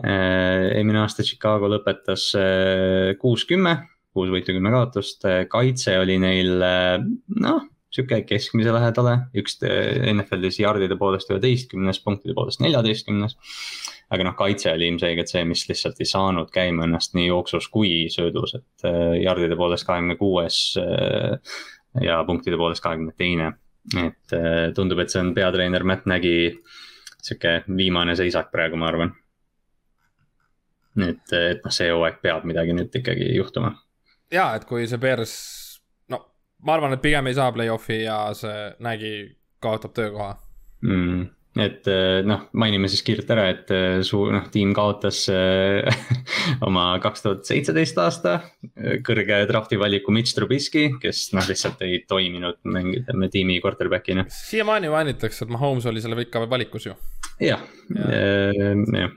Äh, eelmine aasta Chicago lõpetas äh, kuus, kümme, kuus võitu, kümme kaotust, kaitse oli neil noh, sihuke keskmise lähedale, üks NFL-is yard'ide poolest üheteistkümnes, punktide poolest neljateistkümnes aga noh, kaitse oli ilmselgelt see, mis lihtsalt ei saanud käima ennast nii jooksus kui söödus, et jardide äh, poolest kahekümne kuues äh, ja punktide poolest kahekümne teine. et äh, tundub, et see on peatreener Matt Nägi sihuke viimane seisak praegu, ma arvan. et, et noh, see hooaeg peab midagi nüüd ikkagi juhtuma. ja, et kui see Bears, no ma arvan, et pigem ei saa play-off'i ja see Nägi kaotab töökoha mm et eh, noh, mainime siis kiirelt ära, et eh, su noh, tiim kaotas äh, oma kaks tuhat seitseteist aasta kõrge drafti valiku Mitch Trubisky, kes noh, lihtsalt ei toiminud mängida tiimi quarterback'ina. siiamaani mainitakse, et Mahomes oli selle ikka valikus ju. jah, jah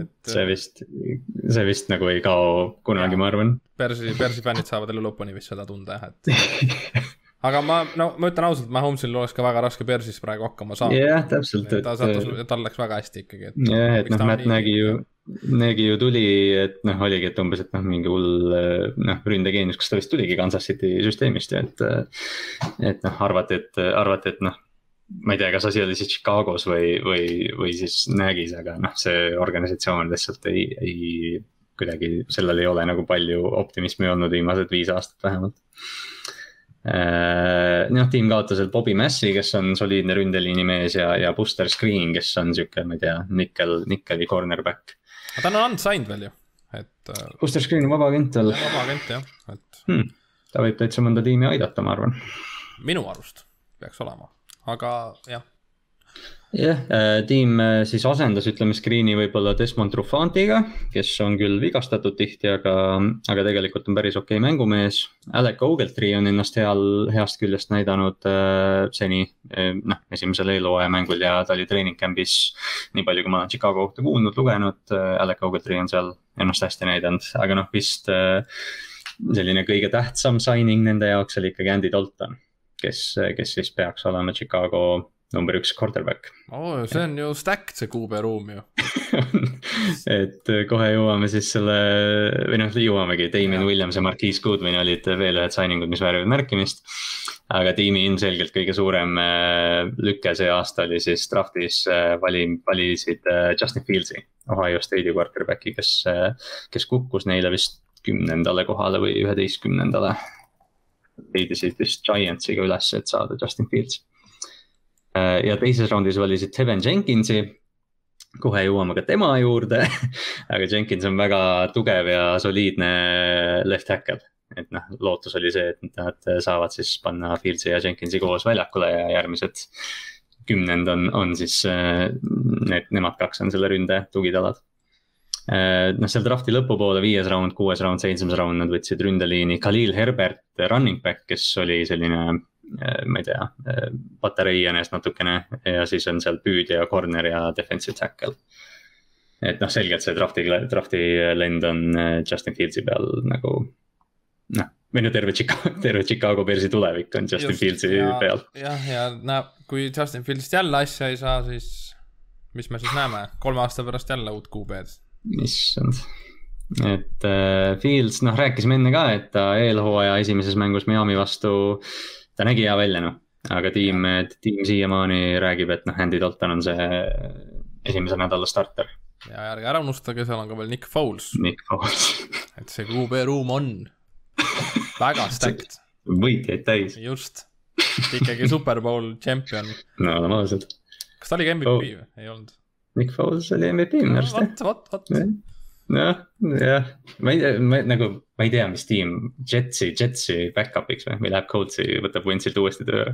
et. see vist, see vist nagu ei kao kunagi, ma arvan. Persi, Persi fännid saavad elu lõpuni vist seda tunda jah, et aga ma, no ma ütlen ausalt, Mahomes'il oleks ka väga raske Persis praegu hakkama saada. jah yeah,, täpselt. ta sattus, tal läks väga hästi ikkagi, et. jah yeah,, et noh, Matt nägi ju, nägi ju tuli, et noh, oligi, et umbes, et noh, mingi hull noh, ründegeenius, kas ta vist tuligi Kansas City süsteemist ja et. et noh, arvati, et, arvati, et noh, ma ei tea, kas asi oli siis Chicagos või, või, või siis Nagis, aga noh, see organisatsioon lihtsalt ei, ei kuidagi, sellel ei ole nagu palju optimismi olnud viimased viis aastat vähemalt noh, tiim kaotas Bobby Massi, kes on soliidne ründeliini mees ja, ja Buster Screen, kes on sihuke, ma ei tea, nikkel, nikkeli cornerback. aga ta on unsigned veel ju, et. Buster Screen on vaba agent veel. vaba agent jah, et hmm.. ta võib täitsa mõnda tiimi aidata, ma arvan. minu arust peaks olema, aga jah jah yeah,, tiim äh, siis asendas, ütleme, screen'i võib-olla Desmond Trufantiga, kes on küll vigastatud tihti, aga, aga tegelikult on päris okei okay mängumees. Alec Ogletree on ennast heal, heast küljest näidanud äh, seni äh,, noh, esimesel eelhooaja mängul ja ta oli treening camp'is. nii palju, kui ma olen Chicago kohta kuulnud, lugenud äh,, Alec Ogletree on seal ennast hästi näidanud, aga noh, vist äh, selline kõige tähtsam signing nende jaoks oli ikkagi Andy Dalton, kes, kes siis peaks olema Chicago number üks quarterback oh,. see on ju stacked see QB ruum ju et äh, kohe jõuame siis selle, või noh, jõuamegi, Damien Williams ja Marquise Goodwin olid veel ühed signing ud, mis väärivad märkimist. aga tiimi ilmselgelt kõige suurem äh, lüke see aasta oli siis draft'is äh, vali, valisid Justin Fieldsi, Ohio State'i quarterback'i, kes, kes kukkus neile vist kümnendale kohale või üheteistkümnendale. leidisid vist Giantsiga üles, et saada Justin Fields ja teises raundis valisid Tevin Jenkinsi. kohe jõuame ka tema juurde aga Jenkins on väga tugev ja soliidne left tackle. et noh, lootus oli see, et nad saavad siis panna Fieldsi ja Jenkinsi koos väljakule ja järgmised kümnend on, on siis äh, need, nemad kaks on selle ründe tugitalad äh, noh, seal draft'i lõpupoole, viies round, kuues round, seitsmes round, nad võtsid ründeliini Khalil Herbert, running back, kes oli selline Äh, ma ei tea, äh, patarei jäänes natukene ja siis on seal püüdja, corner ja defensive tackle. et noh, selgelt see draft'i, draft'i lend on äh, Justin Fieldsi peal nagu noh, või no terve Chicago, terve Chicago Bearsi tulevik on Justin Just, Fieldsi ja, peal. jah, ja no kui Justin Fieldsist jälle asja ei saa, siis mis me siis näeme, kolme aasta pärast jälle uut QB-d. issand et äh, Fields, noh, rääkisime enne ka, et ta eelhooaja esimeses mängus Miami vastu ta nägi hea välja, noh, aga tiim, tiim siiamaani räägib, et noh, Andy Dalton on see esimese nädala starter. ja ärge ära unustage, seal on ka veel Nick Foles. Nick Foles et see QB ruum on väga stacked. võitjaid täis. just, ikkagi Superbowl champion. no oleme ausad. kas ta oli ka MVP oh. või, ei olnud? Nick Foles oli MVP minu arust jah. vot, vot, vot noh, jah, ma ei tea, ma nagu, ma ei tea, mis tiim Jetsi, Jetsi back-up'iks või, või läheb Coltsi, võtab Wentsilt uuesti töö.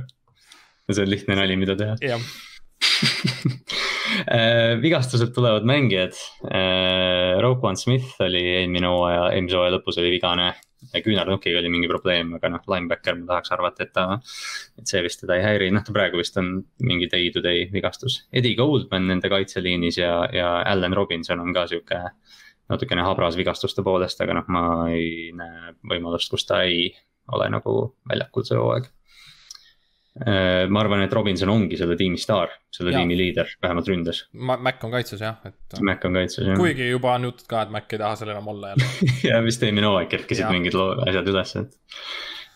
see on lihtne nali, mida teha. jah äh, vigastused tulevad mängijad. Äh, Roquan Smith oli eelmine hooaja, eelmise hooaja lõpus oli vigane. küünarnukiga oli mingi probleem, aga noh, linebacker ma tahaks arvata, et ta, et see vist teda ei häiri, noh ta praegu vist on mingi day to day vigastus. Eddie Goldman nende kaitseliinis ja, ja Allan Robinson on ka sihuke natukene habras vigastuste poolest, aga noh, ma ei näe võimalust, kus ta ei ole nagu väljakul see hooaeg. Äh, ma arvan, et Robinson ongi selle tiimi staar, selle ja. tiimi liider, vähemalt ründes. Mac on kaitses jah, et. Mac on kaitses jah. kuigi juba on jutud ka, et Mac ei taha seal enam olla jälle ja vist eelmine hooaeg kerkisid mingid asjad üles, et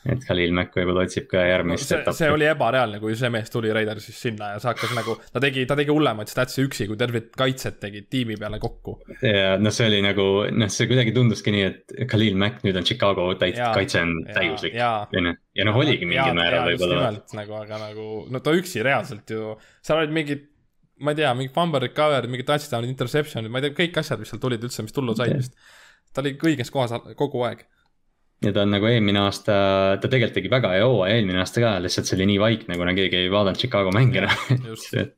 et Khalil Mack võib-olla otsib ka järgmist no, etappi. see oli ebareaalne, kui see mees tuli Raidersist sinna ja see hakkas nagu, ta tegi, ta tegi hullemaid statse üksi, kui terved kaitset tegid tiimi peale kokku. ja noh, see oli nagu noh, see kuidagi tunduski nii, et Khalil Mack nüüd on Chicago täit-, kaitse on ja, täiuslik. ja noh, oligi mingil määral võib-olla. nagu, aga nagu no ta üksi reaalselt ju, seal olid mingid ma ei tea, mingi fumble recovery, mingid touchdown'id, interception'id, ma ei tea, kõik asjad, mis seal tulid üldse, mis tullu said vist. ta oli õiges kohas kogu aeg ja ta on nagu eelmine aasta, ta tegelikult tegi väga hea hooaja eelmine aasta ka, lihtsalt see oli nii vaikne, kuna keegi ei vaadanud Chicago mänge enam et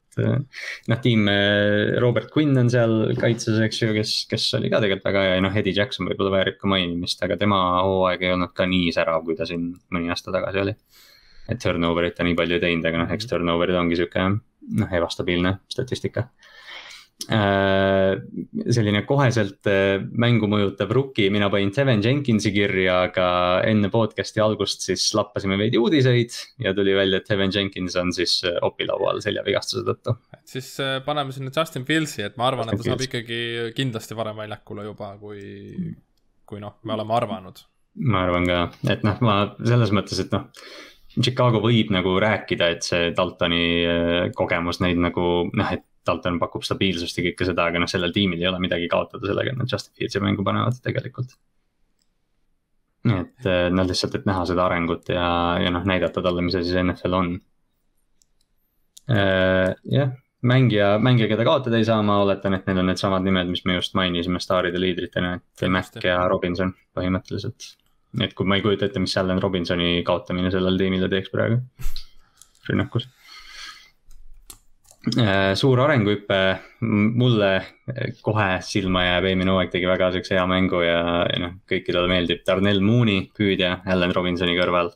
noh, tiim äh, Robert Quinn on seal kaitses, eks ju, kes, kes oli ka tegelikult väga hea ja noh, Eddie Jackson võib-olla väärib ka mainimist, aga tema hooaeg ei olnud ka nii särav, kui ta siin mõni aasta tagasi oli. et turnover'it ta nii palju ei teinud, aga noh, eks mhm. turnover'id ongi sihuke noh, ebastabiilne statistika selline koheselt äh, mängu mõjutav rookie, mina panin Devin Jenkinsi kirja, aga enne podcast'i algust siis lappasime veidi uudiseid ja tuli välja, et Devin Jenkins on siis äh, opilaual seljavigastuse tõttu. siis paneme sinna Justin Fieldsi, et ma arvan, et ta saab ikkagi kindlasti varem väljakule juba, kui, kui noh, me oleme arvanud. ma arvan ka, et noh, ma selles mõttes, et noh Chicago võib nagu rääkida, et see Daltoni kogemus neid nagu noh, et Dalton pakub stabiilsust ja kõike seda, aga noh, sellel tiimil ei ole midagi kaotada sellega, et nad Justin Fieldsi mängu panevad tegelikult. et noh, lihtsalt, et näha seda arengut ja, ja noh, näidata talle, mis asi see NFL on. jah, mängija, mängija, keda kaotada ei saa, ma oletan, et need on needsamad nimed, mis me just mainisime staaride liidritena, et Mac ja Robinson põhimõtteliselt. et kui ma ei kujuta ette, mis Allan Robinsoni kaotamine sellele tiimile teeks praegu rünnakus Äh, suur arenguhüpe, mulle kohe silma jääb, eelmine hooaeg tegi väga siukse hea mängu ja, ja noh, kõikidele meeldib Darnell Mooney, püüdja Allan Robinsoni kõrval.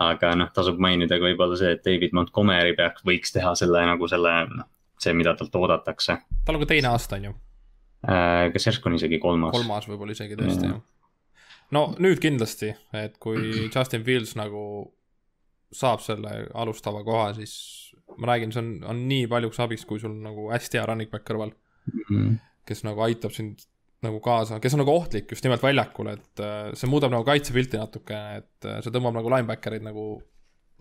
aga noh, tasub mainida ka võib-olla see, et David Montgomery peaks, võiks teha selle nagu selle, noh, see, mida talt oodatakse. tal on ka teine aasta, on ju? Äh, kas järsku on isegi kolmas? kolmas võib-olla isegi tõesti, jah. no nüüd kindlasti, et kui Justin Fields nagu saab selle alustava koha, siis ma räägin, see on, on nii paljuks abiks, kui sul nagu hästi hea running back kõrval mm. -hmm. kes nagu aitab sind nagu kaasa, kes on nagu ohtlik just nimelt väljakul, et äh, see muudab nagu kaitsepilti natukene, et äh, see tõmbab nagu linebacker'id nagu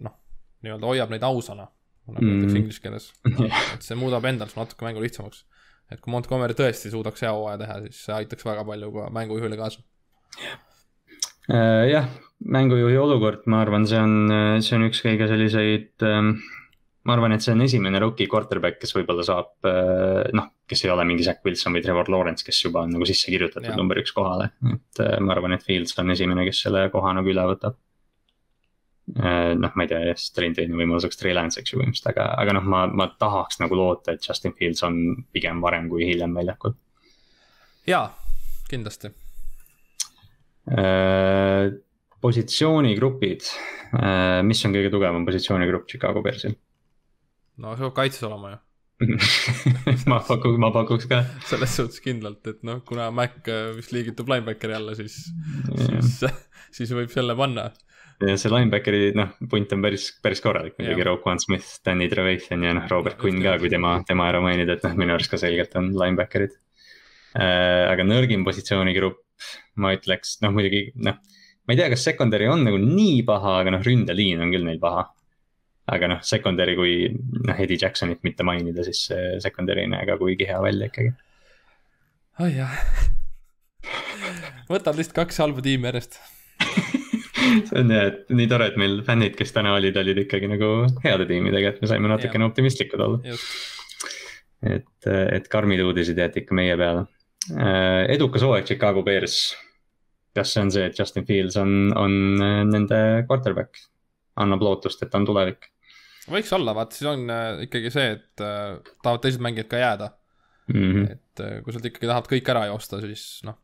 noh, nii-öelda hoiab neid ausana, nagu öeldakse mm -hmm. inglise keeles. et see muudab endal natuke mängu lihtsamaks. et kui Montgomery tõesti suudaks hea hooaja teha, siis see aitaks väga palju ka mängujuhile kaasa. Äh, jah, mängujuhi olukord, ma arvan, see on, see on üks kõige selliseid ähm, ma arvan, et see on esimene rookie quarterback, kes võib-olla saab äh, noh, kes ei ole mingi Zack Wilson või Trevor Lawrence, kes juba on nagu sisse kirjutatud number üks kohale. et äh, ma arvan, et Fields on esimene, kes selle koha nagu üle võtab. Äh, noh, ma ei tea, jah, trendini võimaluseks Trey Lance, eks ju põhimõtteliselt, aga, aga noh, ma, ma tahaks nagu loota, et Justin Fields on pigem varem kui hiljem väljakul. jaa, kindlasti positsioonigrupid, mis on kõige tugevam positsioonigrupp Chicago Bearsil? no see peab kaitses olema ju ma pakuks, ma pakuks ka. selles suhtes kindlalt, et noh, kuna Mac äh, vist liigitub linebackeri alla, siis siis, siis võib selle panna. ja see linebackeri noh, punt on päris, päris korralik muidugi, Roquan Smith, Danny Trevathan ja noh, Robert Quinn ka, kui tema, tema ära mainida, et noh, minu arust ka selgelt on linebacker'id äh,. aga nõrgim positsioonigrupp, ma ütleks, noh muidugi noh, ma ei tea, kas secondary on nagu nii paha, aga noh, ründeliin on küll neil paha aga noh, secondary, kui noh, Eddie Jacksonit mitte mainida, siis secondary ei näe ka kuigi hea välja ikkagi. oi jah. võtad lihtsalt kaks halba tiimi järjest see on jah, et nii tore, et meil fännid, kes täna olid, olid ikkagi nagu heade tiimidega, et me saime natukene optimistlikud olla. et, et karmid uudised jäeti ikka meie peale. Äh, edukas hooaeg Chicago Bears. kas see on see, et Justin Fields on, on nende quarterback? annab lootust, et on tulevik võiks olla, vaat siis on äh, ikkagi see, et äh, tahavad teised mängijad ka jääda mm. -hmm. et äh, kui sealt ikkagi tahad kõik ära joosta, siis noh,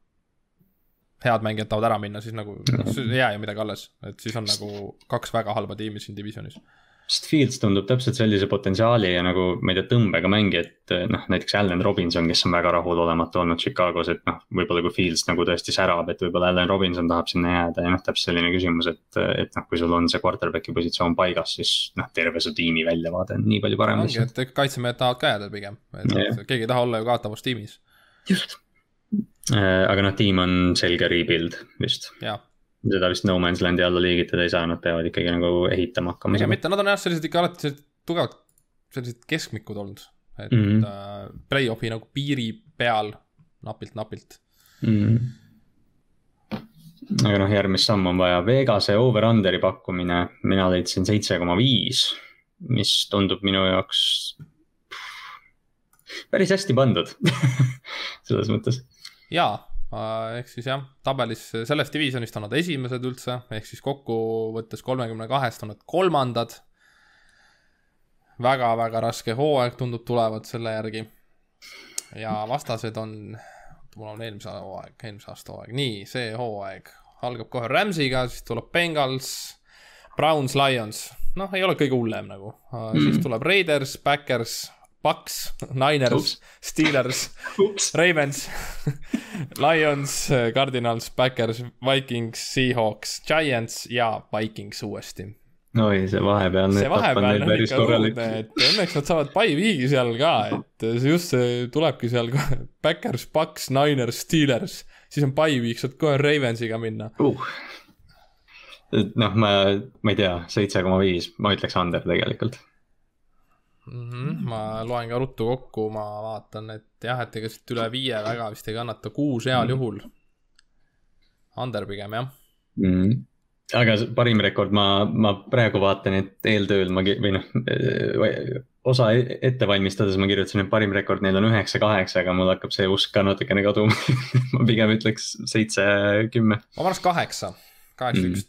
head mängijad tahavad ära minna, siis nagu mm -hmm. ei jää ju midagi alles, et siis on nagu kaks väga halba tiimi siin divisionis sest Fields tundub täpselt sellise potentsiaali ja nagu, ma ei tea, tõmbega mängija, et noh, näiteks Allan Robinson, kes on väga rahulolematu olnud Chicagos, et noh, võib-olla kui Fields nagu tõesti särab, et võib-olla Allan Robinson tahab sinna jääda ja noh, täpselt selline küsimus, et, et noh, kui sul on see quarterback'i positsioon paigas, siis noh, terve su tiimi väljavaade on nii palju parem. ongi, et kaitsemehed tahavad ka jääda pigem, et yeah. keegi ei taha olla ju kaotavas tiimis. just. Äh, aga noh, tiim on selge rebuild vist. jah seda vist No Man's Landi alla liigitada ei saa, nad peavad ikkagi nagu ehitama hakkama. ega mitte, nad on jah, sellised ikka alati sellised tugevad, sellised keskmikud olnud. et mm -hmm. äh, play-off'i nagu piiri peal napilt-napilt mm. -hmm. aga noh, järgmist sammu on vaja, Vegase over-under'i pakkumine, mina leidsin seitse koma viis, mis tundub minu jaoks päris hästi pandud selles mõttes. jaa ehk siis jah, tabelis sellest divisjonist on nad esimesed üldse, ehk siis kokkuvõttes kolmekümne kahest on nad kolmandad väga,. väga-väga raske hooaeg tundub tulevat selle järgi. ja vastased on, mul on eelmise hooaeg, eelmise aasta hooaeg, nii, see hooaeg algab kohe Rams'iga, siis tuleb Bengals, Browns, Lions, noh, ei ole kõige hullem nagu mm, -hmm. siis tuleb Raiders, Backers, Bucks, Niners, Steelers, Ravens Lions, Cardinals, Backers, Vikings, Seahawks, Giants ja Vikings uuesti. oi, see vahepealne see vahepeal on ikka õudne, et õnneks nad saavad by week'i seal ka, et just see tulebki seal ka Backers, Bucks, Niners, Steelers, siis on by week, saad kohe Ravensiga minna. Uh. Noh, ma, ma ei tea, seitse koma viis, ma ütleks under tegelikult mm. -hmm. ma loen ka ruttu kokku, ma vaatan, et jah, et ega siit üle viie väga vist ei kannata, kuus heal mm -hmm. juhul. Under pigem jah mm aga parim rekord, ma, ma praegu vaatan, et eeltööl ma või noh, osa e-, ette valmistades ma kirjutasin, et parim rekord neil on üheksa, kaheksa, aga mul hakkab see usk ka natukene kaduma ma pigem ütleks seitse, kümme. ma paneks kaheksa, kaheksa, üks,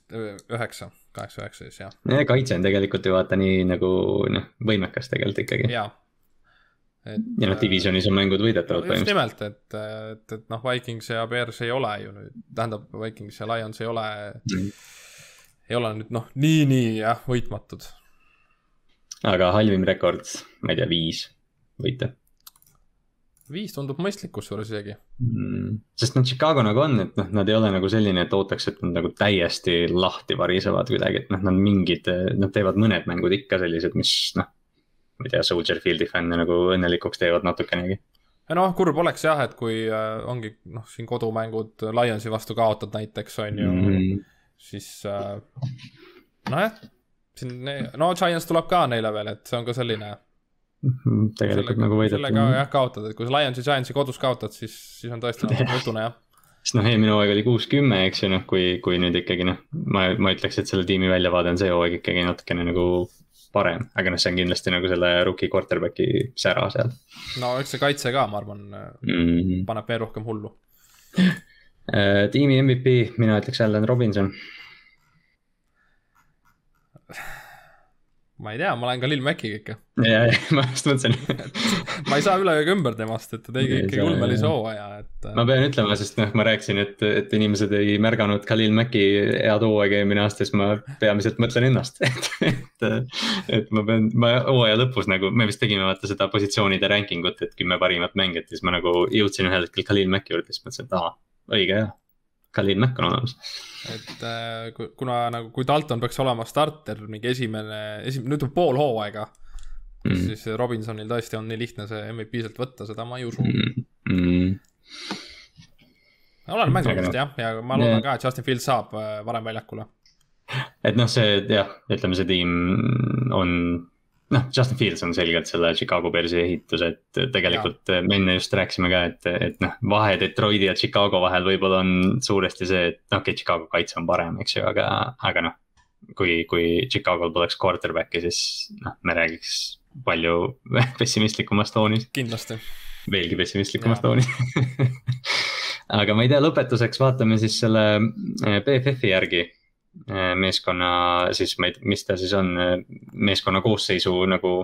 üheksa, kaheksa, üheksa siis jah. kaitse on tegelikult ju vaata nii nagu noh, võimekas tegelikult ikkagi. jaa et. ja noh, divisionis on mängud võidetavad no, just nimelt, et, et, et noh, Vikings ja Bears ei ole ju nüüd, tähendab, Vikings ja Lions ei ole mm ei ole nüüd noh, nii-nii jah, võitmatud. aga halvim rekord, ma ei tea, viis võite. Viis tundub mõistlik kusjuures isegi mm,. sest noh, Chicago nagu on, et noh, nad ei ole nagu selline, et ootaks, et nad nagu täiesti lahti varisevad kuidagi, et noh, nad mingid, nad teevad mõned mängud ikka sellised, mis noh. ma ei tea, Soldier Fieldi fänne nagu õnnelikuks teevad natukenegi noh, kurb oleks jah, et kui äh, ongi noh, siin kodumängud Lionsi vastu kaotad näiteks on ju mm siis äh, nojah, siin, no Giants tuleb ka neile veel, et see on ka selline. Mhm, tegelikult sellega, nagu võideti. sellega jah kaotad, et kui sa Lionsi, Giantsi kodus kaotad, siis, siis on tõesti nutune jah sest noh, eelmine hooaeg oli kuus-kümme, eks ju, noh, kui, kui nüüd ikkagi noh, ma, ma ütleks, et selle tiimi väljavaade on see hooaeg ikkagi natukene nagu parem, aga noh, see on kindlasti nagu selle rookie quarterback'i sära seal. no eks see kaitse ka, ma arvan mm, -hmm. paneb veel rohkem hullu Äh, tiimi MVP, mina ütleks Allan Robinson. ma ei tea, ma olen ka Lil Maciga ikka. ja, ja ma just mõtlesin ma ei saa üle ega ümber temast, et ta tegi ikkagi ulmelise hooaja, et. ma pean ütlema, sest noh, ma rääkisin, et, et inimesed ei märganud Khalil Maci head hooaega eelmine aasta, siis ma peamiselt mõtlen ennast et, et, et ma pean, ma hooaja lõpus nagu, me vist tegime vaata seda positsioonide ranking ut, et kümme parimat mängijat, siis ma nagu jõudsin ühel hetkel Khalil Maci juurde, siis mõtlesin, et aa õige jah. Khalil Mack on olemas. et äh, kuna nagu, kui Dalton peaks olema starter mingi esimene, esimene, nüüd on pool hooaega mm.. siis Robinsonil tõesti on nii lihtne see MVP sealt võtta, seda ma ei usu mm.. Mm. olen mängijast noh. jah, ja ma loodan ka, et Justin Fields saab äh, varem väljakule. et noh, see jah, ütleme see tiim on noh, Justin Fields on selgelt selle Chicago Bearsi ehitus, et tegelikult me enne just rääkisime ka, et, et noh, vahe Detroiti ja Chicago vahel võib-olla on suuresti see, et noh, okei okay,, Chicago kaitse on parem, eks ju, aga, aga noh. kui, kui Chicago'l poleks quarterback'i, siis noh, me räägiks palju pessimistlikumast toonis. kindlasti. veelgi pessimistlikumast toonis aga ma ei tea, lõpetuseks vaatame siis selle BFF-i järgi meeskonna siis, ma ei tea, mis ta siis on, äh, meeskonna koosseisu nagu.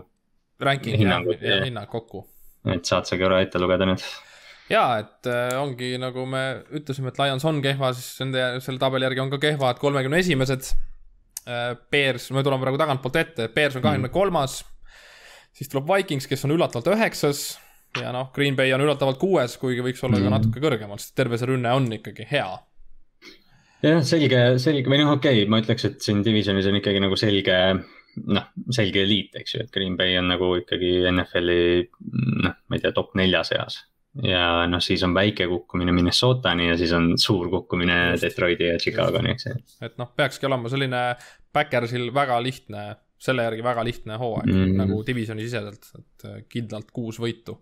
Ranking hinnangud, ja, ja hinnang kokku. et saad sa korra ette lugeda nüüd? ja, et äh, ongi nagu me ütlesime, et Lions on kehva, siis nende, selle tabeli järgi on ka kehvad kolmekümne esimesed. Bears, me tuleme praegu tagantpoolt ette, Bears on kahekümne kolmas. siis tuleb Vikings, kes on üllatavalt üheksas ja noh, Green Bay on üllatavalt kuues, kuigi võiks olla mm. ka natuke kõrgemal, sest terve see rünne on ikkagi hea jah, selge, selge või noh, okei okay,, ma ütleks, et siin divisionis on ikkagi nagu selge, noh, selge eliit, eks ju, et Green Bay on nagu ikkagi NFL-i noh, ma ei tea, top nelja seas. ja noh, siis on väike kukkumine Minnesotani ja siis on suur kukkumine. Detroiti ja Chicagoni, eks ju. et noh, peakski olema selline Backersil väga lihtne, selle järgi väga lihtne hooaeg mm. nagu divisioni siseselt, et kindlalt kuus võitu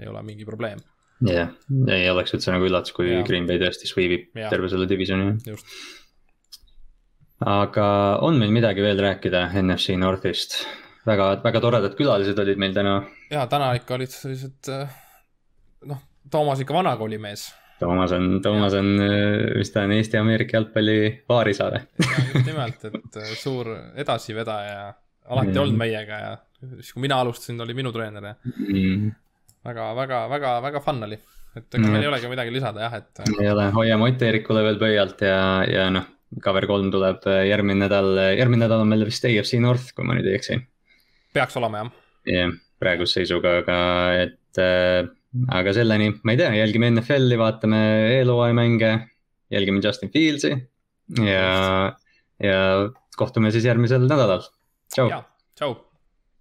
ei ole mingi probleem jah yeah., ei oleks üldse nagu üllatus, kui yeah. Green Bay tõesti sweep ib terve selle divisioni. aga on meil midagi veel rääkida NFC Northist? väga, väga toredad külalised olid meil täna. ja täna ikka olid sellised äh, noh, Toomas ikka vanakooli mees. Toomas on, Toomas ja. on, mis ta on, Eesti-Ameerika jalgpalli paarisaade just nimelt, et äh, suur edasivedaja, alati mm. olnud meiega ja siis, kui mina alustasin, oli minu treener ja mm väga, väga, väga, väga fun oli. et ega mm. meil ei olegi midagi lisada jah, et. ei ole, hoiame Ott Eerikule veel pöialt ja, ja noh, cover kolm tuleb äh, järgmine nädal, järgmine nädal on meil vist AFC North, kui ma nüüd ei eksi. peaks olema jah. jah yeah,, praeguse seisuga, aga et äh, aga selleni, ma ei tea, jälgime NFL-i, vaatame eelhooaja mänge, jälgime Justin Fieldsi ja, ja kohtume siis järgmisel nädalal. tšau. tšau